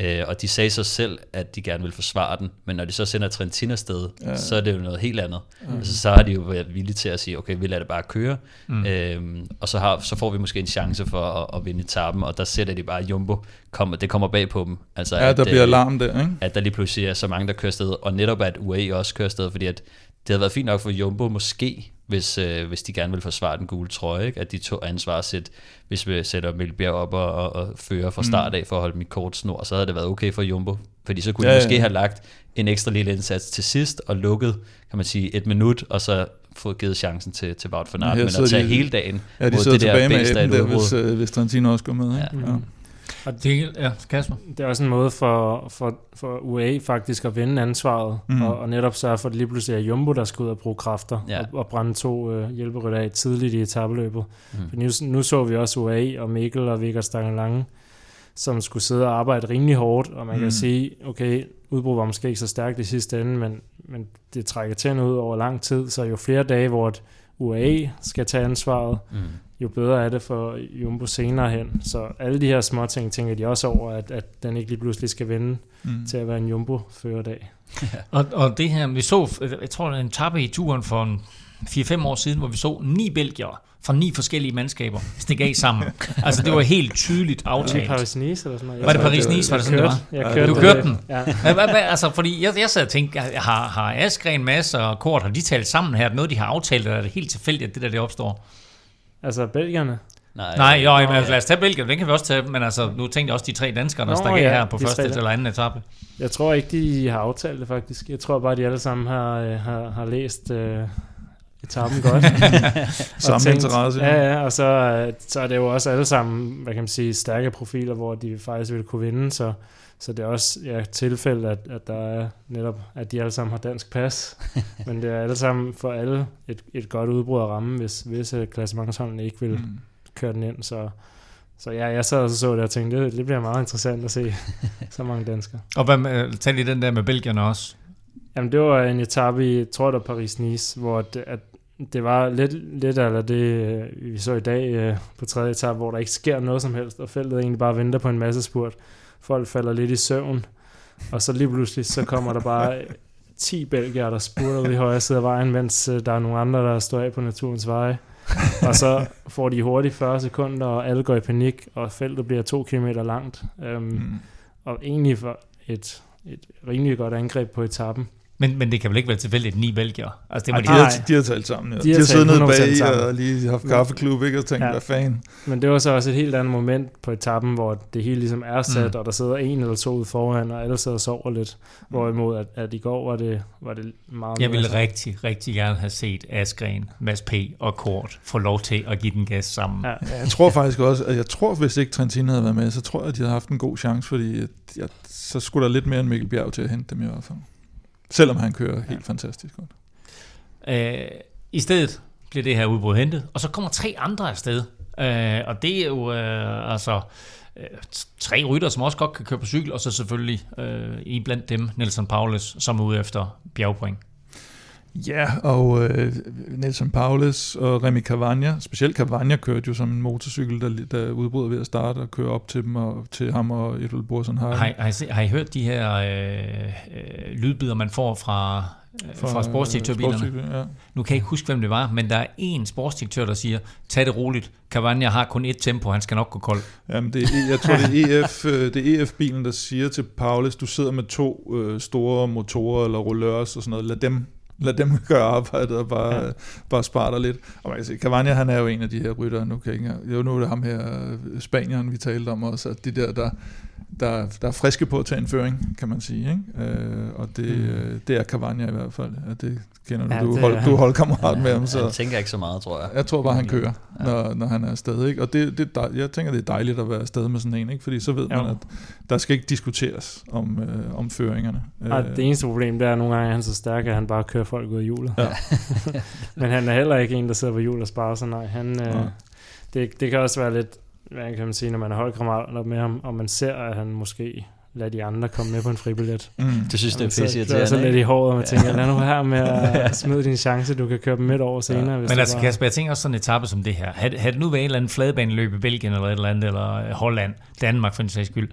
Øh, og de sagde så selv, at de gerne vil forsvare den, men når de så sender Trentin afsted, ja. så er det jo noget helt andet. Mm. Altså, så har de jo været villige til at sige, okay, vi lader det bare køre, mm. øhm, og så, har, så får vi måske en chance for at, at vinde etappen, og der sætter de bare Jumbo, kommer, det kommer bag på dem. Altså, ja, at, der bliver alarm der, ikke? At der lige pludselig er så mange, der kører afsted, og netop at UAE også kører afsted, fordi at det havde været fint nok for Jumbo måske, hvis, øh, hvis de gerne vil forsvare den gule trøje, ikke? at de tog ansvar sæt, hvis vi sætter Mikkelbjerg op og, og, og fører fra start af for at holde mit kort snor, så havde det været okay for Jumbo, fordi så kunne ja, de måske ja. have lagt en ekstra lille indsats til sidst og lukket, kan man sige, et minut, og så fået givet chancen til, til Wout van Aert, men at tage de, hele dagen ja, de mod det der bedst af der, hvis, øh, hvis Trentino også går med. Ikke? Ja. Ja. Og det, ja, Kasper. det er også en måde for, for, for UA faktisk at vinde ansvaret, mm. og, og netop sørge for, at det lige pludselig er Jumbo, der skal ud og bruge kræfter, ja. og, og brænde to øh, hjælperytter af tidligt i etabeløbet. Mm. nu, nu så vi også UA og Mikkel og Vigga Stangelange, som skulle sidde og arbejde rimelig hårdt, og man mm. kan sige, okay, udbrud var måske ikke så stærkt i sidste ende, men, men det trækker tænder ud over lang tid, så jo flere dage, hvor UAE skal tage ansvaret, mm jo bedre er det for Jumbo senere hen. Så alle de her små ting tænker de også over, at, at den ikke lige pludselig skal vende mm. til at være en Jumbo-førerdag. Ja. og, og det her, vi så, jeg tror, en tappe i turen for en 4-5 år siden, hvor vi så ni belgier fra ni forskellige mandskaber stikke af sammen. altså, det var helt tydeligt aftalt. Var det Paris-Nice eller sådan noget? Var det Paris-Nice, var det sådan, det var? Jeg kørte, du kørte den? Ja. altså, fordi jeg, jeg sad og tænkte, har, har Askren, Mads og Kort, har de talt sammen her? Er det noget, de har aftalt, eller er det helt tilfældigt, at det der det opstår? Altså belgierne? Nej, Nej jo, men, lad os tage Belgien, den kan vi også tage, men altså, nu tænkte jeg også de tre danskere, der stak ja, her på første eller anden etape. Jeg tror ikke, de har aftalt det faktisk. Jeg tror bare, de alle sammen har, øh, har, har læst uh, etappen godt. Samme interesse. Ja, ja, og så, øh, så er det jo også alle sammen, hvad kan man sige, stærke profiler, hvor de faktisk vil kunne vinde, så så det er også ja, tilfælde, at, at der er netop, at de alle sammen har dansk pas, men det er alle sammen for alle et, et godt udbrud at ramme, hvis visse klassementsholdene ikke vil mm. køre den ind, så så ja, jeg sad og så det og tænkte, det, det bliver meget interessant at se så mange danskere. Og hvad med, tag lige den der med Belgien også. Jamen det var en etape i, tror jeg, Paris-Nice, hvor det, at det var lidt, lidt eller det, øh, vi så i dag øh, på tredje etape, hvor der ikke sker noget som helst, og feltet egentlig bare venter på en masse spurt folk falder lidt i søvn, og så lige pludselig, så kommer der bare 10 belgier, der spurter ud i højre side af vejen, mens øh, der er nogle andre, der står af på naturens veje. og så får de hurtigt 40 sekunder, og alle går i panik, og feltet bliver to kilometer langt. Um, mm. Og egentlig for et, et rimelig godt angreb på etappen. Men, men det kan vel ikke være tilfældigt ni belgier? Altså, det må Ej, de, de, har, de har talt sammen, ja. De de har siddet nede bag og lige haft kaffeklub, ikke? Og tænkt, ja. hvad fanden. Men det var så også et helt andet moment på etappen, hvor det hele ligesom er sat, mm. og der sidder en eller to ude foran, og alle sidder og sover lidt. Hvorimod, at, at i går var det, var det meget Jeg ville mere. rigtig, rigtig gerne have set Askren, Mads P. og Kort få lov til at give den gas sammen. Ja. ja jeg tror faktisk også, at jeg tror, hvis ikke Trentin havde været med, så tror jeg, at de havde haft en god chance, fordi jeg, så skulle der lidt mere end Mikkel Bjerg til at hente dem i hvert fald. Selvom han kører ja. helt fantastisk godt. Øh, I stedet bliver det her udbrud hentet, og så kommer tre andre afsted. Øh, og det er jo øh, altså øh, tre rytter, som også godt kan køre på cykel, og så selvfølgelig øh, i blandt dem Nelson Paulus, som er ude efter bjergpoint. Ja, og øh, Nelson Paulus og Remy Cavagna, specielt Cavagna kørte jo som en motorcykel, der, der udbrød ved at starte og køre op til dem og til ham og Edel Borsen har. Har, har, I, har I hørt de her øh, øh, lydbider, man får fra, øh, fra, fra sportsdirektørbilerne? Ja. Nu kan jeg ikke huske, hvem det var, men der er en sportsdirektør, der siger, tag det roligt, Cavagna har kun et tempo, han skal nok gå kold. Jamen, det er, jeg tror, det er, EF, øh, det er EF-bilen, der siger til Paulus, du sidder med to øh, store motorer eller rullørs og sådan noget, lad dem lad dem gøre arbejdet og bare, ja. bare spare dig lidt. Og man kan sige, Cavagna, han er jo en af de her rytter, nu kan jeg ikke, jo, nu er det ham her, Spanieren, vi talte om også, at de der, der, der, der er friske på at tage en føring, kan man sige. Ikke? Øh, og det, mm. det er Cavagna i hvert fald. Ja, det kender du. Ja, du, hold, du er holdkammerat ja, med ham. Så jeg tænker ikke så meget, tror jeg. Jeg tror bare, han kører, ja. når, når han er afsted. Ikke? Og det, det, jeg tænker, det er dejligt at være afsted med sådan en, ikke? fordi så ved jo. man, at der skal ikke diskuteres om, øh, om føringerne. Ja, det eneste problem, det er, at nogle gange er han så stærk, at han bare kører folk ud af hjulet. Ja. Men han er heller ikke en, der sidder på hjulet og sparer sig. Nej, han, øh, det, det kan også være lidt hvad kan man sige, når man er holdkammerat med ham, og man ser, at han måske lader de andre komme med på en fribillet. Mm. Det synes det er pisse irriterende. Så lidt i håret, og man tænker, lad nu her med at smide din chance, du kan køre dem midt over senere. Ja. Hvis Men altså bare... Kasper, jeg tænker også sådan en etape som det her. Havde, havde det nu været en eller anden fladbaneløb i Belgien eller et eller andet, eller Holland, Danmark for en sags skyld,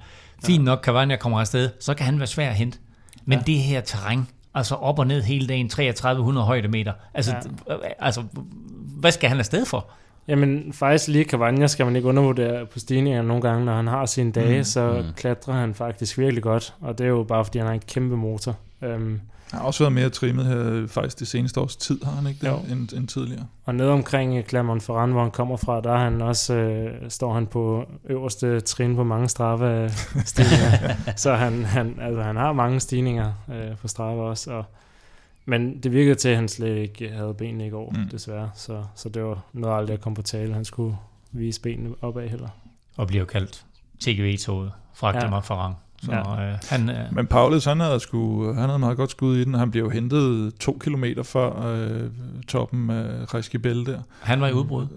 Fint nok, Cavagna kommer afsted, så kan han være svær at hente. Men ja. det her terræn, altså op og ned hele dagen, 3300 højdemeter, altså, ja. altså hvad skal han afsted for? Jamen faktisk lige Cavagna skal man ikke undervurdere på stigninger nogle gange, når han har sine dage, mm. så mm. klatrer han faktisk virkelig godt, og det er jo bare fordi han har en kæmpe motor. Um, han har også været mere trimmet her faktisk det seneste års tid, har han ikke det, end, end tidligere. Og nede omkring Clermont-Ferrand, hvor han kommer fra, der han også, øh, står han på øverste trin på mange straffe stigninger. så han, han, altså, han har mange stigninger øh, på straffe også. Og, men det virkede til, at han slet ikke havde benene i går, mm. desværre. Så, så det var noget aldrig at komme på tale. Han skulle vise benene opad heller. Og bliver kaldt TGV-toget fra Clermont-Ferrand. Så, ja. øh, han, øh, Men Paulus, han havde, sgu, han havde meget godt skud i den. Han blev jo hentet to kilometer før øh, toppen af Reskibel der. Han var i udbrud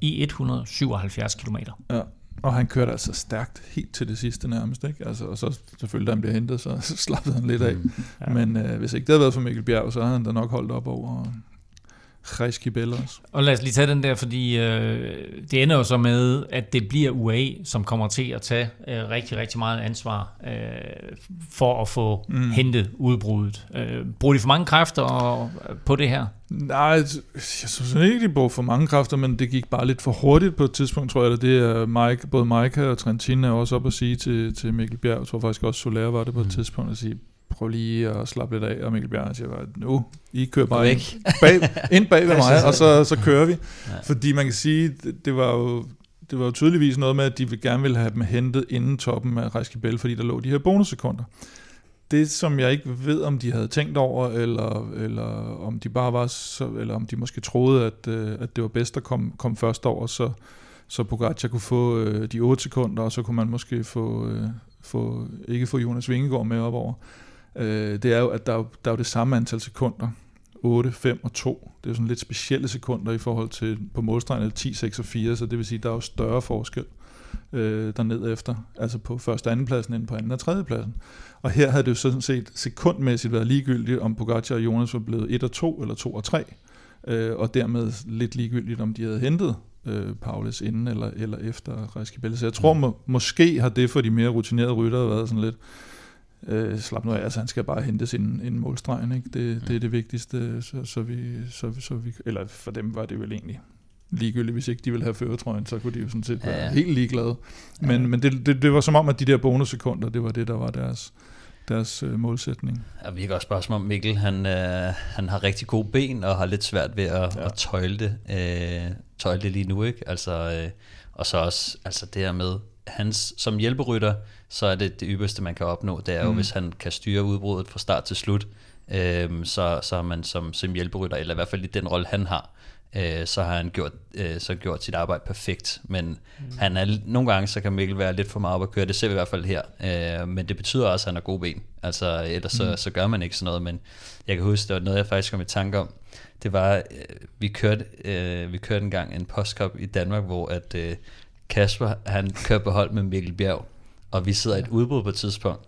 i 177 kilometer. Ja, og han kørte altså stærkt helt til det sidste nærmest. Ikke? Altså, og så selvfølgelig, da han blev hentet, så, så slappede han lidt af. Mm. Ja. Men øh, hvis ikke det havde været for Mikkel Bjerg, så havde han da nok holdt op over Reskibel også. Og lad os lige tage den der, fordi øh, det ender jo så med, at det bliver UAE, som kommer til at tage øh, rigtig, rigtig meget ansvar øh, for at få mm. hentet udbruddet. Øh, bruger de for mange kræfter på det her? Nej, jeg synes ikke, de bruger for mange kræfter, men det gik bare lidt for hurtigt på et tidspunkt, tror jeg. At det er Mike, både Mike og Trentin er også op at sige til, til Mikkel Bjerg. Jeg tror faktisk også, Soler var det på et mm. tidspunkt at sige, prøv lige at slappe lidt af, og Mikkel Bjerg siger bare, nu, I kører bare ind bag, ind bag ved mig, og så, så kører vi. Ja. Fordi man kan sige, det, det var jo det var jo tydeligvis noget med, at de gerne ville have dem hentet inden toppen af Rejskibel, fordi der lå de her bonussekunder. Det, som jeg ikke ved, om de havde tænkt over, eller, eller om de bare var så, eller om de måske troede, at, øh, at det var bedst at komme kom først over, så, så Pogacar kunne få øh, de 8 sekunder, og så kunne man måske få, øh, få ikke få Jonas Vingegaard med op over øh, det er jo, at der er, der er jo det samme antal sekunder. 8, 5 og 2. Det er jo sådan lidt specielle sekunder i forhold til på målstregen 10, 6 og 4, så det vil sige, at der er jo større forskel øh, derned efter, altså på første og anden pladsen end på anden og tredje pladsen. Og her havde det jo sådan set sekundmæssigt været ligegyldigt, om Pogacar og Jonas var blevet 1 og 2 eller 2 og 3, øh, og dermed lidt ligegyldigt, om de havde hentet øh, Paulus inden eller, eller efter Rejskibelle. Så jeg tror må, måske har det for de mere rutinerede ryttere været sådan lidt, øh, slap nu af, altså han skal bare hente sin en målstreg, ikke? Det, det er det vigtigste, så, så, vi, så, så vi, eller for dem var det vel egentlig ligegyldigt, hvis ikke de ville have føretrøjen, så kunne de jo sådan set være ja. helt ligeglade. Men, ja. men det, det, det var som om, at de der bonussekunder, det var det, der var deres, deres øh, målsætning. Ja, vi kan også spørge om Mikkel, han, øh, han har rigtig gode ben, og har lidt svært ved at, ja. at tøjle det, øh, tøjle det lige nu, ikke? Altså, øh, og så også altså det her med, hans, som hjælperytter, så er det det ypperste, man kan opnå. Det er jo, mm. hvis han kan styre udbruddet fra start til slut, øh, så, så er man som, som hjælperytter, eller i hvert fald i den rolle, han har, øh, så har han gjort, øh, så gjort sit arbejde perfekt. Men mm. han er, nogle gange så kan Mikkel være lidt for meget op at køre, det ser vi i hvert fald her. Øh, men det betyder også, at han har gode ben. Altså, ellers mm. så, så gør man ikke sådan noget. Men jeg kan huske, det var noget, jeg faktisk kom i tanke om. Det var, øh, vi kørte, øh, vi kørte en gang en postkop i Danmark, hvor at øh, Kasper, han kører på hold med Mikkel Bjerg, og vi sidder i et udbrud på et tidspunkt,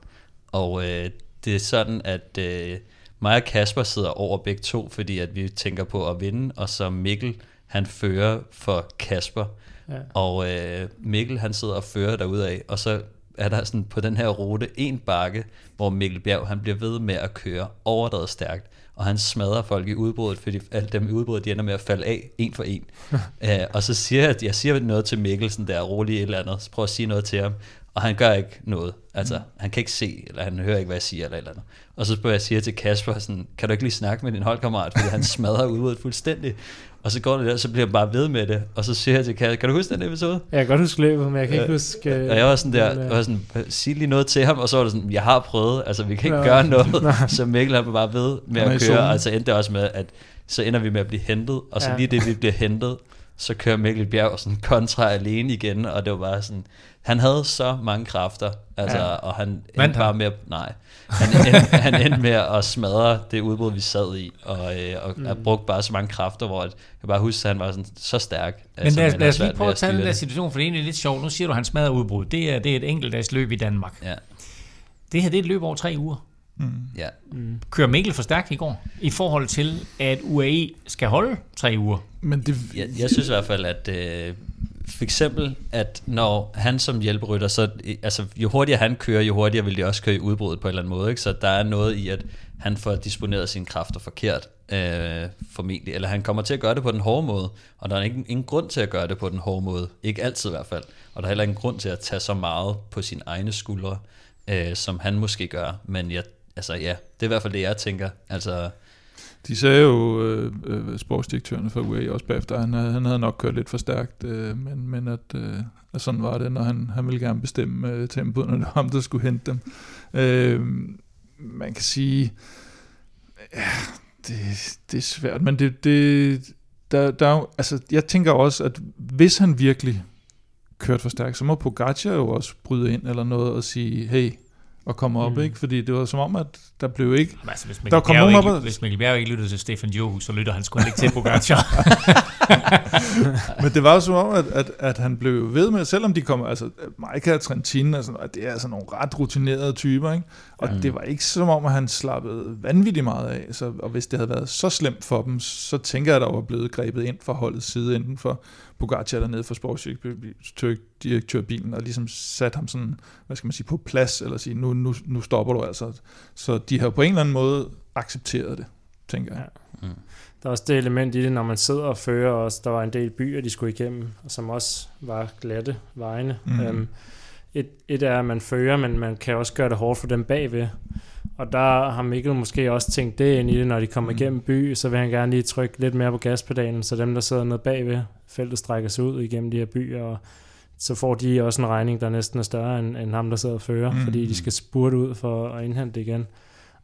og øh, det er sådan, at øh, mig og Kasper sidder over begge to, fordi at vi tænker på at vinde, og så Mikkel, han fører for Kasper, ja. og øh, Mikkel, han sidder og fører af, og så er der sådan på den her rute en bakke, hvor Mikkel Bjerg, han bliver ved med at køre overdrevet stærkt, og han smadrer folk i udbruddet, fordi alle dem i udbruddet, de ender med at falde af, en for en. uh, og så siger jeg, jeg siger noget til Mikkelsen der, rolig et eller andet, så prøver at sige noget til ham, og han gør ikke noget. Altså, mm. han kan ikke se, eller han hører ikke, hvad jeg siger, eller eller andet. Og så spørger jeg siger til Kasper, sådan, kan du ikke lige snakke med din holdkammerat, fordi han smadrer udbruddet fuldstændig. Og så går det der, så bliver han bare ved med det. Og så siger jeg til Kasper, kan du huske den episode? Jeg kan godt huske løbet, men jeg kan ikke huske... Og jeg var sådan der, jeg var sådan, sig lige noget til ham, og så var det sådan, jeg har prøvet, altså vi kan ikke Nå, gøre noget. Så Mikkel har bare ved med at køre, og så endte det også med, at så ender vi med at blive hentet, og så ja. lige det, vi bliver hentet, så kører Mikkel Bjerg sådan kontra alene igen, og det var bare sådan, han havde så mange kræfter, altså, ja. og han endte bare med at, nej, han endte, han endte med at smadre det udbrud, vi sad i, og, øh, og mm. brugte bare så mange kræfter, hvor jeg kan bare huske, at han var sådan, så stærk. Men altså, lad, lad os lige prøve at tage den der situation, for det er egentlig lidt sjovt. Nu siger du, at han smadrer udbrud. Det er, det er et enkelt løb i Danmark. Ja. Det her det er et løb over tre uger. Mm. Ja. Mm. Kører Mikkel for stærkt i går, i forhold til, at UAE skal holde tre uger? Men det... jeg, jeg synes i hvert fald, at øh, for eksempel, at når han som hjælperytter, så altså, jo hurtigere han kører, jo hurtigere vil de også køre i udbruddet på en eller anden måde. Ikke? Så der er noget i, at han får disponeret sine kræfter forkert, øh, formentlig. Eller han kommer til at gøre det på den hårde måde, og der er ingen, ingen grund til at gøre det på den hårde måde. Ikke altid i hvert fald. Og der er heller ingen grund til at tage så meget på sine egne skuldre, øh, som han måske gør. Men jeg, altså, ja, det er i hvert fald det, jeg tænker. Altså, de sagde jo, øh, øh, sportsdirektørerne for UAE også bagefter, han, øh, han havde nok kørt lidt for stærkt, øh, men, men at, øh, at sådan var det, når han, han ville gerne bestemme øh, tempoet, når det var ham, der skulle hente dem. Øh, man kan sige, ja, det, det er svært, men det, det der, der, altså, jeg tænker også, at hvis han virkelig kørte for stærkt, så må Pogacar jo også bryde ind eller noget og sige, hey, og komme op, mm. ikke? Fordi det var som om, at der blev ikke... Altså, hvis Mikkel, der kom Bjerg ikke, op og... hvis Mikkel Bjerg ikke lyttede til Stefan Johus, så lytter han sgu ikke til Pogacar. Men det var som om, at, at, at han blev ved med, selvom de kommer, altså Maika og Trentin, og sådan, det er altså nogle ret rutinerede typer, ikke? Og mm. det var ikke som om, at han slappede vanvittigt meget af. Så, og hvis det havde været så slemt for dem, så tænker jeg, at der var blevet grebet ind fra holdets side, enten for Pogacar dernede for sportsdirektørbilen, og ligesom sat ham sådan, hvad skal man sige, på plads, eller sige, nu, nu, nu stopper du altså. Så de har på en eller anden måde accepteret det, tænker jeg. Ja. Mm. Der er også det element i det, når man sidder og fører også, der var en del byer, de skulle igennem, som også var glatte vejene. Mm. Øhm, et, et er, at man fører, men man kan også gøre det hårdt for dem bagved. Og der har Mikkel måske også tænkt det ind i det, når de kommer mm. igennem by, så vil han gerne lige trykke lidt mere på gaspedalen, så dem, der sidder nede bagved, feltet strækker sig ud igennem de her byer, og så får de også en regning, der næsten er større end, end ham, der sidder og fører, mm. fordi de skal spurte ud for at indhente det igen.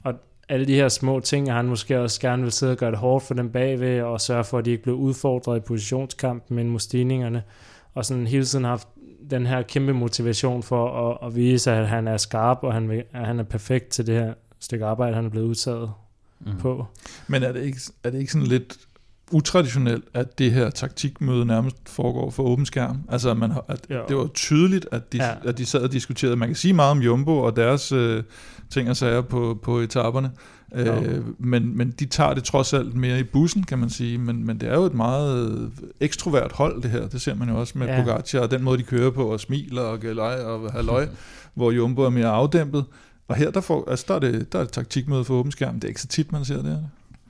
Og alle de her små ting, at han måske også gerne vil sidde og gøre det hårdt for dem bagved, og sørge for, at de ikke bliver udfordret i positionskampen med stigningerne, og sådan hele tiden haft den her kæmpe motivation for at, at vise, at han er skarp, og han, at han er perfekt til det her stykke arbejde, han er blevet udtaget mm. på. Men er det, ikke, er det ikke sådan lidt utraditionelt, at det her taktikmøde nærmest foregår for åben skærm. Altså, man har, at det var tydeligt, at de, ja. at de sad og diskuterede. Man kan sige meget om Jumbo og deres øh, ting og sager på, på etaperne, øh, men, men de tager det trods alt mere i bussen, kan man sige. Men, men det er jo et meget ekstrovert hold, det her. Det ser man jo også med ja. Pogacar, og den måde, de kører på, og smiler og gælder og halløj, hvor Jumbo er mere afdæmpet. Og her der, får, altså, der, er det, der er det taktikmøde for åben skærm. Det er ikke så tit, man ser det.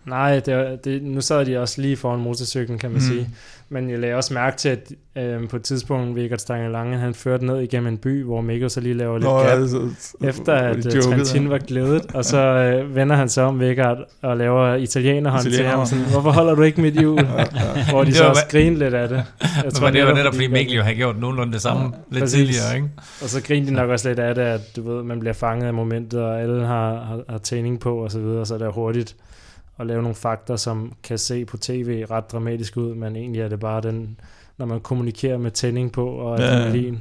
Nej, det, det, nu sad de også lige foran motorcyklen, kan man mm. sige. Men jeg lagde også mærke til, at øh, på et tidspunkt, Vigert Stange Lange, han førte ned igennem en by, hvor Mikkel så lige laver lidt Nå, gap, altså, efter at uh, Trentin var glædet. Og så øh, vender han sig om Vigert og laver italienerhånd Italiener. til ham. Sådan, Hvorfor holder du ikke mit hjul? ja, ja. Hvor de det så også griner lidt af det. Jeg tror, det var netop, fordi Mikkel jo har gjort nogenlunde det samme ja, lidt præcis. tidligere. Ikke? Og så griner de nok også lidt af det, at du ved, man bliver fanget af momentet, og alle har, har, har tæning på og så videre, så det er hurtigt at lave nogle fakter, som kan se på tv ret dramatisk ud, men egentlig er det bare den, når man kommunikerer med tænding på og adrenalin. Ja.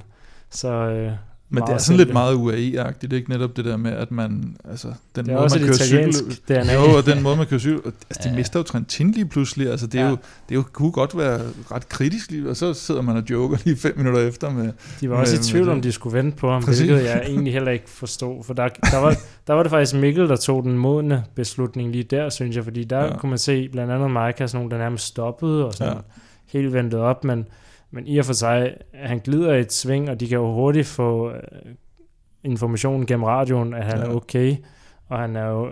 Så, øh, men det er sådan lidt meget UAE-agtigt, ikke netop det der med, at man, altså, den det er måde, man kører cykel, DNA. jo, og den måde, man kører cykel, altså, de ja. mister jo Trentin lige pludselig, altså, det, er ja. jo, det er jo, kunne godt være ret kritisk lige, og så sidder man og joker lige fem minutter efter med... De var også med, i tvivl, om de skulle vente på ham, Præcis. hvilket jeg egentlig heller ikke forstod, for der, der, var, der var det faktisk Mikkel, der tog den modne beslutning lige der, synes jeg, fordi der ja. kunne man se blandt andet Mike, sådan nogle, der nærmest stoppede, og sådan ja. helt ventet op, men men i og for sig, han glider et sving, og de kan jo hurtigt få øh, informationen gennem radioen, at han ja. er okay, og han er jo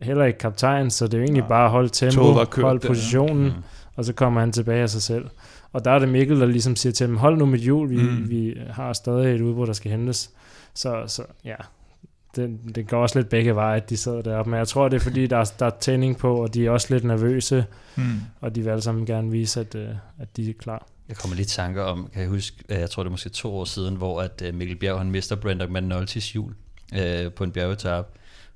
heller ikke kaptajn, så det er jo egentlig ja. bare at holde tempo, holde positionen, ja. Mm. og så kommer han tilbage af sig selv. Og der er det Mikkel, der ligesom siger til dem, hold nu mit hjul, vi, mm. vi har stadig et udbrud, der skal hentes. Så, så ja, det, det går også lidt begge veje, at de sidder deroppe. Men jeg tror, det er fordi, der er, der er tænding på, og de er også lidt nervøse, mm. og de vil alle sammen gerne vise, at, øh, at de er klar. Jeg kommer lige tanker om, kan jeg huske, jeg tror det er måske to år siden, hvor at øh, Mikkel Bjerg han mister Brendan McNulty's hjul øh, på en bjergetap,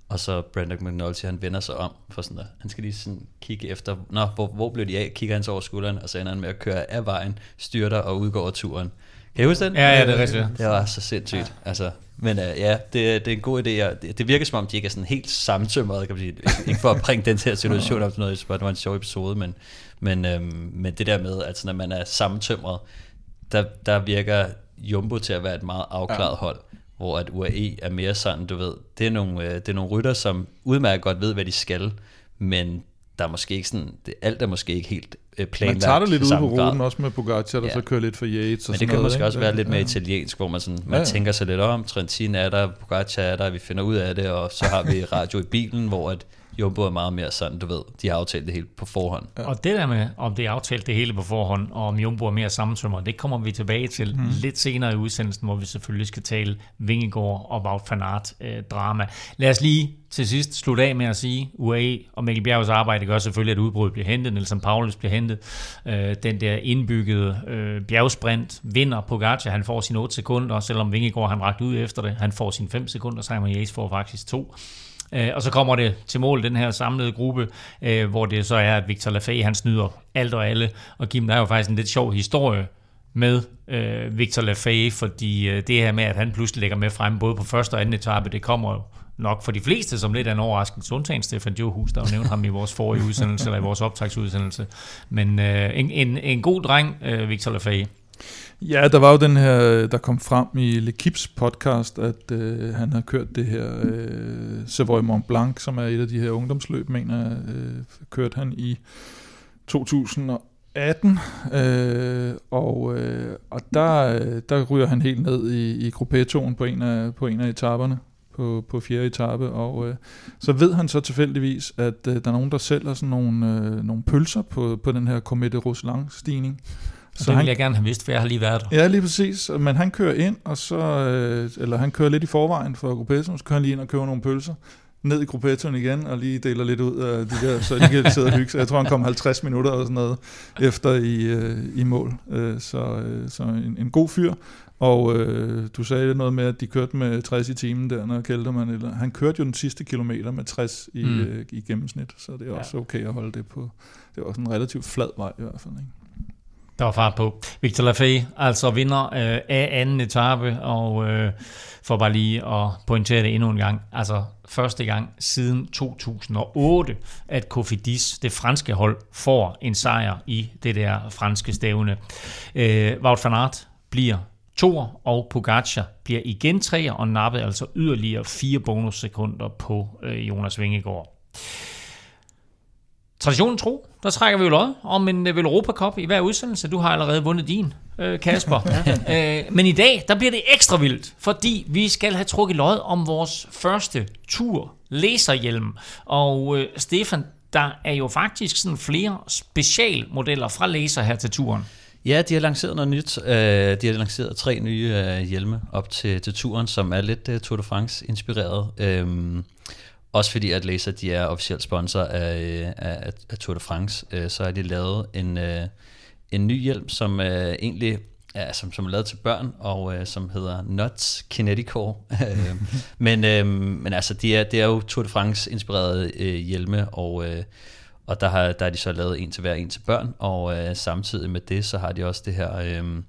og så Brendan McNulty han vender sig om for sådan der. Han skal lige sådan kigge efter, nå, hvor, hvor blev de af? Kigger han så over skulderen, og så ender han med at køre af vejen, styrter og udgår af turen. Kan I huske den? Ja, ja, det er rigtigt. Det var så sindssygt. Ja. Altså, men uh, ja, det, det er en god idé. Det, det virker som om, de ikke er sådan helt samtømrede, kan man sige. Ikke for at bringe den her situation op til noget, det var en sjov episode, men, men, øhm, men det der med, at når man er sammentømret, der, der virker Jumbo til at være et meget afklaret ja. hold, hvor at UAE er mere sådan, du ved, det er nogle, øh, det er nogle rytter, som udmærket godt ved, hvad de skal, men der er måske ikke sådan, det, alt er måske ikke helt øh, planlagt. Man tager det lidt ud på ruten, også med Pogacar, der Ja. så kører lidt for Yates og Men det kan noget, måske ikke? også være lidt mere Ja. italiensk, hvor man, sådan, man ja. tænker sig lidt om, Trentin er der, Pogacar er der, vi finder ud af det, og så har vi radio i bilen, hvor at Jumbo er meget mere sådan, du ved, de har aftalt det helt på forhånd. Ja. Og det der med, om det er aftalt det hele på forhånd, og om Jumbo er mere sammensømmer, det kommer vi tilbage til mm. lidt senere i udsendelsen, hvor vi selvfølgelig skal tale Vingegaard og Wout van Aert øh, drama. Lad os lige til sidst slutte af med at sige, UAE og Mikkel Bjergs arbejde gør selvfølgelig, at udbruddet bliver hentet, Nelson Paulus bliver hentet. Øh, den der indbyggede øh, bjergsprint vinder Pogacar, han får sine 8 sekunder, selvom Vingegaard han rakt ud efter det, han får sine 5 sekunder, Simon Yates får faktisk to. Øh, og så kommer det til mål, den her samlede gruppe, øh, hvor det så er, at Victor Lafay, han snyder alt og alle. Og Kim, der er jo faktisk en lidt sjov historie med øh, Victor Lafay, fordi øh, det her med, at han pludselig lægger med frem, både på første og anden etape, det kommer jo nok for de fleste som lidt af en overraskelse. Undtagen Stefan Johus, der jo nævnte ham i vores forrige udsendelse, eller i vores optagsudsendelse. Men øh, en, en, en god dreng, øh, Victor Lafay. Ja, der var jo den her, der kom frem i L'Equips podcast, at øh, han har kørt det her øh, Savoy Mont Blanc, som er et af de her ungdomsløb, mener jeg, øh, kørte han i 2018, øh, og, øh, og der, der ryger han helt ned i, i gruppetonen på en af, på en af etaperne på, på fjerde etape, og øh, så ved han så tilfældigvis, at øh, der er nogen, der sælger sådan nogle, øh, nogle pølser på, på den her Comete Roseland stigning. Så det vil jeg gerne have vidst, for jeg har lige været der. Ja, lige præcis. Men han kører ind, og så, øh, eller han kører lidt i forvejen for gruppettoen, så kører han lige ind og køber nogle pølser ned i gruppettoen igen, og lige deler lidt ud af de der, så de kan sidde og hygge sig. Jeg tror, han kom 50 minutter eller sådan noget efter i, øh, i mål. Øh, så øh, så en, en god fyr. Og øh, du sagde noget med, at de kørte med 60 i timen der, når Kelterman, eller han kørte jo den sidste kilometer med 60 i, mm. øh, i gennemsnit, så det er også okay at holde det på. Det er også en relativt flad vej i hvert fald, ikke? Der var fart på. Victor Lafay, altså vinder øh, af anden etape, og øh, for bare lige at pointere det endnu en gang, altså første gang siden 2008, at Cofidis, det franske hold, får en sejr i det der franske stævne. Øh, Wout van Aert bliver toer, og Pogacar bliver igen treer, og nappede altså yderligere fire bonussekunder på øh, Jonas Vingegaard. Traditionen tro, der trækker vi jo lod om en øh, Europa Cup i hver udsendelse. Du har allerede vundet din, øh, Kasper. øh, men i dag, der bliver det ekstra vildt, fordi vi skal have trukket lod om vores første tur, laserhjelm. Og øh, Stefan, der er jo faktisk sådan flere specialmodeller fra laser her til turen. Ja, de har lanceret noget nyt. De har lanceret tre nye hjelme op til, til turen, som er lidt Tour de France inspireret. Øhm, også fordi at Laser de er officiel sponsor øh, af, af, af Tour de France, øh, så har de lavet en, øh, en ny hjelm, som øh, egentlig ja, som, som er lavet til børn, og øh, som hedder Nuts Kineticore. Øh, men, øh, men altså, de er, det er jo Tour de France inspirerede øh, hjelme, og, øh, og der har, der har de så lavet en til hver, en til børn, og øh, samtidig med det, så har de også det her øh,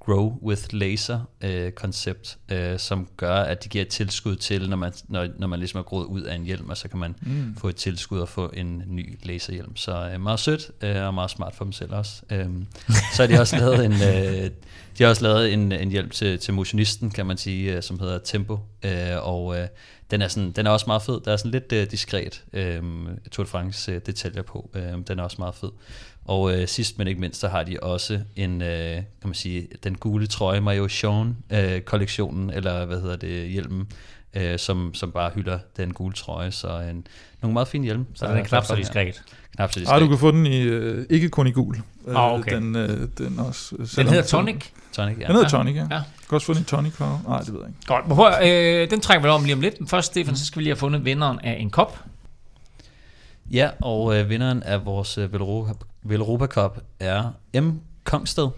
Grow with Laser øh, koncept, øh, som gør, at de giver et tilskud til, når man, når, når man ligesom er groet ud af en hjelm, og så kan man mm. få et tilskud og få en ny laserhjelm. Så øh, meget sødt, øh, og meget smart for dem selv også. Øh, så har de også lavet en... Øh, de har også lavet en, en hjælp til, til motionisten, kan man sige, øh, som hedder Tempo, øh, og øh, den er, sådan, den er også meget fed. Der er sådan lidt øh, diskret øh, Tour de France øh, detaljer på. Øh, den er også meget fed. Og øh, sidst men ikke mindst, så har de også en, øh, kan man sige, den gule trøje, Mario Sean øh, kollektionen, eller hvad hedder det, hjelmen, øh, som, som bare hylder den gule trøje. Så en, nogle meget fine hjelme. Så den er knap så diskret. Knap så diskret. Ah, du kan få den i, øh, ikke kun i gul. Ah, okay. Den, øh, den, også, den hedder Tonic? Tonic, ja. Den hedder Tonic, ja. ja. Du kan også få den i tonic farve. Nej, det ved jeg ikke. Godt, men prøv, øh, den trækker vi om lige om lidt. Men først, Stefan, så skal vi lige have fundet vinderen af en kop. Ja, og øh, vinderen af vores øh, Velropa, Velropa Cup er M. Kongsted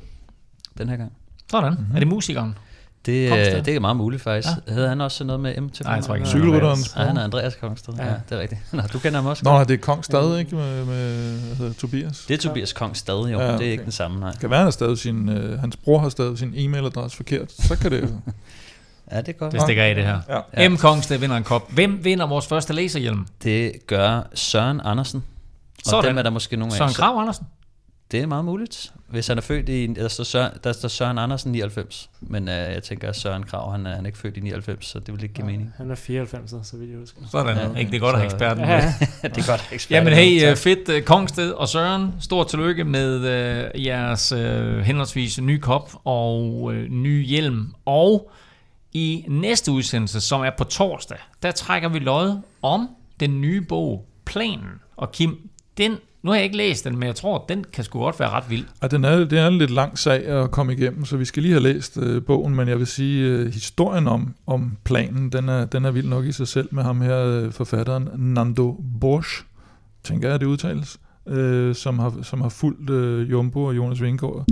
den her gang. Sådan. Mm-hmm. Er det musikeren? Det, øh, det er meget muligt faktisk. Ja. Havde han også noget med M til Nej, jeg tror ikke. Cykelrytterens Ja, han er Andreas Kongsted. Ja. ja, det er rigtigt. Nå, du kender ham også. Nå, det er Kongstad, ikke? Med, med hedder, Tobias. Det er Tobias Kongstad, jo. Ja, okay. Det er ikke den samme, nej. Kan være, han har stadig sin, øh, hans bror har stadig sin e-mailadresse forkert. Så kan det jo... Ja, det er godt. Det stikker af det her. Ja. M. Kongsted vinder en kop. Hvem vinder vores første laserhjelm? Det gør Søren Andersen. Og Sådan. dem er der måske nogle af Søren Krav Andersen? Det er meget muligt. Hvis han er født i, der står Søren, der står Søren Andersen 99, men uh, jeg tænker, at Søren Krav, han er, han er ikke født i 99, så det vil ikke give Ja, mening. Han er 94, så vidt jeg husker. Sådan, Ja. ja. ikke? Det er godt at have Så- eksperten. Ja. det er godt ekspert. Jamen hey, øh, fedt øh, Kongsted og Søren. Stort tillykke med øh, jeres øh, henholdsvis nye kop og øh, nye hjelm. Og i næste udsendelse, som er på torsdag, der trækker vi lod om den nye bog, Planen. Og Kim, den, nu har jeg ikke læst den, men jeg tror, den kan sgu godt være ret vild. Ja, den er, det er en lidt lang sag at komme igennem, så vi skal lige have læst øh, bogen, men jeg vil sige, øh, historien om, om planen, den er, den er vild nok i sig selv med ham her, øh, forfatteren Nando Borsch, tænker jeg, det udtales, øh, som, har, som har fulgt øh, Jumbo og Jonas Vingegaard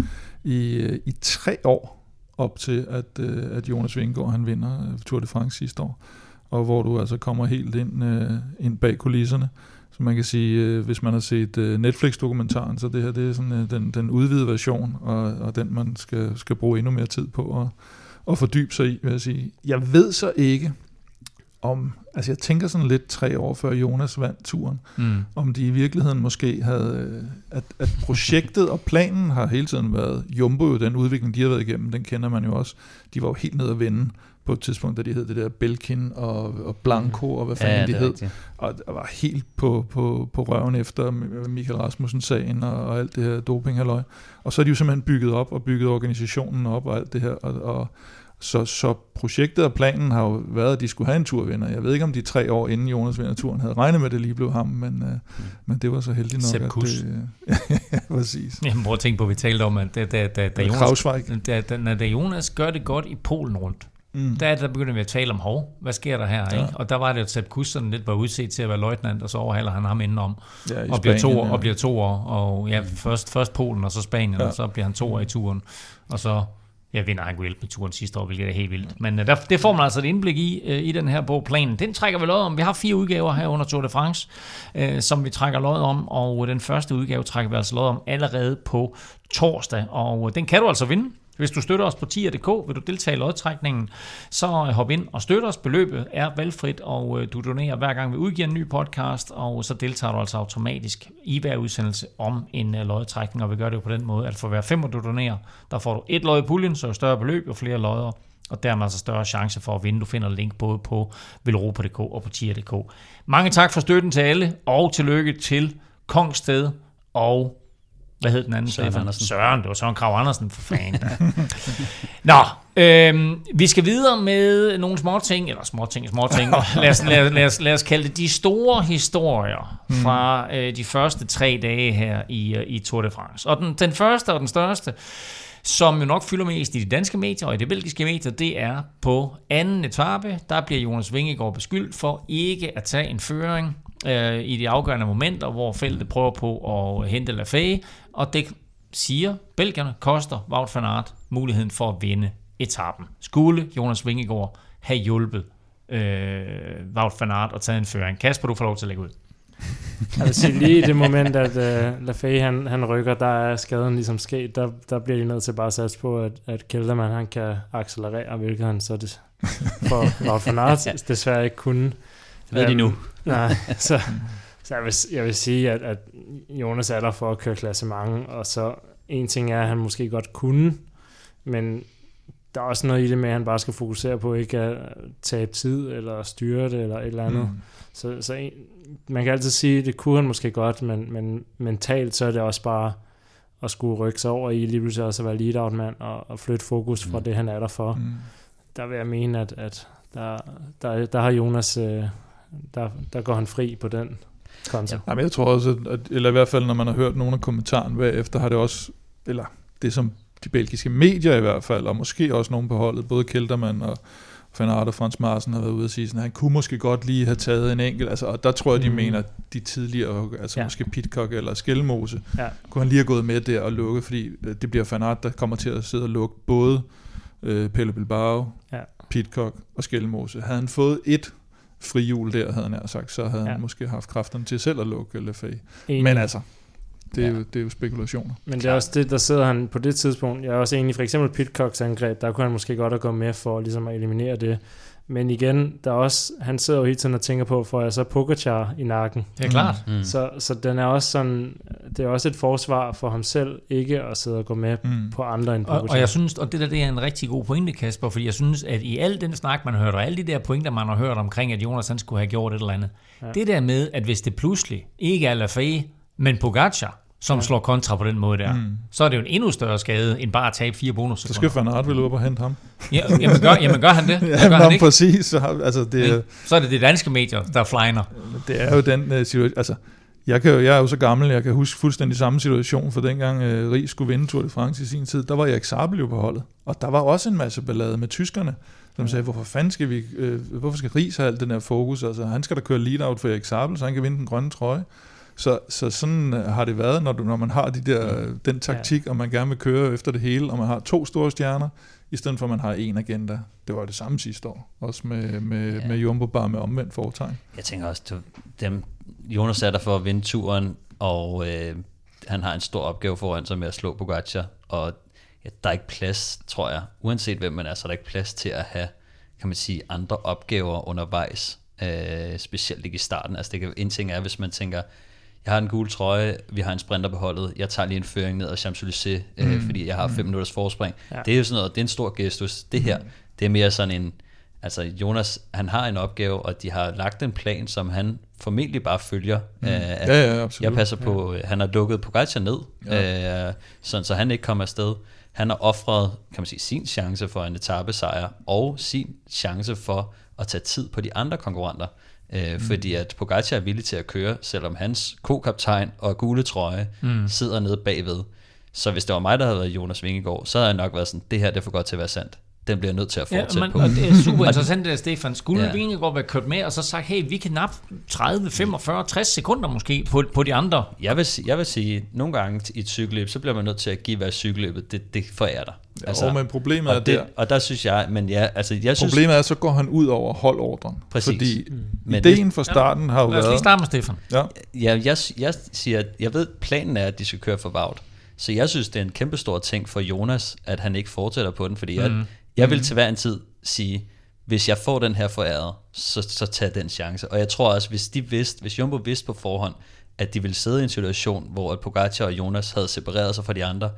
i, øh, i tre år, op til at, øh, at Jonas Vingegaard han vinder øh, Tour de France sidste år, og hvor du altså kommer helt ind, øh, ind bag kulisserne. Så man kan sige, øh, hvis man har set øh, Netflix-dokumentaren, så det her det er sådan øh, den, den udvidede version, og, og den man skal, skal bruge endnu mere tid på at, at fordybe sig i, vil jeg sige. Jeg ved så ikke, om, altså jeg tænker sådan lidt tre år før Jonas vandt turen, Mm. om de i virkeligheden måske havde, øh, at, at projektet og planen har hele tiden været, Jumbo jo, den udvikling, de har været igennem, den kender man jo også, de var jo helt nede at vende på et tidspunkt, da de hed det der Belkin og, og Blanco, og hvad fanden ja, de det hed rigtigt. og der var helt på, på, på røven efter Michael Rasmussen-sagen og, og alt det her dopinghalløj. Og så er de jo simpelthen bygget op og bygget organisationen op og alt det her. Og, og så, så projektet og planen har jo været, at de skulle have en turvinder. Jeg ved ikke, om de tre år inden Jonas vinder turen havde regnet med, at det lige blev ham, men, mm. men det var så heldigt nok, Sepp at Kuss. det... ja, præcis. Jamen, prøv at tænke på, at vi talte om, at da, da, da, da, Jonas, da, da, når da Jonas gør det godt i Polen rundt, Mm. der, der begynder vi at tale om, hov, hvad sker der her? Ja. Ikke? Og der var det, at Sepp Kuss sådan lidt var udset til at være løjtnant, og så overhaler han ham indenom, Ja, og bliver, to, ja. og bliver to år, og ja, først, først Polen, og så Spanien, Ja. og så bliver han to år i turen, og så ja, vinder han hjælp med turen sidste år, hvilket er helt vildt. Men uh, der, det får man altså et indblik i, uh, i den her bog, planen. Den trækker vi lod om. Vi har fire udgaver her under Tour de France, uh, som vi trækker lod om, og den første udgave trækker vi altså lod om allerede på torsdag, og den kan du altså vinde. Hvis du støtter os på tier.dk, vil du deltage i lodtrækningen, så øh, hop ind og støt os. Beløbet er valgfrit, og øh, du donerer hver gang vi udgiver en ny podcast, og så deltager du altså automatisk i hver udsendelse om en øh, lodtrækning, og vi gør det jo på den måde, at for hver fem, du donerer, der får du et lod i puljen, så jo større beløb, jo flere lodder, og dermed altså større chance for at vinde. Du finder link både på velropa.dk og på tier.dk. Mange tak for støtten til alle, og tillykke til Kongsted og hvad hed den anden? Søren Stefan? Andersen. Søren, det var Søren Krav Andersen for fanden. Nå, øhm, vi skal videre med nogle små ting, eller små ting, små ting. lad, os, lad, lad, os, lad os kalde det de store historier fra øh, de første tre dage her i, øh, i Tour de France. Og den, den første og den største, som jo nok fylder mest i de danske medier og i de belgiske medier, det er på anden etape. Der bliver Jonas Vingegaard beskyldt for ikke at tage en føring øh, i de afgørende momenter, hvor feltet prøver på at hente Lafay, og det siger belgierne koster Wout van Aert muligheden for at vinde etappen. Skulle Jonas Vingegaard have hjulpet øh, Wout van Aert og taget en føring? Kasper, du får lov til at lægge ud. Jeg vil sige, lige i det moment, at uh, Lafay han, han rykker, der er skaden ligesom sket, der, der bliver de nødt til bare at satse på, at, at Kelderman han kan accelerere, hvilket han så det, for Wout van Aert desværre ikke kunne. Det ved de Øhm, nu. Nej, så, så jeg, vil, jeg vil sige, at, at Jonas er der for at køre klassement, og så en ting er, at han måske godt kunne, men der er også noget i det med, at han bare skal fokusere på ikke at tabe tid, eller styre det, eller et eller andet. Mm. Så, så en, man kan altid sige, at det kunne han måske godt, men, men mentalt så er det også bare at skulle rykke sig over i lige pludselig også at være lead-out-mand og, og flytte fokus fra Mm. det, han er der for. Mm. Der vil jeg mene, at, at der, der, der har Jonas, øh, der, der går han fri på den konto. Ja. Jamen, jeg tror også, at, eller i hvert fald, når man har hørt nogle af kommentarerne bagefter, har det også, eller det som de belgiske medier i hvert fald, og måske også nogen på holdet, både Kelterman og Van Aert og Frans Marsen har været ude at sige, at han kunne måske godt lige have taget en enkelt, altså, og der tror jeg, de Mm. mener, de tidligere, altså Ja. måske Pitcock eller Skelmose, Ja. kunne han lige have gået med der og lukket, fordi øh, det bliver Van Aert, der kommer til at sidde og lukke både øh, Pelle Bilbao, Ja. Pitcock og Skelmose. Havde han fået et frihjul der, havde han nær sagt, så havde Ja. han måske haft kræfterne til selv at lukke Lefay. Enig. Men altså, det er, Ja. jo, det er jo spekulationer. Men det er også det, der sidder han på det tidspunkt. Jeg er også enig, for eksempel Pitcocks angreb, der kunne han måske godt have gået med for ligesom at eliminere det. Men igen, der er også, han sidder jo hele tiden og tænker på, får jeg så Pogacar i nakken? Det er klart. Mm. Så, så den er også sådan, det er også et forsvar for ham selv, ikke at sidde og gå med mm. på andre end Pogacar. Og, og jeg synes, og det der det er en rigtig god pointe, Kasper, fordi jeg synes, at i al den snak, man har hørt, og alle de der pointer, man har hørt omkring, at Jonas han skulle have gjort et eller andet, ja. det der med, at hvis det pludselig ikke er Lafay, men Pogacar, som ja. slår kontra på den måde der, mm. så er det jo en endnu større skade, end bare at tabe fire bonus. Så skal Van Aert vel op og hente ham. Ja, jamen, gør, jamen gør han det? ja, gør han ikke? præcis. Så, har, altså, det, så er det de danske medier, der flyner. Det er jo den uh, situation, altså, jeg, kan jo, jeg er jo så gammel, jeg kan huske fuldstændig samme situation, for dengang uh, Ries skulle vinde Tour de France i sin tid, der var Erik Sabel jo på holdet, og der var også en masse ballade med tyskerne, som sagde, hvorfor fanden skal vi, uh, hvorfor skal Ries have alt den her fokus, altså han skal da køre lead-out for Erik Sabel, så han kan vinde den grønne trøje. Så, så sådan øh, har det været, når, du, når man har de der, mm. den taktik, ja. og man gerne vil køre efter det hele, og man har to store stjerner, i stedet for at man har en agenda. Det var det samme sidste år, også med, med, ja. med Jumbo, bare med omvendt foretegn. Jeg tænker også, du, dem, Jonas er der for at vinde turen, og øh, han har en stor opgave foran sig med at slå Pogacar, og ja, der er ikke plads, tror jeg, uanset hvem man er, så er der ikke plads til at have, kan man sige, andre opgaver undervejs, øh, specielt ikke i starten. Altså det kan, en ting er, hvis man tænker, jeg har en gul trøje, vi har en sprinter på holdet, jeg tager lige en føring ned af Champs-Élysées, øh, mm. øh, fordi jeg har 5 mm. minutters forspring. Ja. Det er jo sådan noget, det er en stor gestus. Det her, mm. det er mere sådan en, altså Jonas, han har en opgave, og de har lagt en plan, som han formentlig bare følger. Mm. Øh, ja, ja, absolut. Jeg passer på, ja. han har dukket Pogacar ned, ja. øh, sådan, så han ikke kommer afsted. Han har offret, kan man sige, sin chance for en etappesejr, og sin chance for at tage tid på de andre konkurrenter. Øh, mm. Fordi at Pogacar er villig til at køre, selvom hans ko-kaptajn og gule trøje mm. sidder nede bagved. Så hvis det var mig, der havde været Jonas Vingegaard, så havde jeg nok været sådan, det her det er for godt til at være sandt. Den bliver nødt til at fortsætte ja, man, på. Og det er super interessant, det der, Stefan. Skulle ja. Vingegaard være kørt med, og så sagt, hey, vi kan nappe 30, 45, 60 sekunder måske på, på de andre? Jeg vil, jeg vil sige, nogle gange i et cykelløb, så bliver man nødt til at give hver cykelløbet, det, det forærer dig. Altså, jo, men problemet og er det, der. Og der synes jeg, men ja, altså jeg synes... Problemet er, så går han ud over holdordren. Præcis. Fordi mm. ideen fra starten ja, har jo været... Lad os lige starte med Stefan. Ja, ja jeg, jeg siger, jeg ved, planen er, at de skal køre for Vaut. Så jeg synes, det er en kæmpe stor ting for Jonas, at han ikke fortsætter på den, fordi mm. jeg, jeg vil til hver en tid sige, hvis jeg får den her foræret, så, så tag den chance. Og jeg tror også, hvis de vidste, hvis Jumbo vidste på forhånd, at de ville sidde i en situation, hvor at Pogacar og Jonas havde separeret sig fra de andre,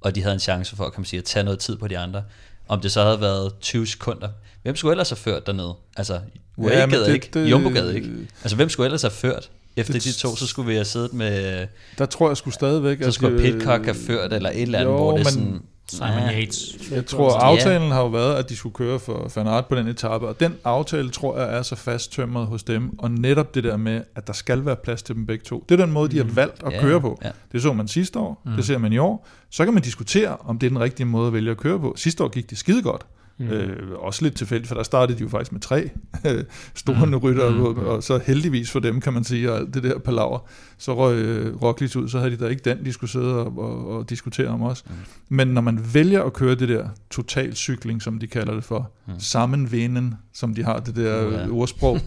og de havde en chance for kan man sige, at tage noget tid på de andre. Om det så havde været 20 sekunder. Hvem skulle ellers have ført dernede? Altså, UAE ja, gad ikke, det, Jumbo gad ikke. Altså, hvem skulle ellers have ført? Efter det, de to, så skulle vi have siddet med... Der tror jeg skulle stadigvæk... Så skulle Pitcock have ført, eller et eller andet, jo, hvor det men, sådan... Simon Yates. Jeg tror, aftalen har jo været, at de skulle køre for Van Aert på den etape, og den aftale tror jeg er så fasttømret hos dem, og netop det der med, at der skal være plads til dem begge to. Det er den måde, de har mm. valgt at ja, køre på. Ja. Det så man sidste år, mm. det ser man i år. Så kan man diskutere, om det er den rigtige måde at vælge at køre på. Sidste år gik det skide godt. Mm. Øh, også lidt tilfældigt, for der startede de jo faktisk med tre store mm. rytter, mm. og så heldigvis for dem, kan man sige, og alt det der palaver, så røg øh, Roglic ud, så havde de da ikke den, de skulle sidde og, og, og diskutere om også. Mm. Men når man vælger at køre det der totalcykling, som de kalder det for, mm. sammenvinden, som de har det der yeah. ordsprog,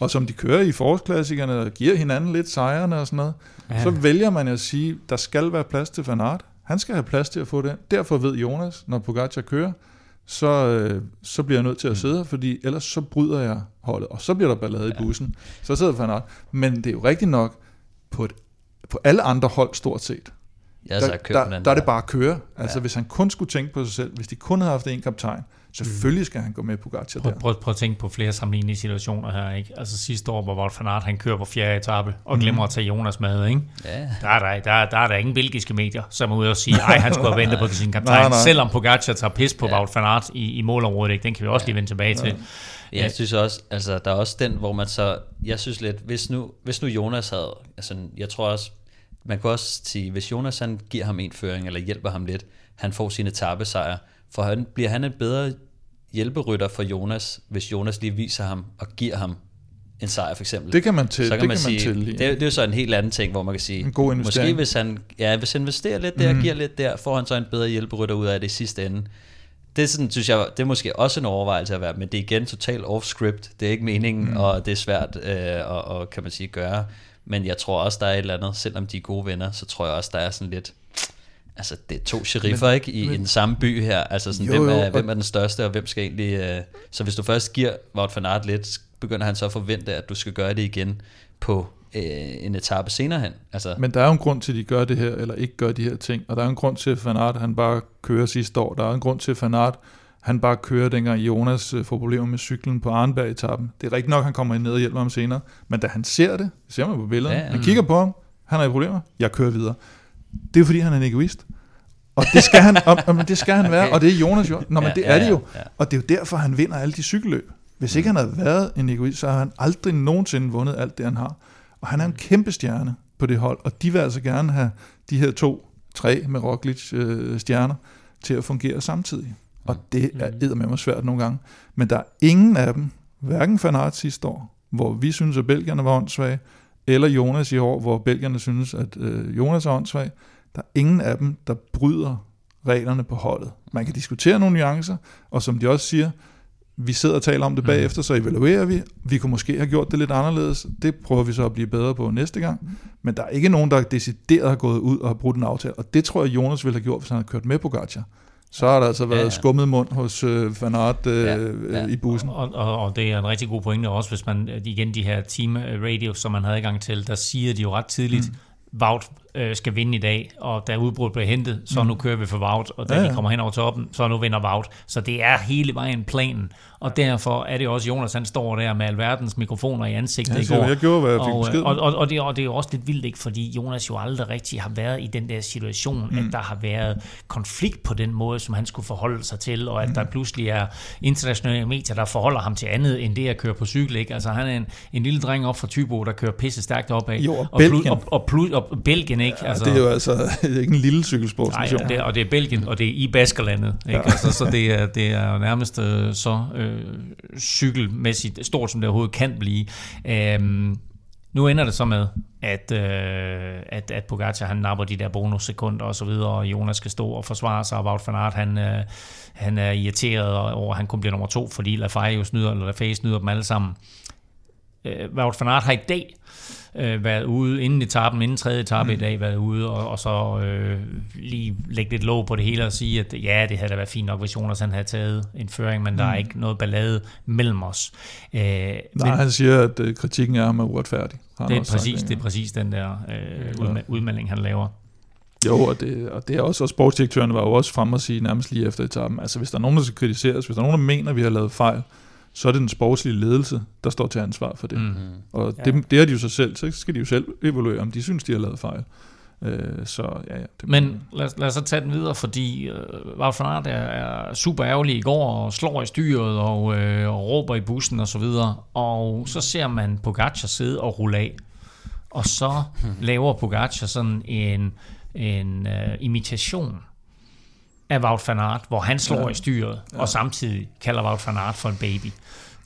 og som de kører i forårsklassikerne, og giver hinanden lidt sejrene og sådan noget, ja. så vælger man at sige, der skal være plads til Van Aert. Han skal have plads til at få det. Derfor ved Jonas, når Pogacar kører, så, øh, så bliver jeg nødt til at mm. sidde her, fordi ellers så bryder jeg holdet, og så bliver der ballade ja. i bussen. Så sidder Van Aert. Men det er jo rigtigt nok, på, et, på alle andre hold stort set, ja, der, der, der er det bare at køre. Altså ja. hvis han kun skulle tænke på sig selv, hvis de kun havde haft en kaptajn, Selvfølgelig skal han gå med Pogacar prøv, der. Prøv, prøv at tænke på flere sammenlignelige situationer her. Ikke? Altså sidste år, hvor Wout van Aert, han kører på fjerde etape og mm. glemmer at tage Jonas med. Ikke? Ja. Der, er der, der, der er der ingen belgiske medier, som er ude og sige, at han skulle have ventet på sin kaptajn. nej, nej. Selvom Pogacar tager pis på ja. Wout van Aert i, i målområdet. Ikke? Den kan vi også ja. lige vende tilbage til. Ja. Jeg synes også, altså der er også den, hvor man så, jeg synes lidt, hvis nu, hvis nu Jonas havde, altså jeg tror også, man kan også sige, hvis Jonas han giver ham en føring, eller hjælper ham lidt, han får sine tabesejre, for han, bliver han en bedre hjælperytter for Jonas, hvis Jonas lige viser ham og giver ham en sejr for eksempel. Det kan man til. Så kan det man, kan sige, man til, det, det er jo så en helt anden ting, hvor man kan sige, en god måske hvis han, ja, hvis han investerer lidt der, mm. giver lidt der, får han så en bedre hjælperytter ud af det i sidste ende. Det er sådan, synes jeg, det er måske også en overvejelse at være, men det er igen totalt off-script. Det er ikke meningen, mm. og det er svært øh, at, og, kan man sige, gøre. Men jeg tror også, der er et eller andet, selvom de er gode venner, så tror jeg også, der er sådan lidt, Altså, det er to sheriffer, men, ikke? I, men, den samme by her. Altså, sådan, jo, hvem, er, jo, hvem er den største, og hvem skal egentlig... Uh, så hvis du først giver Wout van Aert lidt, begynder han så at forvente, at du skal gøre det igen på uh, en etape senere hen. Altså. Men der er jo en grund til, at de gør det her, eller ikke gør de her ting. Og der er en grund til, at Van Aert, han bare kører sidste år. Der er en grund til, at Van Aert, han bare kører, dengang Jonas får problemer med cyklen på Arnberg-etappen. Det er rigtigt nok, han kommer ned og hjælper ham senere. Men da han ser det, det ser man på billederne, ja, ja. han kigger på ham, han har i problemer, jeg kører videre. Det er fordi, han er en egoist. Og det skal han, og, og, det skal han være, okay. og det er Jonas jo. Nå, men ja, det er ja, det jo. Ja. Og det er jo derfor, han vinder alle de cykelløb. Hvis ikke han havde været en egoist, så har han aldrig nogensinde vundet alt det, han har. Og han er en kæmpe stjerne på det hold, og de vil altså gerne have de her to, tre med Roglic øh, stjerner til at fungere samtidig. Og det er med mig svært nogle gange. Men der er ingen af dem, hverken Van Aert sidste år, hvor vi synes, at belgierne var åndssvage, eller Jonas i år, hvor belgierne synes, at øh, Jonas er åndssvag. Der er ingen af dem, der bryder reglerne på holdet. Man kan diskutere nogle nuancer, og som de også siger, vi sidder og taler om det mm. bagefter, så evaluerer vi. Vi kunne måske have gjort det lidt anderledes. Det prøver vi så at blive bedre på næste gang. Men der er ikke nogen, der decideret har gået ud og har brudt en aftale. Og det tror jeg, Jonas ville have gjort, hvis han havde kørt med på Gacha så har der altså været ja, ja. skummet mund hos øh, Van Aert øh, ja, ja. i bussen. Og, og, og det er en rigtig god pointe også, hvis man igen de her team radio, som man havde i gang til, der siger de jo ret tidligt, mm. Wout øh, skal vinde i dag, og da udbruddet blev hentet, så mm. nu kører vi for Wout, og da ja, ja. de kommer hen over toppen, så nu vinder Wout. Så det er hele vejen planen, og derfor er det også Jonas, han står der med alverdens mikrofoner i ansigtet ja, i går. Jeg gjorde, hvad jeg fik og, og, og, og, det, og det er også lidt vildt, ikke? fordi Jonas jo aldrig rigtig har været i den der situation, mm. at der har været konflikt på den måde, som han skulle forholde sig til, og at mm. der pludselig er internationale medier, der forholder ham til andet, end det at køre på cykel. Ikke? Altså han er en, en lille dreng op fra Tybo, der kører pisse stærkt opad. Jo, og, og, Belgien. og, og, og, og Belgien, ikke? Ja, altså, det er jo altså er ikke en lille cykelsportsnation. Nej, det, og det er Belgien, og det er i Baskerlandet. Ikke? Ja. Altså, så det er, det er nærmest øh, så øh, cykelmæssigt stort, som det overhovedet kan blive. Øhm, nu ender det så med, at, øh, at, at Pogacar han napper de der bonussekunder og så videre, og Jonas skal stå og forsvare sig, og Wout van Aert, han, øh, han er irriteret over, at han kun bliver nummer to, fordi Lafay jo snyder, eller Lafay snyder dem alle sammen. Øh, Wout van Aert har i dag øh, været ude inden etappen, inden tredje etape mm. i dag, været ude og, og så øh, lige lægge lidt låg på det hele og sige, at ja, det havde da været fint nok, hvis Jonas han havde taget en føring, men mm. der er mm. ikke noget ballade mellem os. Øh, Nej, men, han siger, at øh, kritikken er ham er uretfærdig. Det er, præcis, sagt, det er præcis den der øh, udme- udmelding, han laver. Jo, og det, og det er også, og sportsdirektøren var jo også frem og sige nærmest lige efter etappen, altså hvis der er nogen, der skal kritiseres, hvis der er nogen, der mener, at vi har lavet fejl, så er det den sportslige ledelse, der står til ansvar for det. Mm-hmm. Og det, ja. det er de jo sig selv, så skal de jo selv evaluere, om de synes, de har lavet fejl. Øh, så ja, ja. Det Men lad, lad os så tage den videre, fordi uh, Wout van Aert er, er super ærgerlig i går og slår i styret og, øh, og råber i bussen og så videre. Og så ser man Pogacar sidde og rulle af. Og så laver Pogacar sådan en, en uh, imitation af Wout van Aert, hvor han slår ja. i styret, ja. og samtidig kalder Wout van Aert for en baby.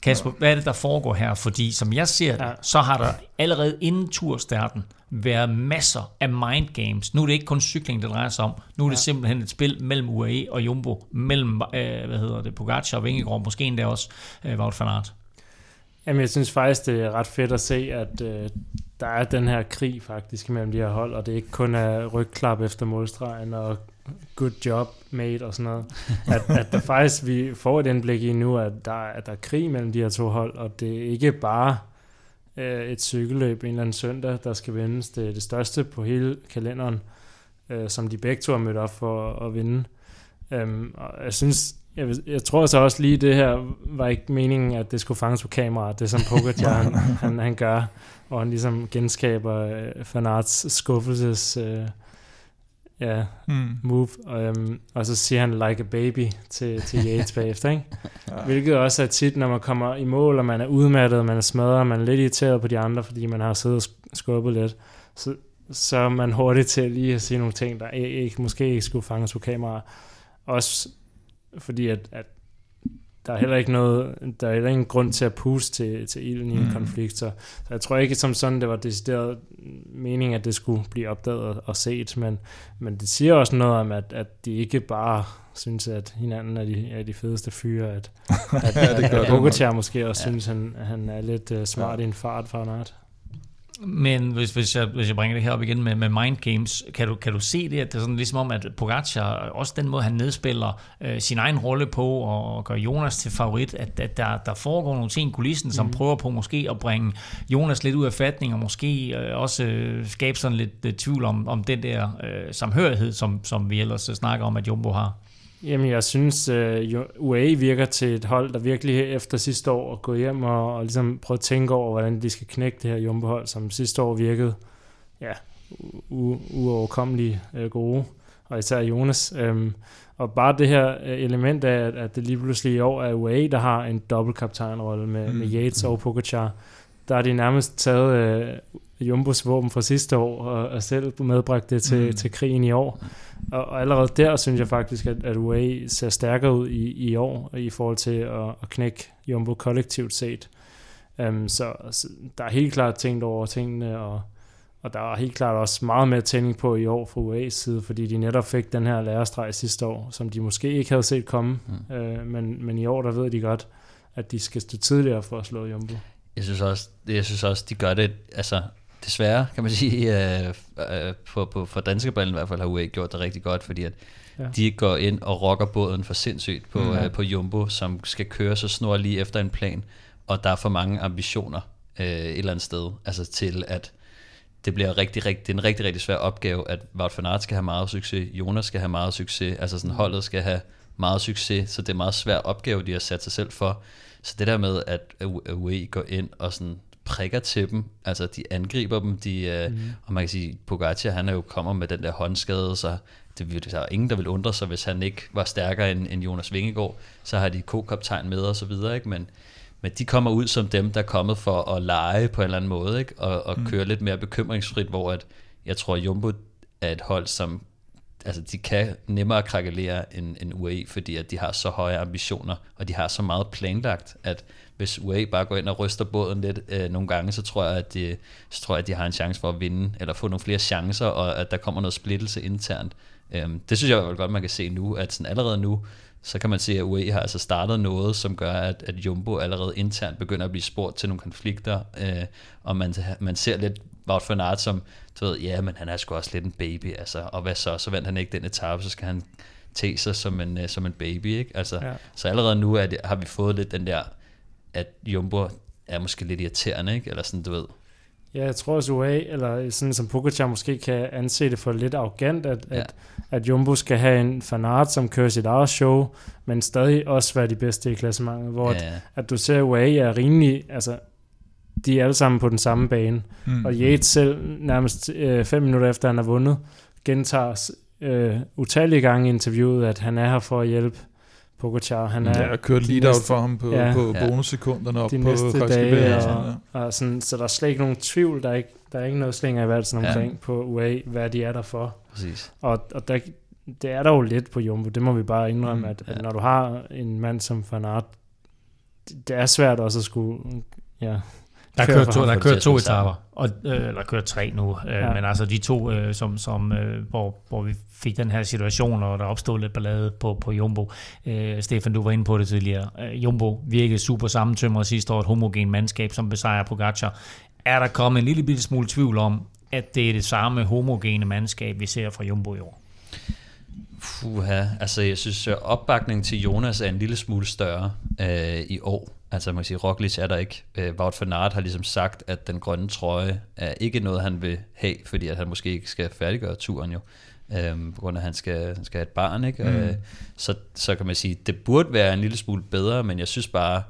Kasper, ja. hvad er det, der foregår her? Fordi som jeg ser det, ja. så har der allerede inden turstarten været masser af mind games. Nu er det ikke kun cykling, det drejer sig om. Nu er det ja. simpelthen et spil mellem UAE og Jumbo, mellem, øh, hvad hedder det, Pogacar og Vingegaard, måske endda også øh, Wout van Aert. Jamen, jeg synes faktisk, det er ret fedt at se, at øh, der er den her krig faktisk mellem de her hold, og det ikke kun er rygklap efter målstregen og good job mate og sådan noget. At, at der faktisk, vi får et indblik i nu, at der, at der er krig mellem de her to hold, og det er ikke bare øh, et cykelløb en eller anden søndag, der skal vindes. Det er det største på hele kalenderen, øh, som de begge to har mødt op for at, at vinde. Um, og jeg synes, jeg, jeg tror så også lige, det her var ikke meningen, at det skulle fanges på kamera, det som Pogacar han, han, han gør, og han ligesom genskaber øh, Fanarts skuffelses øh, ja, mm. move, um, og så siger han like a baby til, til Yates bagefter, ikke? ja. Hvilket også er tit, når man kommer i mål, og man er udmattet, man er smadret, man er lidt irriteret på de andre, fordi man har siddet og skubbet lidt, så, så er man hurtigt til lige at sige nogle ting, der ikke, måske ikke skulle fanges på kamera. Også fordi, at, at der er heller ikke noget, der er heller ingen grund til at puste til, til ilden i en mm. konflikt, så, så jeg tror ikke som sådan, det var decideret mening, at det skulle blive opdaget og set, men, men det siger også noget om, at, at de ikke bare synes, at hinanden er de, er de fedeste fyre, at, at, ja, det at, at Bogacar måske også ja. synes, han, han er lidt uh, smart ja. i en fart for en art. Men hvis, hvis, jeg, hvis jeg bringer det her op igen med, med Mind Games, kan du, kan du se det, at det er sådan ligesom om, at Pogacar, også den måde, han nedspiller øh, sin egen rolle på og gør Jonas til favorit, at, at der, der foregår nogle ting i kulissen, som mm. prøver på måske at bringe Jonas lidt ud af fatning, og måske øh, også øh, skabe sådan lidt øh, tvivl om, om den der øh, samhørighed, som, som vi ellers øh, snakker om, at Jumbo har. Jamen, jeg synes, uh, UAE virker til et hold, der virkelig efter sidste år går hjem og, og ligesom prøve at tænke over, hvordan de skal knække det her Jumbo-hold, som sidste år virkede ja, uoverkommelige uh, gode, og især Jonas. Um, og bare det her element af, at, at det lige pludselig i år er UAE, der har en dobbeltkaptajnrolle med, mm. med Yates og Pogacar, der har de nærmest taget uh, Jumbos våben fra sidste år og, og selv medbragt det til, mm. til krigen i år. Og, og allerede der synes jeg faktisk, at, at UAE ser stærkere ud i, i år i forhold til at, at knække Jumbo kollektivt set. Um, så, så der er helt klart tænkt over tingene, og, og der er helt klart også meget mere tænding på i år fra UAE's side, fordi de netop fik den her lærestreg sidste år, som de måske ikke havde set komme. Mm. Uh, men, men i år, der ved de godt, at de skal stå tidligere for at slå Jumbo. Jeg synes også, jeg synes også de gør det, altså desværre, kan man sige, øh, øh, på, på, for danske brillen i hvert fald har UAE gjort det rigtig godt, fordi at ja. de går ind og rokker båden for sindssygt på, mm. øh, på Jumbo, som skal køre så snor lige efter en plan, og der er for mange ambitioner øh, et eller andet sted, altså til at det bliver rigtig, rigtig, det er en rigtig, rigtig svær opgave, at Wout van Aert skal have meget succes, Jonas skal have meget succes, altså sådan holdet skal have meget succes, så det er en meget svær opgave, de har sat sig selv for. Så det der med, at UAE går ind og sådan prikker til dem, altså de angriber dem, de, mm. og man kan sige, Pogacar han er jo kommer med den der håndskade, så det, der er ingen, der vil undre sig, hvis han ikke var stærkere end, end Jonas Vingegaard, så har de co-kaptajn med og så videre, ikke? Men, men de kommer ud som dem, der er kommet for at lege på en eller anden måde, ikke? Og, og mm. køre lidt mere bekymringsfrit, hvor at, jeg tror, Jumbo er et hold, som altså de kan nemmere krakalere end, end UAE, fordi at de har så høje ambitioner, og de har så meget planlagt, at hvis UAE bare går ind og ryster båden lidt øh, nogle gange, så tror, jeg, at de, så tror jeg, at de har en chance for at vinde, eller få nogle flere chancer, og at der kommer noget splittelse internt. Øhm, det synes jeg jo godt, man kan se nu, at sådan allerede nu, så kan man se, at UAE har altså startet noget, som gør, at, at Jumbo allerede internt begynder at blive spurgt til nogle konflikter, øh, og man, man ser lidt Wout van Aert som, du ved, ja, men han er sgu også lidt en baby, altså, og hvad så, så vandt han ikke den etape, så skal han tage sig som en, uh, som en baby, ikke? Altså, ja. Så allerede nu er det, har vi fået lidt den der, at Jumbo er måske lidt irriterende, ikke? Eller sådan, du ved. Ja, jeg tror også UA, eller sådan som Pogacar måske kan anse det for lidt arrogant, at, ja. at, at Jumbo skal have en fanart, som kører sit eget show, men stadig også være de bedste i klassementet, hvor ja. at, at du ser, UA er rimelig, altså de er alle sammen på den samme bane. Mm. Og Yates selv, nærmest øh, fem minutter efter han har vundet, gentager øh, utallige gange i interviewet, at han er her for at hjælpe Pogacar. Han er ja, har kørt lead out for ham på, ja, på ja. bonussekunderne op de på dage, og, ja. og sådan, så der er slet ikke nogen tvivl, der er ikke, der er ikke noget slinger i valsen omkring ja. på UA, hvad de er der for. Præcis. Og, og der, det er der jo lidt på Jumbo, det må vi bare indrømme, mm, at, at når du har en mand som Van Aert, det, det er svært også at skulle ja, der kører to, der kører to etaper, og, øh, eller kører tre nu, øh, ja. men altså de to, øh, som, som, øh, hvor, hvor vi fik den her situation, og der opstod lidt ballade på, på Jumbo. Øh, Stefan, du var inde på det tidligere. Øh, Jumbo virkede super sammentømret sidste år, et homogen mandskab, som besejrer Pogacar. Er der kommet en lille bitte smule tvivl om, at det er det samme homogene mandskab, vi ser fra Jumbo i år? Puha, altså jeg synes, at opbakningen til Jonas er en lille smule større øh, i år. Altså man kan sige, Roglic er der ikke. Øh, Wout van Aert har ligesom sagt, at den grønne trøje er ikke noget, han vil have, fordi at han måske ikke skal færdiggøre turen jo. Øhm, på grund af, at han skal, han skal have et barn. Ikke? Mm. Øh, så, så kan man sige, det burde være en lille smule bedre, men jeg synes bare,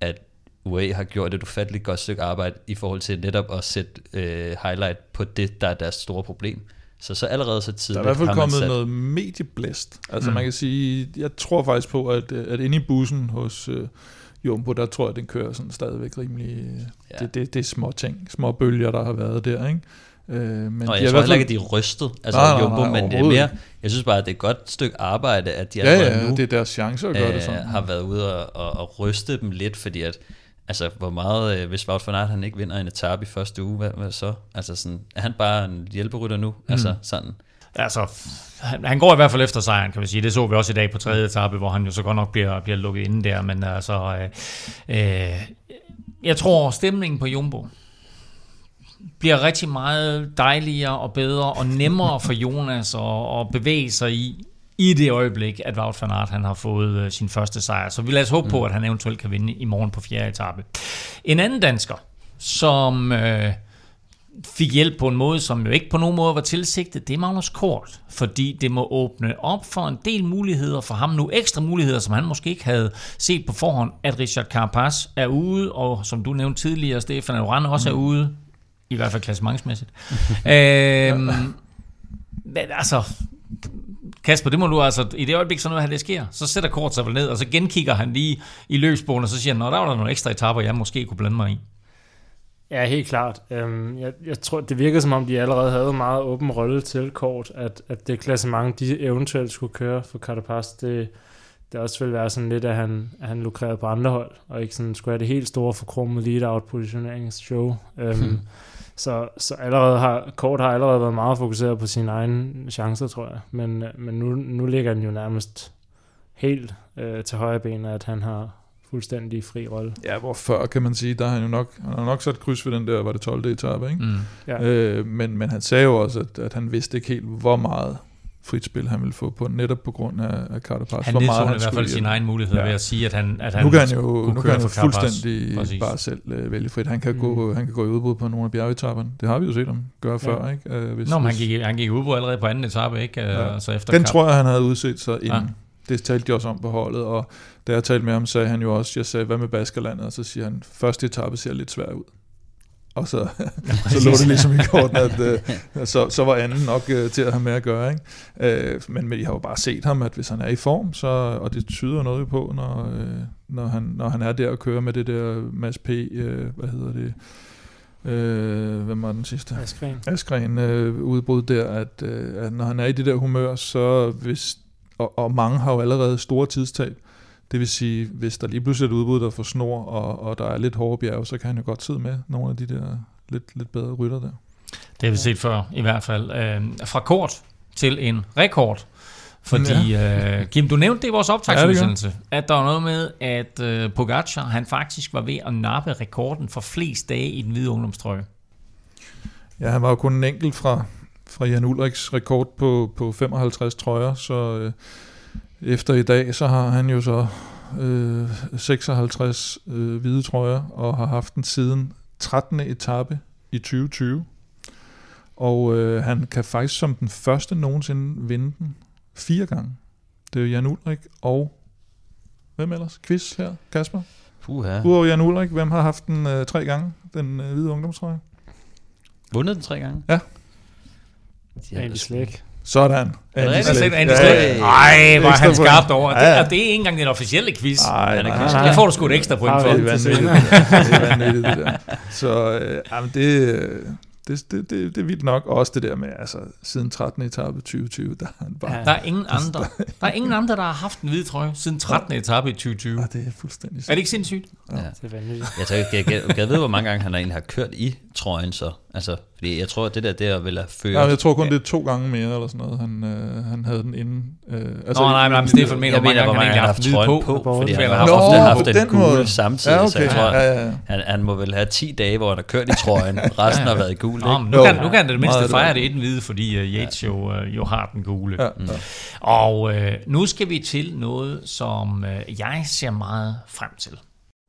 at UA har gjort et ufatteligt godt stykke arbejde i forhold til netop at sætte øh, highlight på det, der er deres store problem. Så, så allerede så tidligt Der er i hvert fald kommet sat... noget medieblæst. Altså mm. man kan sige, jeg tror faktisk på, at, at inde i bussen hos... Øh, Jumbo, der tror jeg, den kører sådan stadigvæk rimelig... Ja. Det, det, det er små ting, små bølger, der har været der, ikke? Øh, men Nå, jeg tror heller ikke, at de er rystet, altså nej, Jumbo, nej, nej, men det er mere, jeg synes bare, at det er et godt stykke arbejde, at de ja, ja, nu, det er deres chance at gøre øh, det sådan. har været ude og, og, og ryste dem lidt, fordi at, altså hvor meget, øh, hvis Wout van Aert, han ikke vinder en etape i første uge, hvad, hvad så? Altså sådan, er han bare en hjælperytter nu? Mm. Altså sådan. Altså, han, han går i hvert fald efter sejren, kan vi sige. Det så vi også i dag på tredje etape, hvor han jo så godt nok bliver, bliver lukket inde der. Men altså, øh, øh, jeg tror, stemningen på Jumbo, bliver rigtig meget dejligere og bedre og nemmere for Jonas at, at bevæge sig i, i det øjeblik, at Wout van Aert han har fået øh, sin første sejr. Så vi lader os håbe mm. på, at han eventuelt kan vinde i morgen på fjerde etape. En anden dansker, som øh, fik hjælp på en måde, som jo ikke på nogen måde var tilsigtet, det er Magnus Kort, fordi det må åbne op for en del muligheder for ham, nu ekstra muligheder, som han måske ikke havde set på forhånd, at Richard Carapaz er ude, og som du nævnte tidligere, Stefan Oran også mm. er ude, i hvert fald klassementsmæssigt. øhm, men altså, Kasper, det må du altså, i det øjeblik, så noget af det sker, så sætter Kort sig vel ned, og så genkigger han lige i løbsbogen, og så siger han, nå, der var der nogle ekstra etaper, jeg måske kunne blande mig i. Ja, helt klart. Øhm, jeg, jeg tror, det virker som om, de allerede havde en meget åben rolle til kort, at, at det klassement, de eventuelt skulle køre for Carapaz, det, det også ville være sådan lidt, at han, at han lukrerede på andre hold, og ikke sådan skulle have det helt store forkrummet lead-out-positioneringsshow. Øhm, hmm. Så, så allerede har, Kort har allerede været meget fokuseret på sine egne chancer, tror jeg. Men, men nu, nu ligger den jo nærmest helt øh, til højre ben, at han har, fuldstændig fri rolle. Ja, hvor før kan man sige, der har han jo nok, han har nok sat kryds ved den der, var det 12. etape, ikke? Mm. Ja. Øh, men, men han sagde jo også, at, at han vidste ikke helt, hvor meget frit spil, han ville få på, netop på grund af, af Carapaz. Han nedså i hvert fald sin egen mulighed ja. ved at sige, at han, at han nu kan han jo, nu kan han jo fuldstændig Præcis. bare selv uh, vælge frit. Han kan, mm. gå, han kan gå i udbrud på nogle af bjergetapperne. Det har vi jo set ham gøre ja. før. Ikke? Uh, hvis, Nå, men han gik, han gik i udbrud allerede på anden etape, ikke? Uh, ja. så efter Den Carapaz. tror jeg, han havde udset sig inden. Ja. Det talte de også om på holdet, og da jeg talte med ham, sagde han jo også, jeg sagde, hvad med Baskerlandet? Og så siger han, første etape ser lidt svær ud. Og så, så lå det ligesom i korten, at uh, så, så var anden nok uh, til at have med at gøre. Ikke? Uh, men, men jeg har jo bare set ham, at hvis han er i form, så, og det tyder noget på, når, uh, når, han, når han er der og kører med det der Mads P., uh, hvad hedder det, øh, hvem var den sidste? Askren. Askren øh, udbrud der, at, øh, at når han er i det der humør, så hvis, og, og mange har jo allerede store tidstab, det vil sige, hvis der lige pludselig er et udbud, der får snor, og, og der er lidt hårde bjerge, så kan han jo godt sidde med nogle af de der lidt, lidt bedre rytter der. Det har vi set før, i hvert fald. Øh, fra kort til en rekord. Fordi, ja. øh, Kim, du nævnte det i vores optagsudsendelse, ja, at der var noget med, at øh, Pogacar, han faktisk var ved at nappe rekorden for flest dage i den hvide ungdomstrøje. Ja, han var jo kun en enkelt fra, fra Jan Ulriks rekord på, på 55 trøjer, så øh, efter i dag, så har han jo så øh, 56 øh, hvide trøjer, og har haft den siden 13. etape i 2020. Og øh, han kan faktisk som den første nogensinde vinde den fire gange. Det er jo Jan Ulrik og... Hvem ellers? Quiz her, Kasper? Puha. Udover Jan Ulrik, hvem har haft den øh, tre gange, den øh, hvide ungdomstrøje? Vundet den tre gange? Ja. Andy Slæk. Sådan. Andy Slæk. Andy Slæk. Ej, hvor er han skarpt over. Det, er, det er ikke engang den officielle quiz. Ej, nej, nej, nej. Jeg får du sgu et ekstra point for. Det er vanvittigt. det er vanvittigt, det der. Så øh, jamen, det, øh, det, det, det, det er vildt nok. Også det der med, altså, siden 13. etape 2020, der er han bare... Ja. Der er ingen andre, der er ingen andre, der har haft en hvid trøje siden 13. Ja. etape i 2020. Ja, det er fuldstændig Ja. ja. Altså, fordi jeg tror, at det der, det er vel at føre... Ja, jeg tror kun, det er to gange mere, eller sådan noget. Han, øh, han havde den inden. Øh, altså, Nå, nej, men Stefan mener, hvor mange gange han egentlig har haft trøjen på. på, på fordi han har ofte haft den gule samtidig, ja, okay. så jeg tror, ja, ja, ja. Han, han må vel have 10 dage, hvor han har kørt i trøjen. Resten har været gul, Nå, nu, kan, nu kan han det mindste fejre det i den hvide, fordi uh, Yates ja. jo, uh, jo har den gule. Ja, mm. Og uh, nu skal vi til noget, som uh, jeg ser meget frem til.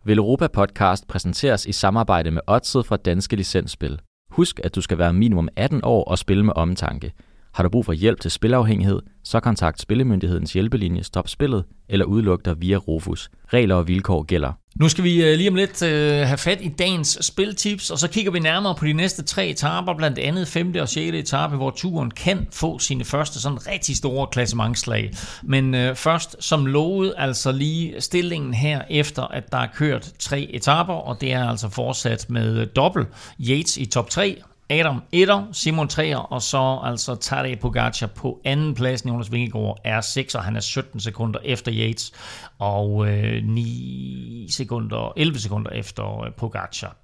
Vil Europa Podcast præsenteres i samarbejde med Odset fra Danske Licensspil. Husk, at du skal være minimum 18 år og spille med omtanke. Har du brug for hjælp til spilafhængighed, så kontakt Spillemyndighedens hjælpelinje Stop Spillet eller udluk dig via Rufus. Regler og vilkår gælder. Nu skal vi øh, lige om lidt øh, have fat i dagens spiltips, og så kigger vi nærmere på de næste tre etaper, blandt andet 5. og 6. etape, hvor turen kan få sine første sådan rigtig store klassementslag. Men øh, først, som lovet, altså lige stillingen her, efter at der er kørt tre etaper, og det er altså fortsat med dobbelt Yates i top 3, Adam 1, Simon 3 og så altså Tadej Pogacar på anden plads. Jonas Vingegaard er 6, og han er 17 sekunder efter Yates, og øh, 9 sekunder, 11 sekunder efter øh, Pogacar.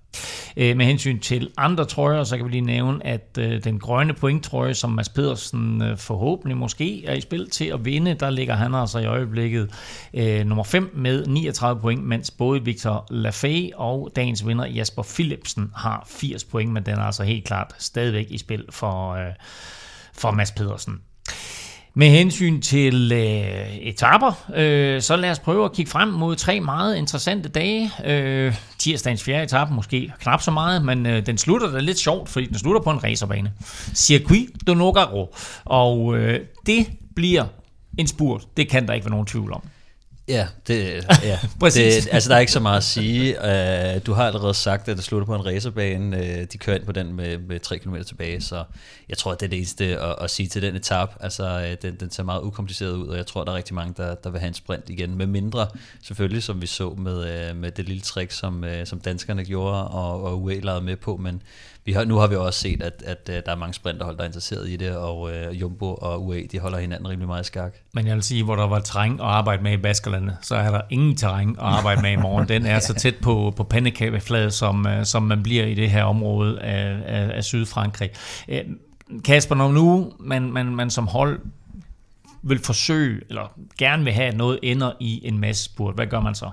Øh, med hensyn til andre trøjer, så kan vi lige nævne, at øh, den grønne pointtrøje, som Mads Pedersen øh, forhåbentlig måske er i spil til at vinde, der ligger han altså i øjeblikket øh, nummer 5 med 39 point, mens både Victor Lafay og dagens vinder Jasper Philipsen har 80 point, men den er altså helt klart stadigvæk i spil for, øh, for Mads Pedersen. Med hensyn til øh, etaper, øh, så lad os prøve at kigge frem mod tre meget interessante dage. Øh, tirsdagens fjerde etape måske knap så meget, men øh, den slutter da lidt sjovt, fordi den slutter på en racerbane. Circuit de Nogaro. Og øh, det bliver en spurt. Det kan der ikke være nogen tvivl om. Ja, det, ja. det, altså der er ikke så meget at sige. Uh, du har allerede sagt, at det slutter på en racerbane. Uh, de kører ind på den med, med 3 km tilbage, så jeg tror, at det er det eneste at, at sige til den etap. Altså, uh, den, den ser meget ukompliceret ud, og jeg tror, der er rigtig mange, der, der vil have en sprint igen. Med mindre, selvfølgelig, som vi så med, uh, med det lille trick, som, uh, som danskerne gjorde, og, og UA lavede med på, men vi har, nu har vi også set, at, at, at der er mange sprinterhold, der er interesseret i det, og uh, Jumbo og UA, de holder hinanden rimelig meget i skak. Men jeg vil sige, hvor der var terræn at arbejde med i Baskerlandet, så er der ingen terræn at arbejde med i morgen. Den er så tæt på, på pandekabefladet, som, uh, som man bliver i det her område af, af, af Sydfrankrig. Uh, Kasper, når nu man, man, man som hold vil forsøge, eller gerne vil have noget ender i en masse spurt, hvad gør man så?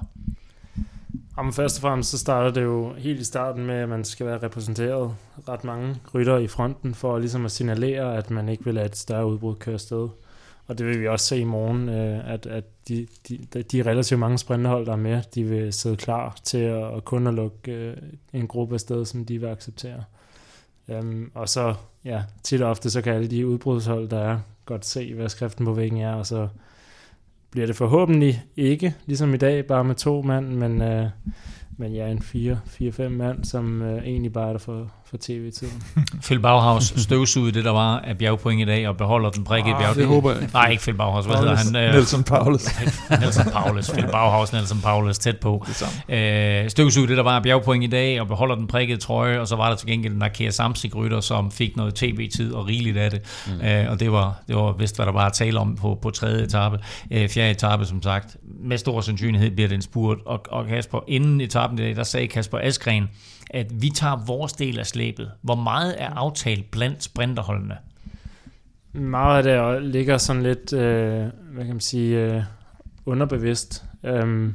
Jamen, først og fremmest så starter det jo helt i starten med, at man skal være repræsenteret ret mange rytter i fronten, for ligesom at signalere, at man ikke vil lade et større udbrud køre sted. Og det vil vi også se i morgen, øh, at, at de, de, de relativt mange sprinterhold, der er med, de vil sidde klar til at, at kun at lukke øh, en gruppe af sted, som de vil acceptere. Um, og så, ja, tit og ofte, så kan alle de udbrudshold, der er, godt se, hvad skriften på væggen er, og så bliver det forhåbentlig ikke, ligesom i dag, bare med to mand, men, øh, men ja, en fire, fire, fem mand, som øh, egentlig bare er der for, for tv-tiden. Phil Bauhaus støvsugede det, der var af bjergpoint i dag, og beholder den prikket Ah, bjerg. det håber jeg ikke. Nej, ikke Phil Bauhaus. Hvad hedder han? Øh, Nelson Paulus. Nelson Paulus. Phil Bauhaus, Nelson Paulus, tæt på. Øh, støvsugede det, der var af bjergpoint i dag, og beholder den prikkede trøje, og så var der til gengæld en Arkea Samsig rytter, som fik noget tv-tid og rigeligt af det. Mm. Øh, og det var, det var vist, hvad der var at tale om på, på tredje etape. Øh, fjerde etape, som sagt. Med stor sandsynlighed bliver det en spurt. Og, og Kasper, inden etappen i dag, der sagde Kasper Askren, at vi tager vores del af slæbet. Hvor meget er aftalt blandt sprinterholdene? Meget af det ligger sådan lidt, øh, hvad kan man sige, øh, underbevidst. Um,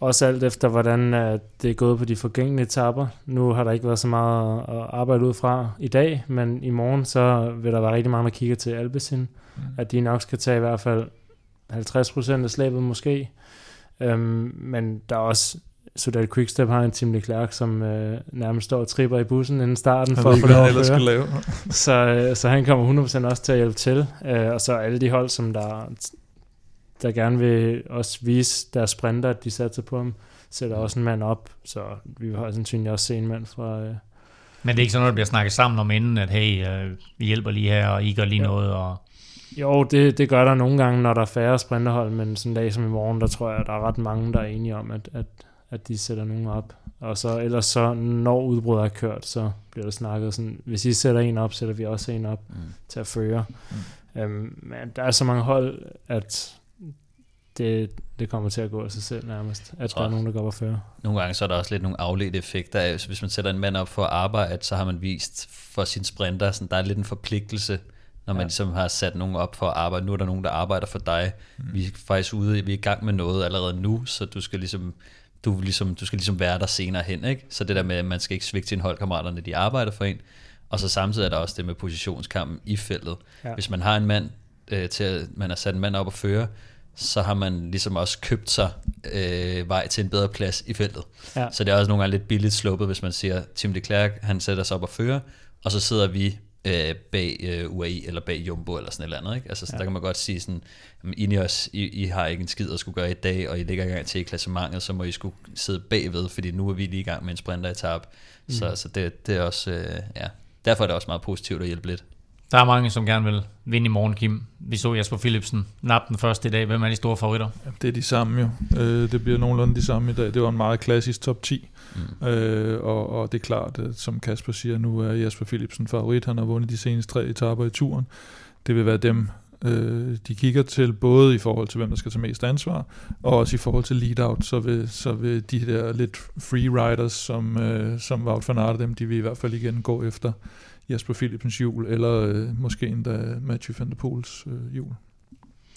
også alt efter, hvordan uh, det er gået på de forgængelige etapper. Nu har der ikke været så meget at arbejde ud fra i dag, men i morgen så vil der være rigtig mange, der kigger til Alpecin. Mm. At de nok skal tage i hvert fald 50% af slæbet måske. Um, men der er også Sudal Quickstep har en Tim Leclerc, som øh, nærmest står og tripper i bussen inden starten for ved at ikke, få lov at køre. lave. Så, øh, så han kommer 100% også til at hjælpe til. Øh, og så alle de hold, som der, der gerne vil også vise deres sprinter, at de satser på ham, sætter også en mand op. Så vi vil højst sandsynligt også se en mand fra... Øh, Men det er ikke sådan noget, der bliver snakket sammen om inden, at hey, øh, vi hjælper lige her, og I gør lige Ja. noget. Og... jo, det, det gør der nogle gange, når der er færre sprinterhold, men sådan en dag som i morgen, der tror jeg, at der er ret mange, der er enige om, at, at, at de sætter nogen op. Og så ellers så, når udbruddet er kørt, så bliver der snakket sådan, hvis I sætter en op, sætter vi også en op Mm. til at føre. Mm. Øhm, men der er så mange hold, at det, det kommer til at gå af sig selv nærmest, at der er nogen, der går op og føre. Nogle gange så er der også lidt nogle afledte effekter af, så hvis man sætter en mand op for at arbejde, så har man vist for sin sprinter, sådan, der er lidt en forpligtelse, når man Ja. ligesom har sat nogen op for at arbejde. Nu er der nogen, der arbejder for dig. Mm. Vi er faktisk ude, vi er i gang med noget allerede nu, så du skal ligesom du, ligesom, du skal ligesom være der senere hen, ikke? Så det der med, at man skal ikke svigte sine holdkammerater, når de arbejder for en. Og så samtidig er der også det med positionskampen i feltet. Ja. Ja. Hvis man har en mand øh, til, at man har sat en mand op at føre, så har man ligesom også købt sig øh, vej til en bedre plads i feltet. Ja. Så det er også nogle gange lidt billigt sluppet, hvis man siger, Tim de Klerk, han sætter sig op og fører, og så sidder vi øh, bag øh, UAE eller bag Jumbo eller sådan et eller andet. Ikke? Altså, så Ja. der kan man godt sige sådan, "Jamen, Ineos, I, I har ikke en skid at skulle gøre i dag, og I ligger i gang til i klassementet, så må I skulle sidde bagved, fordi nu er vi lige i gang med en sprinteretap. Mm. Så, så det, det er også, øh, ja, derfor er det også meget positivt at hjælpe lidt. Der er mange, som gerne vil vinde i morgen, Kim. Vi så Jasper Philipsen nap den første i dag. Hvem er de store favoritter? Det er de samme jo. Øh, det bliver nogenlunde de samme i dag. Det var en meget klassisk top 10. Mm. Øh, og, og det er klart, at, som Kasper siger, nu er Jasper Philipsen favorit. Han har vundet de seneste tre etaper i turen. Det vil være dem, Øh, de kigger til både i forhold til, hvem der skal tage mest ansvar, og også i forhold til lead-out, så vil, så vil de der lidt free riders, som, øh, som Wout van Aert, dem, de vil i hvert fald igen gå efter Jasper Philipsens jul, eller øh, måske endda Matthew van der Poels øh, jul.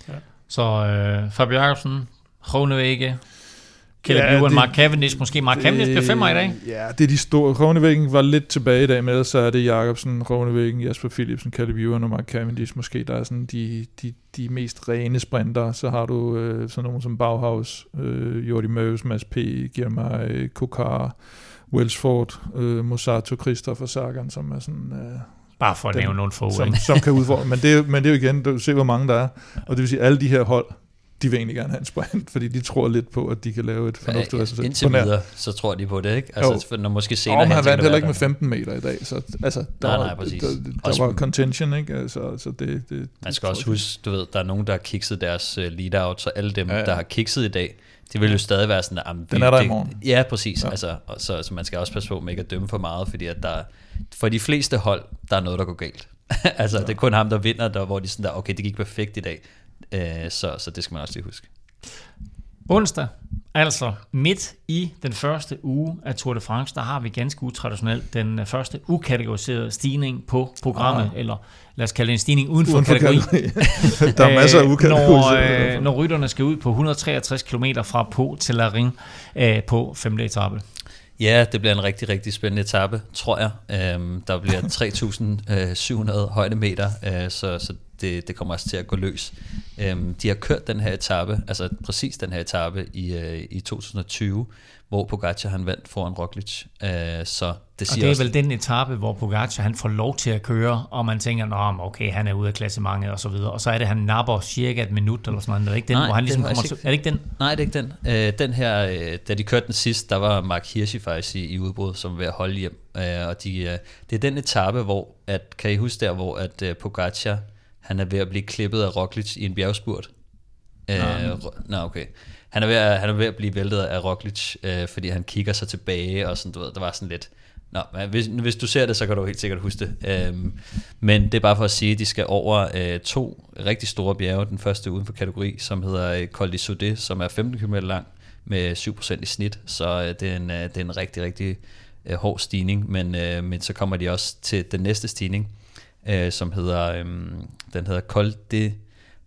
Ja. Så øh, Fabio Jacobsen, Groenewegen, Caleb ja, Ewan, Mark Cavendish, måske Mark Cavendish bliver femmer i dag. Ja, det er de store. Groenewegen var lidt tilbage i dag med, så er det Jacobsen, Groenewegen, Jasper Philipsen, Caleb Ewan og Mark Cavendish. Måske der er sådan de, de, de mest rene sprinter. Så har du øh, sådan nogen som Bauhaus, øh, Jordi Møves, Mads P., Girmay, Kokar, Wellsford, øh, Mosato, Christopher Sagan, som er sådan... Øh, Bare for at nævne nogle få, som, som kan udfordre. Men det, men det er jo igen, du ser, hvor mange der er. Og det vil sige, alle de her hold, de vil egentlig gerne have en sprint, fordi de tror lidt på, at de kan lave et fornuftigt resultat. Indtil videre, så tror de på det, ikke? Altså, for når måske senere... Og man har vandt heller ikke med 15 meter i dag, så altså, der, nej, nej, præcis. der, der, der var contention, ikke? Altså, så det, det, man skal også huske, du ved, der er nogen, der har kikset deres uh, lead-out, så alle dem, ja, ja. der har kikset i dag, de vil jo stadig være sådan, at den er der i morgen. Ja, præcis. Ja. Altså, og så, så man skal også passe på med ikke at dømme for meget, fordi at der, for de fleste hold, der er noget, der går galt. altså, ja. det er kun ham, der vinder, der, hvor de sådan der, okay, det gik perfekt i dag. Uh, så, så det skal man også lige huske. Onsdag, altså midt i den første uge af Tour de France, der har vi ganske utraditionelt den øh, første ukategoriserede stigning på programmet, ah. eller lad os kalde det en stigning uden for kategori. der er masser af ukategoriserede. Når, øh, når rytterne skal ud på 163 km fra Po til La Ring øh, på 5. etape. Ja, det bliver en rigtig, rigtig spændende etape, tror jeg. Øhm, der bliver 3.700 øh, højdemeter, øh, så, så det, det kommer også til at gå løs. Øhm, de har kørt den her etape, altså præcis den her etape i, øh, i 2020, hvor Pogacar han vandt foran Roglic. Øh, så det, siger og det er også, vel den etape, hvor Pogacar han får lov til at køre, og man tænker, Nå, okay, han er ude af klassementet og så videre. Og så er det, han napper cirka et minut eller sådan noget. Er det ikke den, nej, hvor han ligesom kommer ikke, Er det ikke den? Nej, det er ikke den. Øh, den her, øh, da de kørte den sidst, der var Mark Hirschi faktisk i, i udbrud, som var ved at holde hjem. Øh, og de, øh, det er den etape, hvor, at, kan I huske der, hvor at øh, Pogacar han er ved at blive klippet af Roglic i en bjergspurt. Nå, øh, nå okay. Han er, ved at, han er ved at blive væltet af Roglic, øh, fordi han kigger sig tilbage, og sådan, du ved, der var sådan lidt... Nå, hvis, hvis du ser det, så kan du helt sikkert huske det. Øhm, men det er bare for at sige, at de skal over øh, to rigtig store bjerge, den første uden for kategori, som hedder øh, Col de Sodé, som er 15 km lang med 7% i snit, så øh, det, er en, øh, det er en rigtig, rigtig øh, hård stigning, men, øh, men så kommer de også til den næste stigning, øh, som hedder, øh, den hedder Col de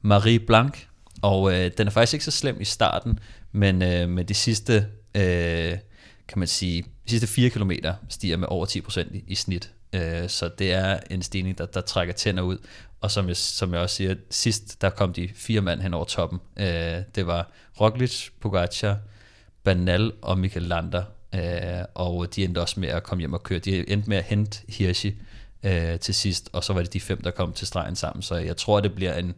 Marie Blanc, og øh, den er faktisk ikke så slem i starten, men øh, med de sidste, øh, kan man sige, de sidste 4 km stiger med over 10% i, i snit. Øh, så det er en stigning, der, der trækker tænder ud. Og som jeg, som jeg også siger, sidst der kom de fire mand hen over toppen. Øh, det var Roglic, Pogacar, Banal og Michael Lander. Øh, og de endte også med at komme hjem og køre. De endte med at hente Hirschi øh, til sidst, og så var det de fem, der kom til stregen sammen. Så jeg tror, det bliver en,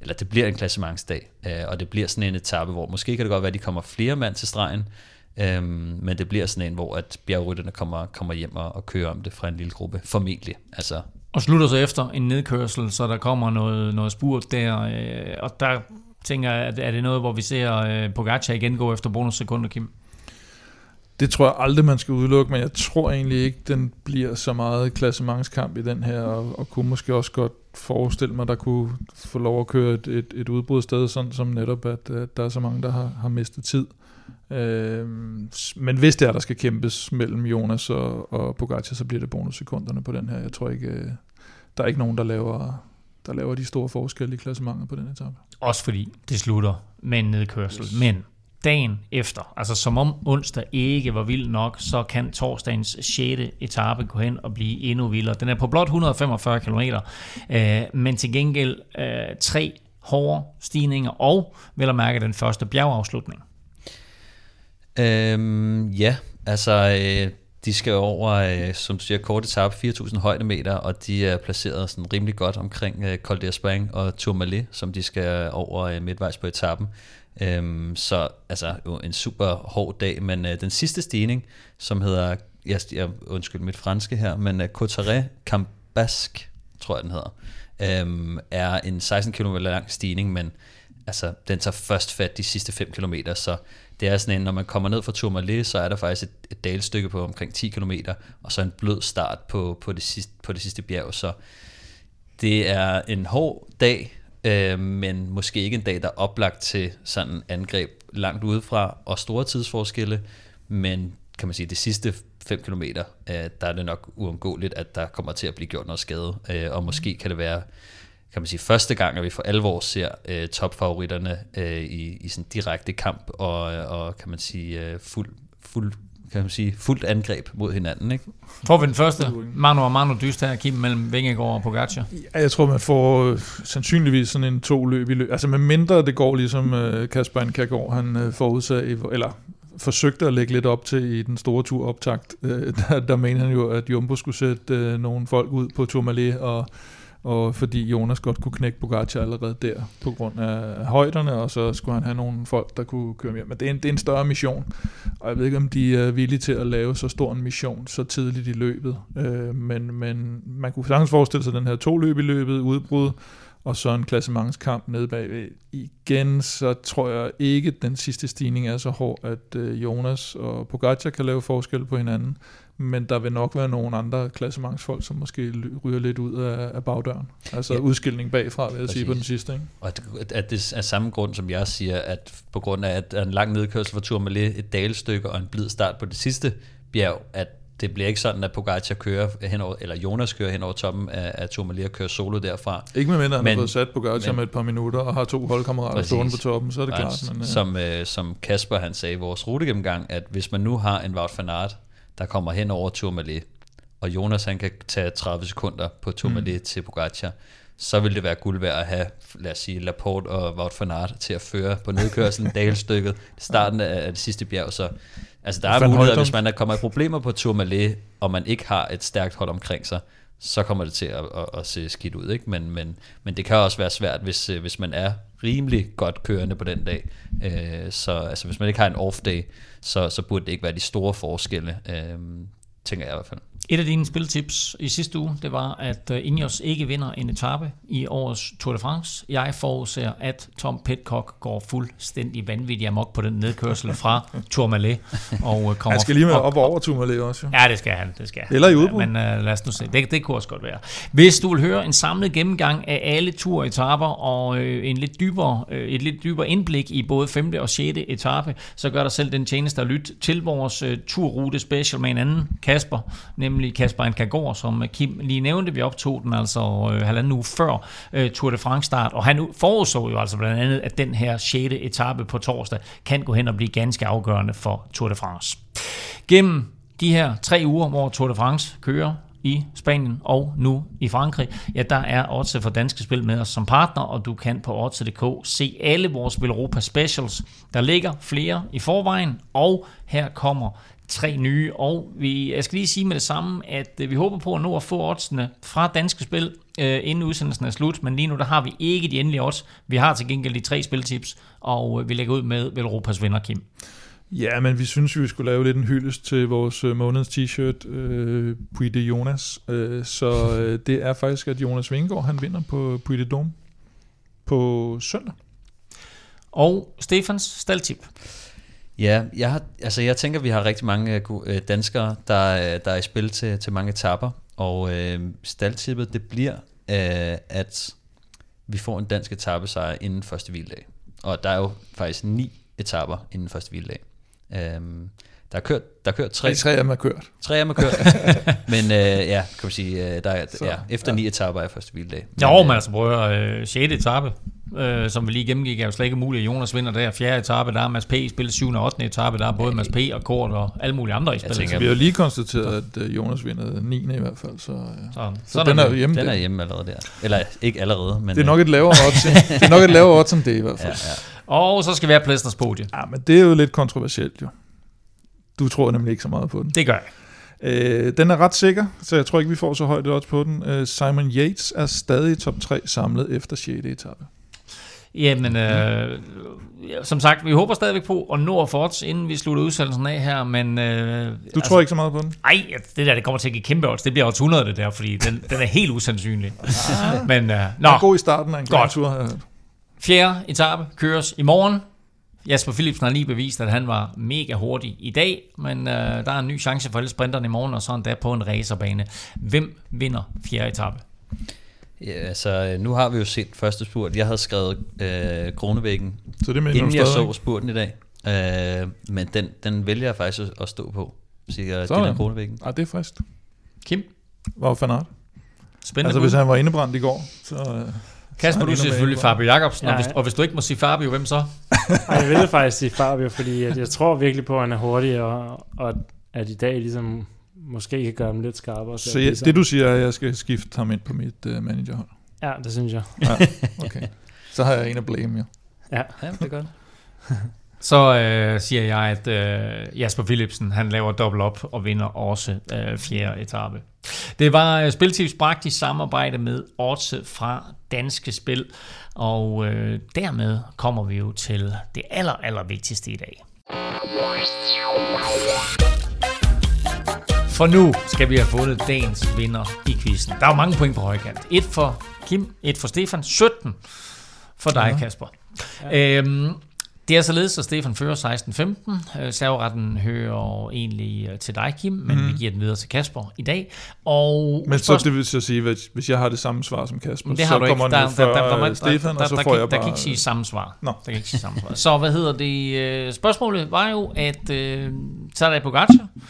eller det bliver en klassementsdag, øh, og det bliver sådan en etape, hvor måske kan det godt være, at de kommer flere mand til stregen, øh, men det bliver sådan en, hvor at bjergrytterne kommer, kommer hjem og, og kører om det fra en lille gruppe, formentlig. Altså, og slutter så efter en nedkørsel, så der kommer noget, noget spurt der, øh, og der tænker jeg, at er det noget, hvor vi ser øh, Pogacar igen gå efter bonussekunder, Kim? Det tror jeg aldrig, man skal udelukke, men jeg tror egentlig ikke, den bliver så meget klassementskamp i den her, og, og kunne måske også godt forestille mig, der kunne få lov at køre et, et, et udbrud sted, sådan som netop, at, at der er så mange, der har, har mistet tid. Øh, men hvis det er, der skal kæmpes mellem Jonas og, og Pogacar, så bliver det bonussekunderne på den her. Jeg tror ikke, øh, der er ikke nogen, der laver, der laver de store forskelle i klassementet på den etape. Også fordi det slutter med en nedkørsel. Yes. Men dagen efter, altså som om onsdag ikke var vild nok, så kan torsdagens 6. etape gå hen og blive endnu vildere. Den er på blot 145 km, øh, men til gengæld øh, tre hårde stigninger, og vel at mærke den første bjergafslutning. Øhm, ja, altså øh, de skal over, øh, som du siger, kort etape, 4.000 højdemeter, og de er placeret sådan rimelig godt omkring øh, Col d'Espagne og Tourmalet, som de skal over øh, midtvejs på etappen. Øhm, så altså jo en super hård dag, men øh, den sidste stigning, som hedder, jeg, jeg undskyld mit franske her, men øh, Cotaré Cambasque, tror jeg den hedder, øhm, er en 16 km lang stigning, men altså den tager først fat de sidste 5 km, så det er sådan en, når man kommer ned fra Tourmalet, så er der faktisk et, et dalstykke på omkring 10 km, og så en blød start på, på, det sidste, på det sidste bjerg, så det er en hård dag, øh, men måske ikke en dag, der er oplagt til sådan angreb langt udefra og store tidsforskelle, men kan man sige, det sidste 5 km, øh, der er det nok uundgåeligt, at der kommer til at blive gjort noget skade, øh, og måske kan det være kan man sige, første gang, at vi for alvor ser øh, topfavoritterne øh, i, i sådan direkte kamp, og, og kan man sige, øh, fuld, fuld kan man sige, fuldt angreb mod hinanden. Ikke? Får vi den første Manu og Manu dyst her, Kim, mellem Vingegaard og Pogacar? Ja, jeg tror, man får øh, sandsynligvis sådan en to løb i løb. Altså med mindre det går ligesom øh, Kasper Ankergaard, han øh, forudsag, eller forsøgte at lægge lidt op til i den store tur optakt. Øh, der, der mener han jo, at Jumbo skulle sætte øh, nogle folk ud på Tourmalet og og fordi Jonas godt kunne knække Pogacar allerede der, på grund af højderne, og så skulle han have nogle folk, der kunne køre mere. Men det er en, det er en større mission, og jeg ved ikke, om de er villige til at lave så stor en mission så tidligt i løbet. Øh, men, men man kunne sagtens forestille sig den her to løb i løbet, udbrud, og så en klassementskamp nede bagved. Igen, så tror jeg ikke, at den sidste stigning er så hård, at øh, Jonas og Pogacar kan lave forskel på hinanden men der vil nok være nogle andre klassementsfolk, som måske ryger lidt ud af, af bagdøren. Altså ja. udskilning bagfra, vil jeg Præcis. sige, på den sidste. Ikke? Og at, at det er samme grund, som jeg siger, at på grund af, at en lang nedkørsel for Tourmalet, et dalstykke og en blid start på det sidste bjerg, at det bliver ikke sådan, at Pogacar kører henover, eller Jonas kører hen over toppen af, af Tourmalet og kører solo derfra. Ikke med mindre, han men, har fået sat Pogacar med et par minutter og har to holdkammerater stående på toppen, så er det klart. Men, ja. som, øh, som Kasper han sagde i vores rutegennemgang, at hvis man nu har en Wout van Aert, der kommer hen over Tourmalet, og Jonas han kan tage 30 sekunder på Tourmalet mm. til Pogacar, så vil det være guld værd at have, lad os sige, Laporte og Wout van Aert til at føre på nedkørselen, dalstykket, starten af, det sidste bjerg, så altså der er muligheder, hvis man kommer i problemer på Tourmalet, og man ikke har et stærkt hold omkring sig, så kommer det til at, at, at se skidt ud. Ikke? Men, men, men det kan også være svært, hvis, øh, hvis man er rimelig godt kørende på den dag. Øh, så altså, hvis man ikke har en off-day, så, så burde det ikke være de store forskelle, øh, tænker jeg i hvert fald. Et af dine spiltips i sidste uge, det var, at øh, Ineos ikke vinder en etape i årets Tour de France. Jeg forudser, at Tom Pitcock går fuldstændig vanvittig amok på den nedkørsel fra Tourmalet. Og øh, kommer han skal lige med op, op over Tourmalet også. Jo. Ja, det skal han. Det skal Eller i udbrud. Men uh, lad os nu se. Det, det kunne også godt være. Hvis du vil høre en samlet gennemgang af alle turetaper og øh, en lidt dybere, øh, et lidt dybere indblik i både 5. og 6. etape, så gør dig selv den tjeneste at lytte til vores øh, turrute special med en anden Kasper, nemlig nemlig Kasper Ankergaard, som Kim lige nævnte. Vi optog den altså øh, halvanden uge før øh, Tour de France start, og han forudså jo altså blandt andet, at den her 6. etape på torsdag kan gå hen og blive ganske afgørende for Tour de France. Gennem de her tre uger, hvor Tour de France kører, i Spanien og nu i Frankrig, ja, der er Otse for Danske Spil med os som partner, og du kan på Otse.dk se alle vores Europa Specials. Der ligger flere i forvejen, og her kommer tre nye, og vi, jeg skal lige sige med det samme, at øh, vi håber på at nå at få oddsene fra Danske Spil, øh, inden udsendelsen er slut, men lige nu der har vi ikke de endelige odds. Vi har til gengæld de tre spiltips, og øh, vi lægger ud med Velropas vinder, Kim. Ja, men vi synes vi skulle lave lidt en hyldest til vores øh, måneds t-shirt, øh, Puy de Jonas. Øh, så øh, det er faktisk, at Jonas Vingegaard, han vinder på Puy de Dome på søndag. Og Stefans staldtip. Ja, jeg, har, altså jeg tænker, vi har rigtig mange uh, danskere, der, der er i spil til, til mange etapper, og øh, staldtippet det bliver, øh, at vi får en dansk etappesejr inden første hvildag. Og der er jo faktisk ni etapper inden første hvildag. Um, der er kørt, der er kørt tre. Tre af dem er kørt. Tre af dem er kørt. men øh, ja, kan man sige, øh, der er, Så, ja, efter ja. ni etapper er første hvildag. Jo, men, men altså prøv at øh, 6. etape, øh, som vi lige gennemgik, er jo slet ikke muligt. Jonas vinder der. Fjerde etape, der er Mads P. spillet 7. og 8. etape, der er både Mads P. og Kort og alle mulige andre i spillet. Tænker, vi har lige konstateret, at uh, Jonas vinder 9. i hvert fald, så, så, så, så den er, hjemme. Den er hjemme allerede der. Eller ikke allerede, men... Det er nok et lavere odds, det er nok et lavere odds end det i hvert fald. Ja, ja. Og så skal vi have Plæsters podie. Ja, men det er jo lidt kontroversielt jo. Du tror nemlig ikke så meget på den. Det gør jeg. Øh, den er ret sikker, så jeg tror ikke, vi får så højt odds på den. Øh, Simon Yates er stadig top 3 samlet efter 6. etape. Jamen, øh, som sagt, vi håber stadigvæk på at nå at odds, inden vi slutter udsendelsen af her, men... Øh, du altså, tror ikke så meget på den? Nej, det der, det kommer til at give kæmpe odds. Det bliver odds 100, det der, fordi den, den er helt usandsynlig. Ah, men, øh, nå. Er god i starten af en Godt. tur. Fjerde etape køres i morgen. Jasper Philipsen har lige bevist, at han var mega hurtig i dag, men øh, der er en ny chance for alle sprinterne i morgen, og så endda på en racerbane. Hvem vinder fjerde etape? Ja, altså, nu har vi jo set første spurt. Jeg havde skrevet øh, Kronevæggen, Så det mener inden jeg så spurten i dag. Øh, men den, den vælger jeg faktisk at- at stå på. Siger Sådan. Dylan Kronevæggen. Ah, det er frist. Kim, Hvor fanart. spændende Altså, bud. hvis han var indebrændt i går, så... øh, Kasper, så er du siger selvfølgelig. Fabio Jacobsen, og, Ja, hvis, ja. og hvis du ikke må sige Fabio, hvem så? Ej, jeg ville faktisk sige Fabio, fordi at jeg tror virkelig på, at han er hurtig, og, og at i dag ligesom måske kan gøre ham lidt skarpere. Så jeg, det du siger er, at jeg skal skifte ham ind på mit uh, managerhold. Ja, det synes jeg. Ja, okay. Så har jeg en at blame, jo. Ja. Ja, det er godt. Så øh, siger jeg, at øh, Jasper Philipsen, han laver dobbelt op og vinder også øh, fjerde etape. Det var øh, Spiltips bragt i samarbejde med Odds fra Danske Spil, og øh, dermed kommer vi jo til det aller, aller vigtigste i dag. For nu skal vi have fundet dagens vinder i quizzen. Der er jo mange point på højkant. Et for Kim, et for Stefan, 17 for dig, Kasper. Ja. Øhm, det er således, at Stefan fører 16-15. Øh, Serveretten hører egentlig øh, til dig, Kim, men mm. vi giver den videre til Kasper i dag. Og Men så det vil så sige, hvis, hvis jeg har det samme svar som Kasper, det så kommer ikke. Der, der, der, der, der, øh, Stefan, der, og så der, får kan, jeg der bare... kan ikke sige samme svar. Nå. Der kan ikke sige samme svar. Så hvad hedder det? øh, Spørgsmålet var jo, at øh, Tadej Pogacar, øh,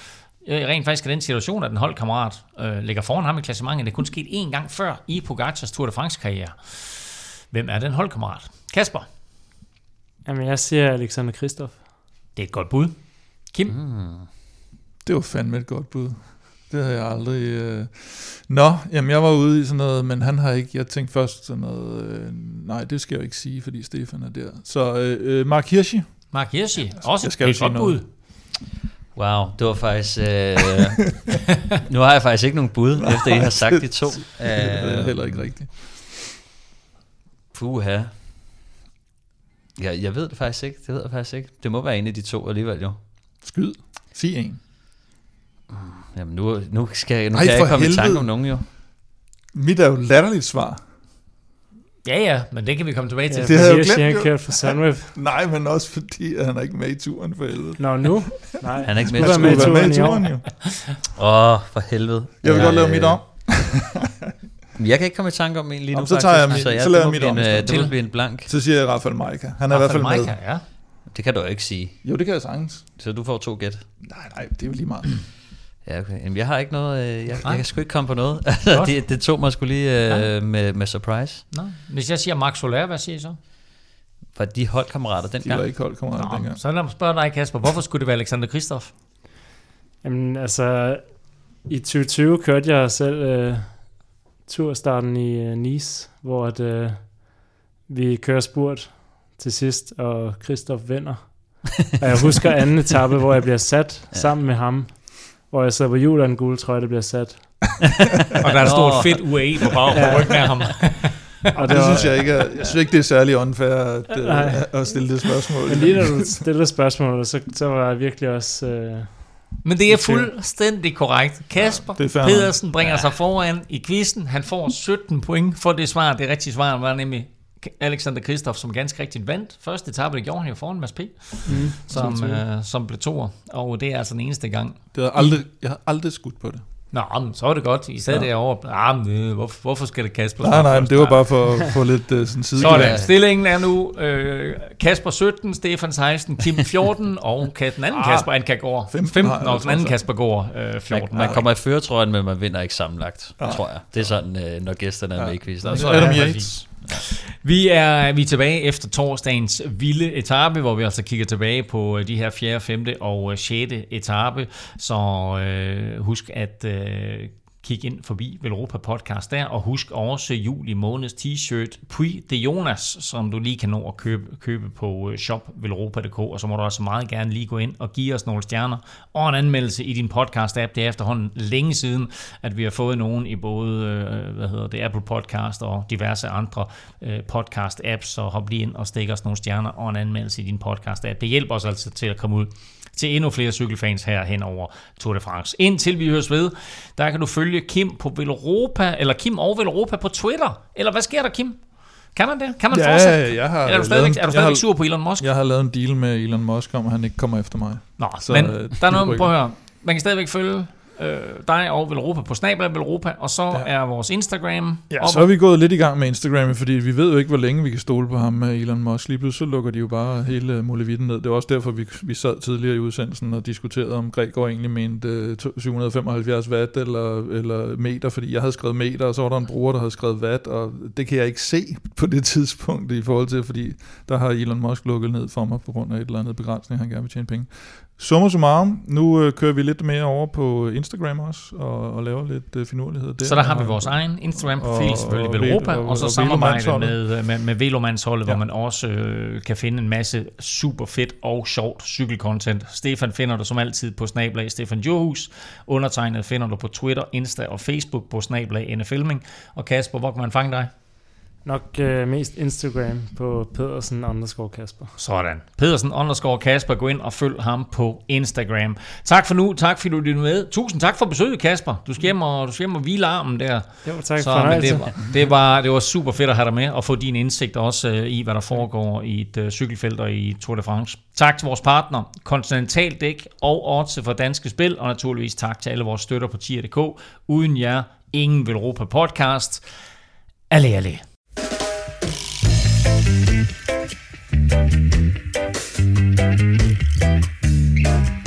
rent faktisk i den situation, at en holdkammerat øh, ligger foran ham i klassementet. Det er kun sket én gang før i Pogacars Tour de France-karriere. Hvem er den holdkammerat? Kasper, Jamen, jeg siger Alexander Kristoff. det er et godt bud. Kim, mm. Det var fandme et godt bud. Det havde jeg aldrig... Øh... Nå, jamen jeg var ude i sådan noget, men han har ikke... Jeg tænkte først sådan noget... Øh... Nej, det skal jeg jo ikke sige, fordi Stefan er der. Så øh, øh, Mark Hirschi. Mark Hirschi, også jeg skal et godt noget. bud. Wow, det var faktisk... Øh, nu har jeg faktisk ikke nogen bud, efter I har sagt de to. Det er Øh, heller ikke rigtigt. Puha. Ja, jeg ved det faktisk ikke. Det ved jeg faktisk ikke. Det må være en af de to alligevel jo. Skyd. Sig en. Jamen nu, nu, skal jeg, nu Ej, kan jeg ikke komme i tanke helvede. om nogen jo. Mit er jo latterligt svar. Ja, ja, men det kan vi komme tilbage til. Ja, det havde jeg Hirschi, glemt, han jo. kørt for Sunweb. Nej, men også fordi, at han er ikke med i turen for helvede. Nå, nu? Nej. Han er ikke med. Han med i være med i turen turen, jo. Åh, oh, for helvede. Jeg vil Ja, godt lave øh, mit om. Jeg kan ikke komme i tanke om en lige nu, Jamen, så tager jeg faktisk. mit- ja, så laver jeg mit blive om en, øh. Det må Til. blive en blank. Så siger jeg Rafael Majka. Han er i hvert fald med. Maika, ja. Det kan du jo ikke sige. Jo, det kan jeg sagtens. Så du får to gæt. Nej, nej, det er jo lige meget. Ja, okay. Jamen, jeg har ikke noget... Øh, jeg, Nej. jeg kan sgu ikke komme på noget. Altså, det, det tog mig skulle lige øh, med, med surprise. Nå, hvis jeg siger Max Soler, hvad siger I så? For de holdkammerater De dengang. var ikke holdkammerater Nå, dengang. så lad mig spørge dig, Kasper. Hvorfor skulle det være Alexander Kristoff? Jamen, altså, i 2020 kørte jeg selv øh, turstarten i øh, Nice, hvor at, øh, vi kører spurt til sidst, og Christoph vinder. og jeg husker anden etape, hvor jeg bliver sat ja. sammen med ham, hvor jeg sidder på hjul af en guld trøje, der bliver sat. Og der er et stort fedt UAE på bag på ryggen af ham. Og Det var- synes jeg ikke er, jeg synes ikke, det er særlig unfair at, Nej. øh, at stille det spørgsmål. Men lige når du stillede spørgsmålet, så, så var jeg virkelig også... Øh, Men det er fuldstændig korrekt. Kasper det er fair Pedersen bringer sig foran i quizzen. Han får 17 point for det svar. Det rigtige svar var nemlig Alexander Kristoff, som ganske rigtigt vandt. Første etape, det gjorde han jo foran Mads P., mm, som, øh, som blev toer. Og det er altså den eneste gang. Det har aldrig, jeg har aldrig skudt på det. Nå, men så er det godt. I sad Ja. ja. derovre. Ah, men, øh, hvorfor, hvorfor skal det Kasper? Nej, nej, men det var bare for at få lidt uh, sådan side. Sådan. Stillingen er nu øh, Kasper 17, Stefan 16, Kim 14, og kan den anden Ah, Kasper Anka går 15 15, har jeg og den anden. Kasper går øh, Man, 14. man kommer i føretrøjen, men man vinder ikke sammenlagt, Nej. tror jeg. Det er sådan, øh, når gæsterne er Ja. med i quizzen. Så- så- Adam Yates. Vi er, vi er tilbage efter torsdagens vilde etape, hvor vi altså kigger tilbage på øh, de her 4., 5. og øh, 6. etape. Så øh, husk at øh, kig ind forbi Velropa Podcast der, og husk også juli måneds t-shirt Pui de Jonas, som du lige kan nå at købe, købe på øh, shopvelropa.dk, og så må du også meget gerne lige gå ind og give os nogle stjerner og en anmeldelse i din podcast-app. Det er efterhånden længe siden, at vi har fået nogen i både øh, hvad hedder det, Apple Podcast og diverse andre øh, podcast-apps, så hop lige ind og stik os nogle stjerner og en anmeldelse i din podcast-app. Det hjælper os altså til at komme ud til endnu flere cykelfans her hen over Tour de France. Indtil vi høres ved, der kan du følge Kim på Velropa, eller Kim og Velropa på Twitter. Eller hvad sker der, Kim? Kan man det? Kan man Ja, fortsætte? jeg har Eller er du stadigvæk, er du stadigvæk har- sur på Elon Musk? Jeg har lavet en deal med Elon Musk om, at han ikke kommer efter mig. Nå, Så, men øh, der er noget, prøv at høre. Man kan stadigvæk følge øh, dig og Velropa på Snabla Velropa, og så ja. er vores Instagram. Ja, så er vi gået lidt i gang med Instagram, fordi vi ved jo ikke, hvor længe vi kan stole på ham med Elon Musk. Lige pludselig så lukker de jo bare hele muligheden ned. Det var også derfor, vi, vi sad tidligere i udsendelsen og diskuterede, om Gregor egentlig mente 775 øh, watt eller, eller meter, fordi jeg havde skrevet meter, og så var der en bruger, der havde skrevet watt, og det kan jeg ikke se på det tidspunkt i forhold til, fordi der har Elon Musk lukket ned for mig på grund af et eller andet begrænsning, han gerne vil tjene penge. Summa summarum, nu øh, kører vi lidt mere over på Instagram også, og, og laver lidt øh, finurlighed der. Så der har vi vores egen Instagram-profil, selvfølgelig Europa, og, og, og så samarbejde med, øh, med, med Velomandsholdet, ja. hvor man også øh, kan finde en masse super fedt og sjovt cykelcontent. Stefan finder du som altid på Snablag Stefan Johus. Undertegnet finder du på Twitter, Insta og Facebook på Snablag NFLming. Og Kasper, hvor kan man fange dig? Nok øh, mest Instagram på Pedersen underscore Kasper. Sådan. Pedersen underscore Kasper. Gå ind og følg ham på Instagram. Tak for nu. Tak fordi du er med. Tusind tak for besøget, Kasper. Du skal hjem og, du skal hjem og hvile armen der. Jo, tak Så, for det, var, det, var, det var super fedt at have dig med og få din indsigt også øh, i, hvad der foregår i et øh, cykelfelt og i Tour de France. Tak til vores partner, Continental Dæk og Odds for Danske Spil, og naturligvis tak til alle vores støtter på tier.dk. Uden jer, ingen Velropa podcast. Alle, alle. Thank you.